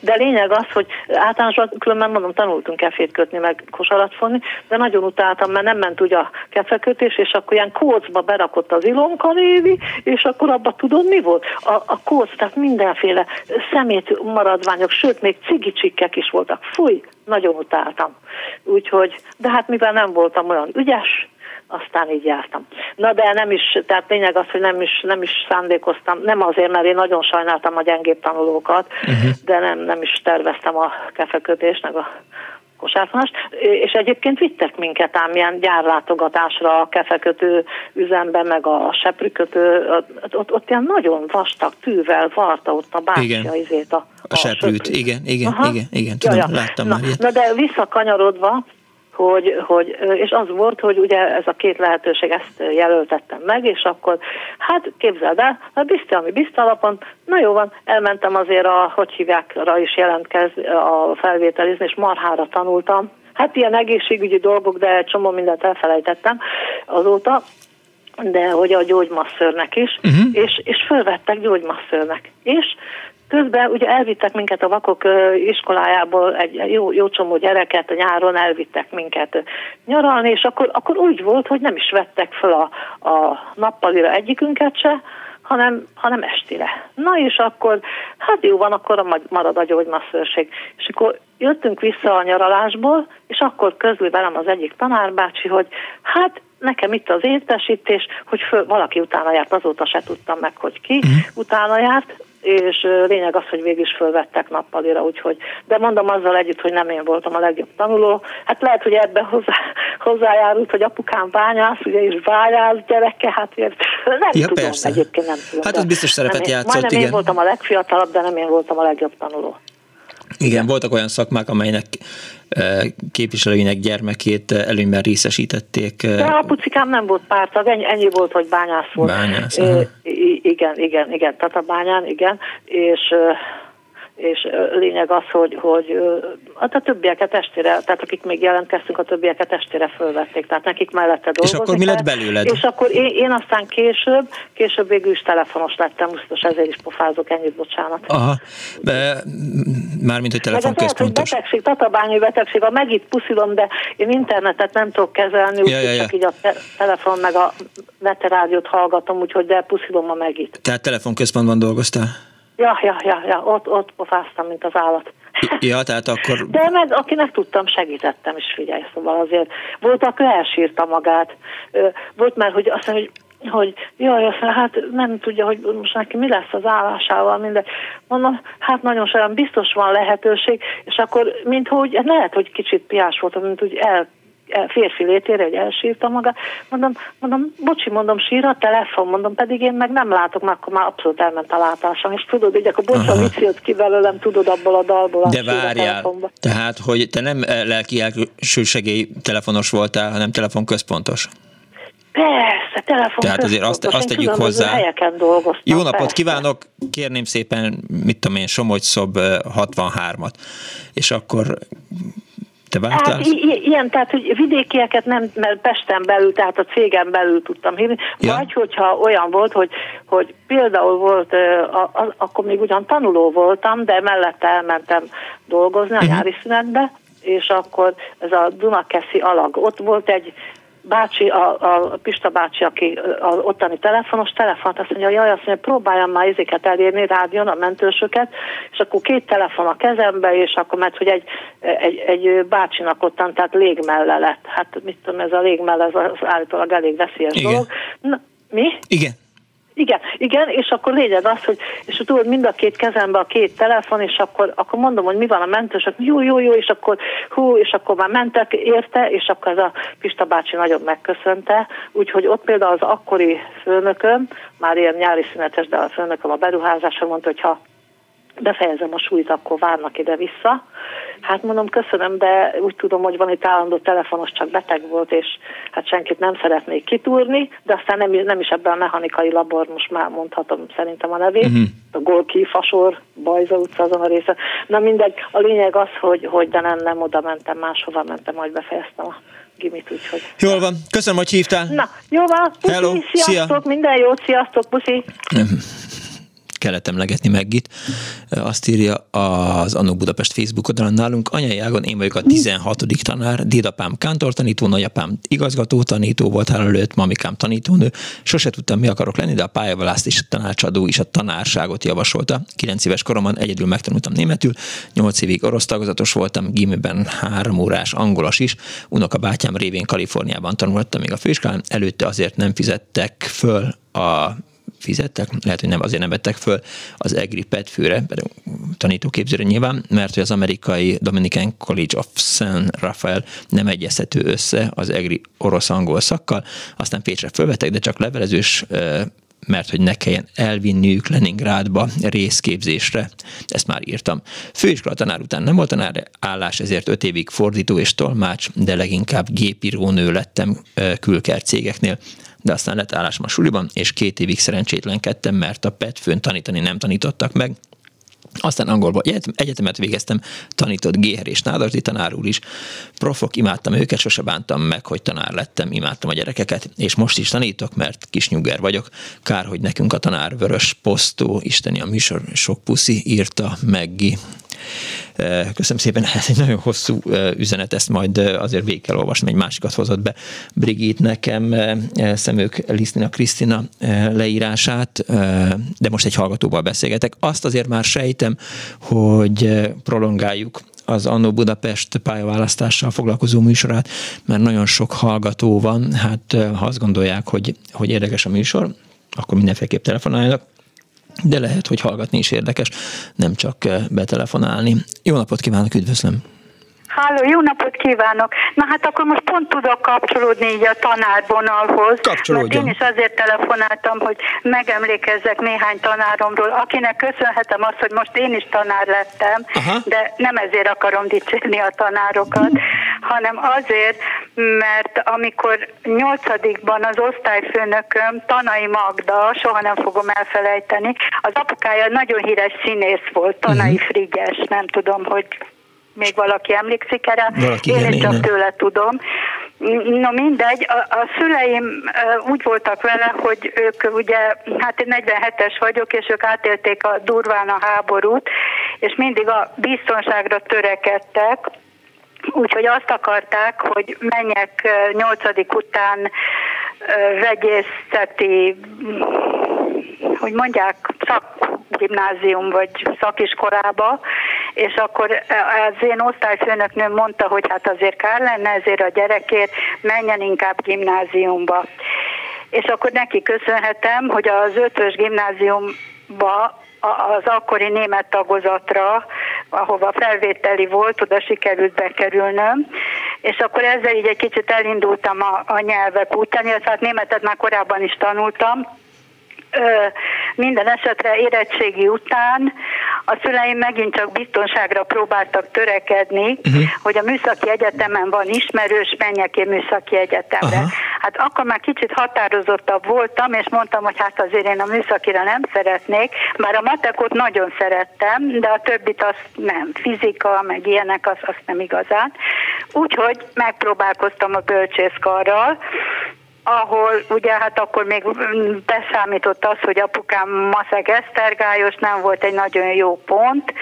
De lényeg az, hogy általánosan különben mondom, tanultunk kefét kötni, meg kosarat fonni, de nagyon utáltam, mert nem ment ugye a kefekötés, és akkor ilyen kócba berakott az Ilonka Lévi, és akkor abban tudod mi volt? A, a kóc, tehát mindenféle szemét maradványok, sőt, még cigicsikkek is voltak. Fúj, nagyon utáltam. Úgyhogy, de hát mivel nem voltam olyan ügyes, aztán így jártam. Na de nem is, tehát lényeg az, hogy nem is, nem is szándékoztam, nem azért, mert én nagyon sajnáltam a gyengébb tanulókat, uh-huh. de nem, nem is terveztem a kefekötést, meg a kosárfonást, és egyébként vittek minket ám ilyen gyárlátogatásra a kefekötő üzembe, meg a seprűkötő, ott, ott ilyen nagyon vastag tűvel varta ott a bátyja izét a, a, a seprűt. Igen, igen, Aha. igen, igen, tudom, ja, ja. láttam na, már ilyet. Na de visszakanyarodva, hogy, hogy, és az volt, hogy ugye ez a két lehetőség, ezt jelöltettem meg, és akkor, hát képzeld el, hát biztos, ami biztos alapon, na jó van, elmentem azért a, hogy hívjákra is jelentkez, a felvételizni, és marhára tanultam, hát ilyen egészségügyi dolgok, de egy csomó mindent elfelejtettem azóta, de hogy a gyógymasszörnek is, uh-huh. és, és fölvettek gyógymasszörnek. És Közben ugye elvittek minket a vakok iskolájából, egy jó, jó csomó gyereket a nyáron elvittek minket nyaralni, és akkor, akkor úgy volt, hogy nem is vettek fel a, a nappalira egyikünket se, hanem, hanem estire. Na és akkor, hát jó van, akkor marad a gyógymasszőrség. És akkor jöttünk vissza a nyaralásból, és akkor közli velem az egyik tanárbácsi, hogy hát nekem itt az értesítés, hogy föl, valaki utána járt, azóta se tudtam meg, hogy ki uh-huh. utána járt, és lényeg az, hogy végig is fölvettek nappalira, úgyhogy, de mondom azzal együtt, hogy nem én voltam a legjobb tanuló. Hát lehet, hogy ebben hozzá, hozzájárult, hogy apukám bányász, ugye is bányász gyereke, hát ért, nem ja, tudom, persze. egyébként nem tudom. Hát az biztos szerepet játszott, majdnem igen. én voltam a legfiatalabb, de nem én voltam a legjobb tanuló. Igen, voltak olyan szakmák, amelynek képviselőinek gyermekét előnyben részesítették. De a pucikám nem volt pártag, ennyi, ennyi volt, hogy bányász volt. Bányász, I- igen, igen, igen, Tatabányán, igen, és és lényeg az, hogy, hogy hát a többieket estére, tehát akik még jelentkeztünk, a többieket estére fölvették, tehát nekik mellette dolgozni. És akkor mi lett belőled? És akkor én, én aztán később, később végül is telefonos lettem, biztos ezért is pofázok ennyit, bocsánat. Aha, mármint, hogy telefonközpontos. Hogy betegség, tatabányi betegség, a megit puszilom, de én internetet nem tudok kezelni, úgyhogy ja, ja, ja. csak így a te- telefon meg a veterádiót hallgatom, úgyhogy de puszilom a megit. Tehát telefonközpontban dolgoztál? Ja, ja, ja, ja, ott, ott pofáztam, mint az állat. Ja, tehát akkor... De meg akinek tudtam, segítettem is, figyelj, szóval azért volt, aki elsírta magát. Volt már, hogy azt mondja, hogy hogy jaj, azt mondja, hát nem tudja, hogy most neki mi lesz az állásával, minden. Mondom, hát nagyon saján biztos van lehetőség, és akkor, mint hogy lehet, hogy kicsit piás voltam, mint úgy el férfi létére, hogy elsírta magát. Mondom, mondom, bocsi, mondom, sír a telefon, mondom, pedig én meg nem látok, mert akkor már abszolút elment a látásom. És tudod, hogy akkor bocsa, mit jött ki belőlem, tudod abból a dalból. De várjál, tehát, hogy te nem eh, lelki segély telefonos voltál, hanem telefonközpontos. Persze, telefon Tehát azért azt, azt tegyük hozzá. Helyeken dolgoztam, Jó napot persze. kívánok, kérném szépen, mit tudom én, Somogy Szob 63-at. És akkor te váltál? Hát i- ilyen, tehát hogy vidékieket nem, mert Pesten belül, tehát a cégen belül tudtam hívni, ja. vagy hogyha olyan volt, hogy, hogy például volt, a, a, akkor még ugyan tanuló voltam, de mellette elmentem dolgozni a uh-huh. nyári szünetbe, és akkor ez a Dunakeszi alag, ott volt egy bácsi, a, a Pista bácsi, aki az ottani telefonos, telefont, azt mondja, jaj, azt mondja, próbáljam már ezeket elérni, rádión a mentősöket, és akkor két telefon a kezembe, és akkor mert hogy egy, egy, egy bácsinak ottan, tehát légmelle lett. Hát mit tudom, ez a légmelle, ez az állítólag elég veszélyes Igen. dolog. Na, mi? Igen. Igen, igen, és akkor lényeg az, hogy és tudod, mind a két kezembe a két telefon, és akkor, akkor mondom, hogy mi van a mentősök, jó, jó, jó, és akkor hú, és akkor már mentek érte, és akkor ez a Pista bácsi nagyon megköszönte, úgyhogy ott például az akkori főnököm, már ilyen nyári szünetes, de a főnököm a beruházásra mondta, hogy ha befejezem a súlyt, akkor várnak ide-vissza. Hát mondom, köszönöm, de úgy tudom, hogy van itt állandó telefonos, csak beteg volt, és hát senkit nem szeretnék kitúrni, de aztán nem, nem is ebben a mechanikai labor, most már mondhatom szerintem a nevét, uh-huh. a Golki, Fasor, Bajza utca azon a része. Na mindegy, a lényeg az, hogy, hogy de nem, nem oda mentem, máshova mentem, majd befejeztem a gimit, úgyhogy. Jól van, köszönöm, hogy hívtál. Na, jó van, puszi, Hello. sziasztok, Szia. minden jót, sziasztok, puszi kellett emlegetni Meggit. Azt írja az Annó Budapest Facebook oldalon nálunk, anyai ágon én vagyok a 16. tanár, dédapám kántortanító, nagyapám igazgató tanító volt előtt, mamikám tanítónő. Sose tudtam, mi akarok lenni, de a pályaválaszt is a tanácsadó is a tanárságot javasolta. 9 éves koromban egyedül megtanultam németül, 8 évig orosz tagozatos voltam, gimiben három órás angolas is. Unoka bátyám révén Kaliforniában tanultam még a főiskolán, előtte azért nem fizettek föl a fizettek, lehet, hogy nem azért nem vettek föl az EGRI petfőre, tanítóképzőre nyilván, mert hogy az amerikai Dominican College of San Rafael nem egyeztető össze az EGRI orosz-angol szakkal, aztán Pécsre fölvettek, de csak levelezős mert hogy ne kelljen elvinniük Leningrádba részképzésre. Ezt már írtam. Főiskola tanár után nem volt tanár állás, ezért öt évig fordító és tolmács, de leginkább gépírónő lettem külkert cégeknél de aztán lett állásom a suliban, és két évig szerencsétlenkedtem, mert a petfőn tanítani nem tanítottak meg, aztán angolba egyetemet végeztem, tanított Géher és Nádasdi tanár úr is. Profok, imádtam őket, sose bántam meg, hogy tanár lettem, imádtam a gyerekeket, és most is tanítok, mert kis nyugger vagyok. Kár, hogy nekünk a tanár vörös posztó, isteni a műsor, sok puszi, írta Meggi. Köszönöm szépen, ez egy nagyon hosszú üzenet, ezt majd azért végig kell olvasni, egy másikat hozott be Brigit nekem, Szemők Lisztina Krisztina leírását, de most egy hallgatóval beszélgetek. Azt azért már sejtem, hogy prolongáljuk az Annó Budapest pályaválasztással foglalkozó műsorát, mert nagyon sok hallgató van, hát ha azt gondolják, hogy, hogy érdekes a műsor, akkor mindenféleképp telefonáljanak de lehet, hogy hallgatni is érdekes, nem csak eh, betelefonálni. Jó napot kívánok, üdvözlöm! Háló, jó napot kívánok! Na hát akkor most pont tudok kapcsolódni így a tanárvonalhoz. Mert én is azért telefonáltam, hogy megemlékezzek néhány tanáromról, akinek köszönhetem azt, hogy most én is tanár lettem, Aha. de nem ezért akarom dicsérni a tanárokat, hanem azért, mert amikor nyolcadikban az osztályfőnököm, Tanai Magda, soha nem fogom elfelejteni, az apukája nagyon híres színész volt, Tanai uh-huh. Frigyes, nem tudom, hogy még valaki emlékszik erre, valaki én is csak tőle tudom. No mindegy, a, a szüleim úgy voltak vele, hogy ők ugye, hát én 47-es vagyok, és ők átélték a durván a háborút, és mindig a biztonságra törekedtek, Úgyhogy azt akarták, hogy menjek nyolcadik után vegyészeti, hogy mondják, szakgimnázium vagy szakiskolába, és akkor az én osztályfőnöknőm mondta, hogy hát azért kár lenne ezért a gyerekért, menjen inkább gimnáziumba. És akkor neki köszönhetem, hogy az ötös gimnáziumba az akkori német tagozatra, ahova felvételi volt, oda sikerült bekerülnöm, és akkor ezzel így egy kicsit elindultam a, a nyelvek után, illetve hát németet már korábban is tanultam, minden esetre érettségi után a szüleim megint csak biztonságra próbáltak törekedni, uh-huh. hogy a műszaki egyetemen van ismerős, menjek én műszaki egyetemre. Uh-huh. Hát akkor már kicsit határozottabb voltam, és mondtam, hogy hát azért én a műszakira nem szeretnék, már a matekot nagyon szerettem, de a többit azt nem. Fizika, meg ilyenek, az azt nem igazán. Úgyhogy megpróbálkoztam a bölcsészkarral, ahol ugye hát akkor még beszámított az, hogy apukám maszeg esztergályos, nem volt egy nagyon jó pont,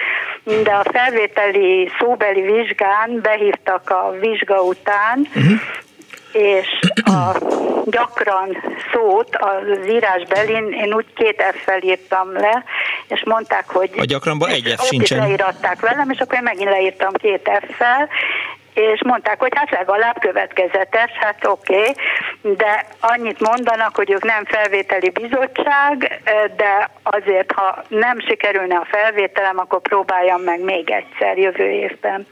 de a felvételi szóbeli vizsgán behívtak a vizsga után, uh-huh és a gyakran szót az írásbelin én úgy két F-fel írtam le, és mondták, hogy... A gyakranban egy F sincsen. leíratták velem, és akkor én megint leírtam két F-fel, és mondták, hogy hát legalább következetes, hát oké, okay, de annyit mondanak, hogy ők nem felvételi bizottság, de azért, ha nem sikerülne a felvételem, akkor próbáljam meg még egyszer jövő évben.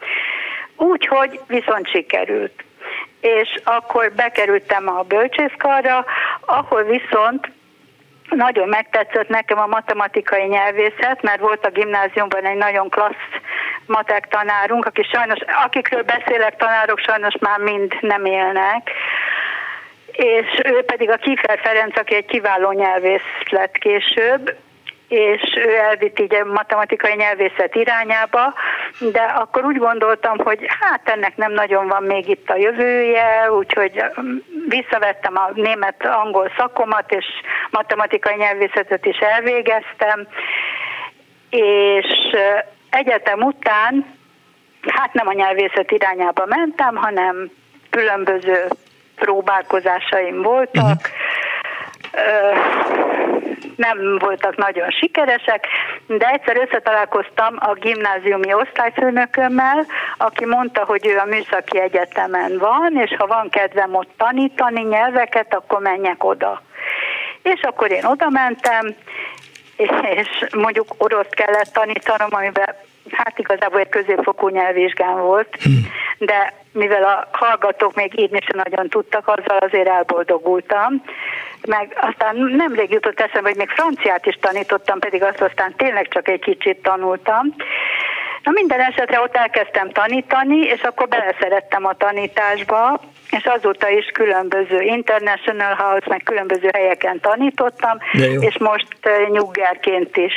Úgyhogy viszont sikerült. És akkor bekerültem a bölcsészkarra, ahol viszont nagyon megtetszett nekem a matematikai nyelvészet, mert volt a gimnáziumban egy nagyon klassz matek tanárunk, aki sajnos, akikről beszélek tanárok sajnos már mind nem élnek, és ő pedig a Kiefer Ferenc, aki egy kiváló nyelvész lett később, és ő elvitt így a matematikai nyelvészet irányába, de akkor úgy gondoltam, hogy hát ennek nem nagyon van még itt a jövője, úgyhogy visszavettem a német-angol szakomat, és matematikai nyelvészetet is elvégeztem, és egyetem után hát nem a nyelvészet irányába mentem, hanem különböző próbálkozásaim voltak. Uh-huh nem voltak nagyon sikeresek, de egyszer összetalálkoztam a gimnáziumi osztályfőnökömmel, aki mondta, hogy ő a műszaki egyetemen van, és ha van kedvem ott tanítani nyelveket, akkor menjek oda. És akkor én oda mentem, és mondjuk orosz kellett tanítanom, amiben hát igazából egy középfokú nyelvvizsgám volt, hm. de mivel a hallgatók még írni sem nagyon tudtak, azzal azért elboldogultam. Meg aztán nemrég jutott eszembe, hogy még franciát is tanítottam, pedig azt aztán tényleg csak egy kicsit tanultam. Na minden esetre ott elkezdtem tanítani, és akkor beleszerettem a tanításba, és azóta is különböző International House, meg különböző helyeken tanítottam, és most nyuggerként is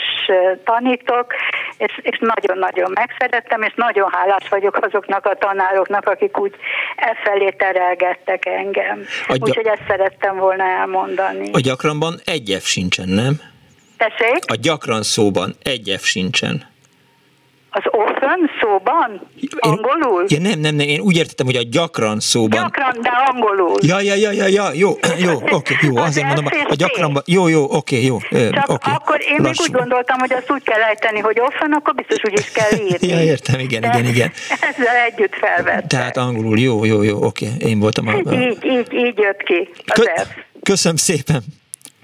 tanítok, és, és nagyon-nagyon megszerettem, és nagyon hálás vagyok azoknak a tanároknak, akik úgy e felé terelgettek engem. A gy- Úgyhogy ezt szerettem volna elmondani. A gyakranban egy F sincsen, nem? Tessék? A gyakran szóban egy F sincsen. Az often szóban? Angolul? Ja, nem, nem, nem, én úgy értettem, hogy a gyakran szóban. Gyakran, de angolul. Ja, ja, ja, ja, ja jó, jó, oké, jó, azért mondom, a gyakran, jó, jó, oké, jó. Csak okay, akkor én lassan. még úgy gondoltam, hogy azt úgy kell ejteni, hogy often, akkor biztos úgy is kell írni. ja, értem, igen, de igen, igen. Ezzel együtt felvettem. Tehát angolul, jó, jó, jó, oké, én voltam a... Így, így, így jött ki az Kö- Köszönöm szépen.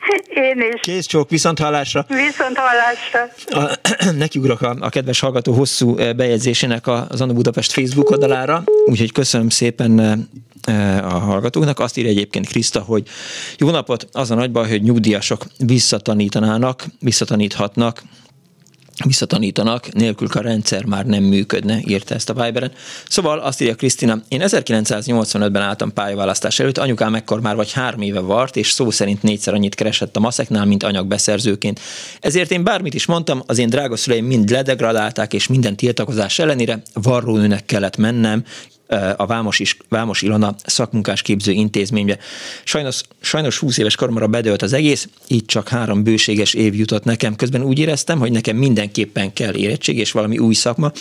Én is. Kész csók, viszont hallásra. Viszont hallásra. A, nekiugrok a, a kedves hallgató hosszú eh, bejegyzésének az Anna Budapest Facebook oldalára, úgyhogy köszönöm szépen eh, eh, a hallgatóknak. Azt írja egyébként Kriszta, hogy jó napot, az a nagy baj, hogy nyugdíjasok visszatanítanának, visszataníthatnak, visszatanítanak, nélkül a rendszer már nem működne, írta ezt a Viberen. Szóval azt írja Krisztina, én 1985-ben álltam pályaválasztás előtt, anyukám ekkor már vagy három éve vart, és szó szerint négyszer annyit keresett a maszeknál, mint anyagbeszerzőként. Ezért én bármit is mondtam, az én drága szüleim mind ledegradálták, és minden tiltakozás ellenére varrónőnek kellett mennem, a Vámos, is, Vámos Ilona szakmunkás képző intézménybe. Sajnos, sajnos 20 éves koromra bedőlt az egész, így csak három bőséges év jutott nekem. Közben úgy éreztem, hogy nekem mindenképpen kell érettség és valami új szakma.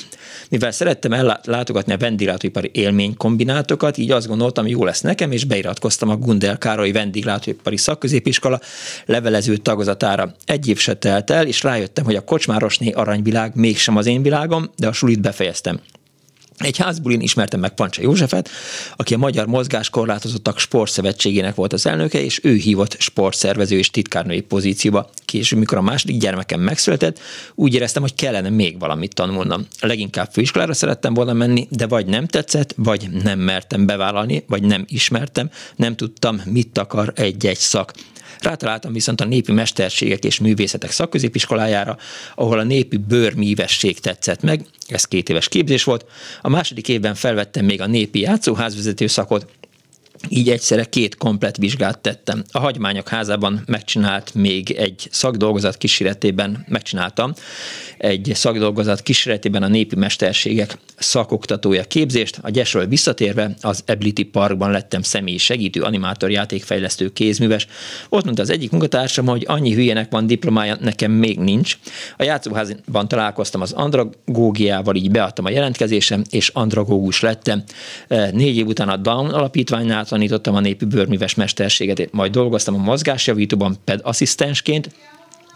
Mivel szerettem ellátogatni a vendéglátóipari élménykombinátokat, így azt gondoltam, jó lesz nekem, és beiratkoztam a Gundel Károly vendéglátóipari szakközépiskola levelező tagozatára. Egy év se telt el, és rájöttem, hogy a kocsmárosné aranyvilág mégsem az én világom, de a sulit befejeztem. Egy házbulin ismertem meg Pancsa Józsefet, aki a Magyar Mozgás Korlátozottak Sportszövetségének volt az elnöke, és ő hívott sportszervező és titkárnői pozícióba. Később, mikor a második gyermekem megszületett, úgy éreztem, hogy kellene még valamit tanulnom. Leginkább főiskolára szerettem volna menni, de vagy nem tetszett, vagy nem mertem bevállalni, vagy nem ismertem, nem tudtam, mit akar egy-egy szak. Rátaláltam viszont a népi mesterségek és művészetek szakközépiskolájára, ahol a népi bőrmívesség tetszett meg, ez két éves képzés volt. A második évben felvettem még a népi játszóházvezető szakot, így egyszerre két komplet vizsgát tettem. A Hagymányok házában megcsinált még egy szakdolgozat kísérletében, megcsináltam egy szakdolgozat kísérletében a népi mesterségek szakoktatója képzést. A Gyesről visszatérve az Ability Parkban lettem személyi segítő, animátor, játékfejlesztő, kézműves. Ott mondta az egyik munkatársam, hogy annyi hülyének van diplomája, nekem még nincs. A játszóházban találkoztam az andragógiával, így beadtam a jelentkezésem, és andragógus lettem. Négy év után a Down alapítványnál tanítottam a népi bőrműves mesterséget, majd dolgoztam a mozgásjavítóban ped asszisztensként,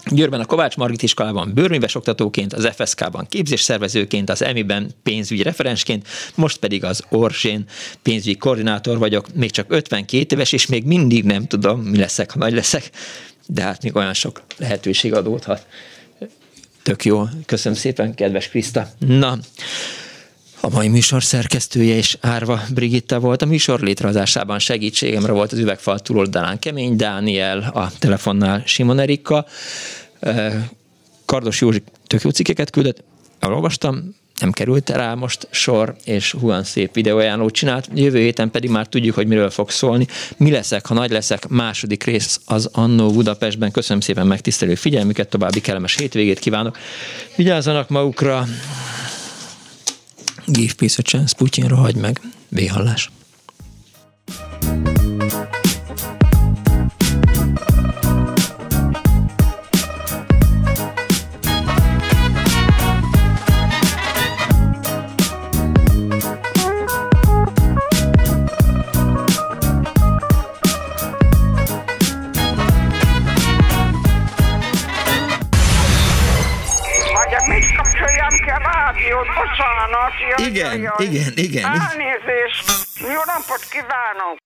Győrben a Kovács Margit iskolában bőrműves oktatóként, az FSK-ban képzésszervezőként, az EMI-ben pénzügyi referensként, most pedig az Orsén pénzügyi koordinátor vagyok, még csak 52 éves, és még mindig nem tudom, mi leszek, ha nagy leszek, de hát még olyan sok lehetőség adódhat. Tök jó, köszönöm szépen, kedves Kriszta. Na, a mai műsor szerkesztője és Árva Brigitta volt. A műsor létrehozásában segítségemre volt az üvegfal túloldalán Kemény Dániel, a telefonnál Simon Erika. Kardos Józsi tök jó cikkeket küldött, elolvastam, nem került rá most sor, és Huan szép videóajánlót csinált. Jövő héten pedig már tudjuk, hogy miről fog szólni. Mi leszek, ha nagy leszek, második rész az Annó Budapestben. Köszönöm szépen megtisztelő figyelmüket, további kellemes hétvégét kívánok. Vigyázzanak magukra, Give peace a chance, Putyinra hagy meg. Véhallás. bocsánat. Jaj, igen, jaj, igen, igen. Elnézést. Jó napot kívánok.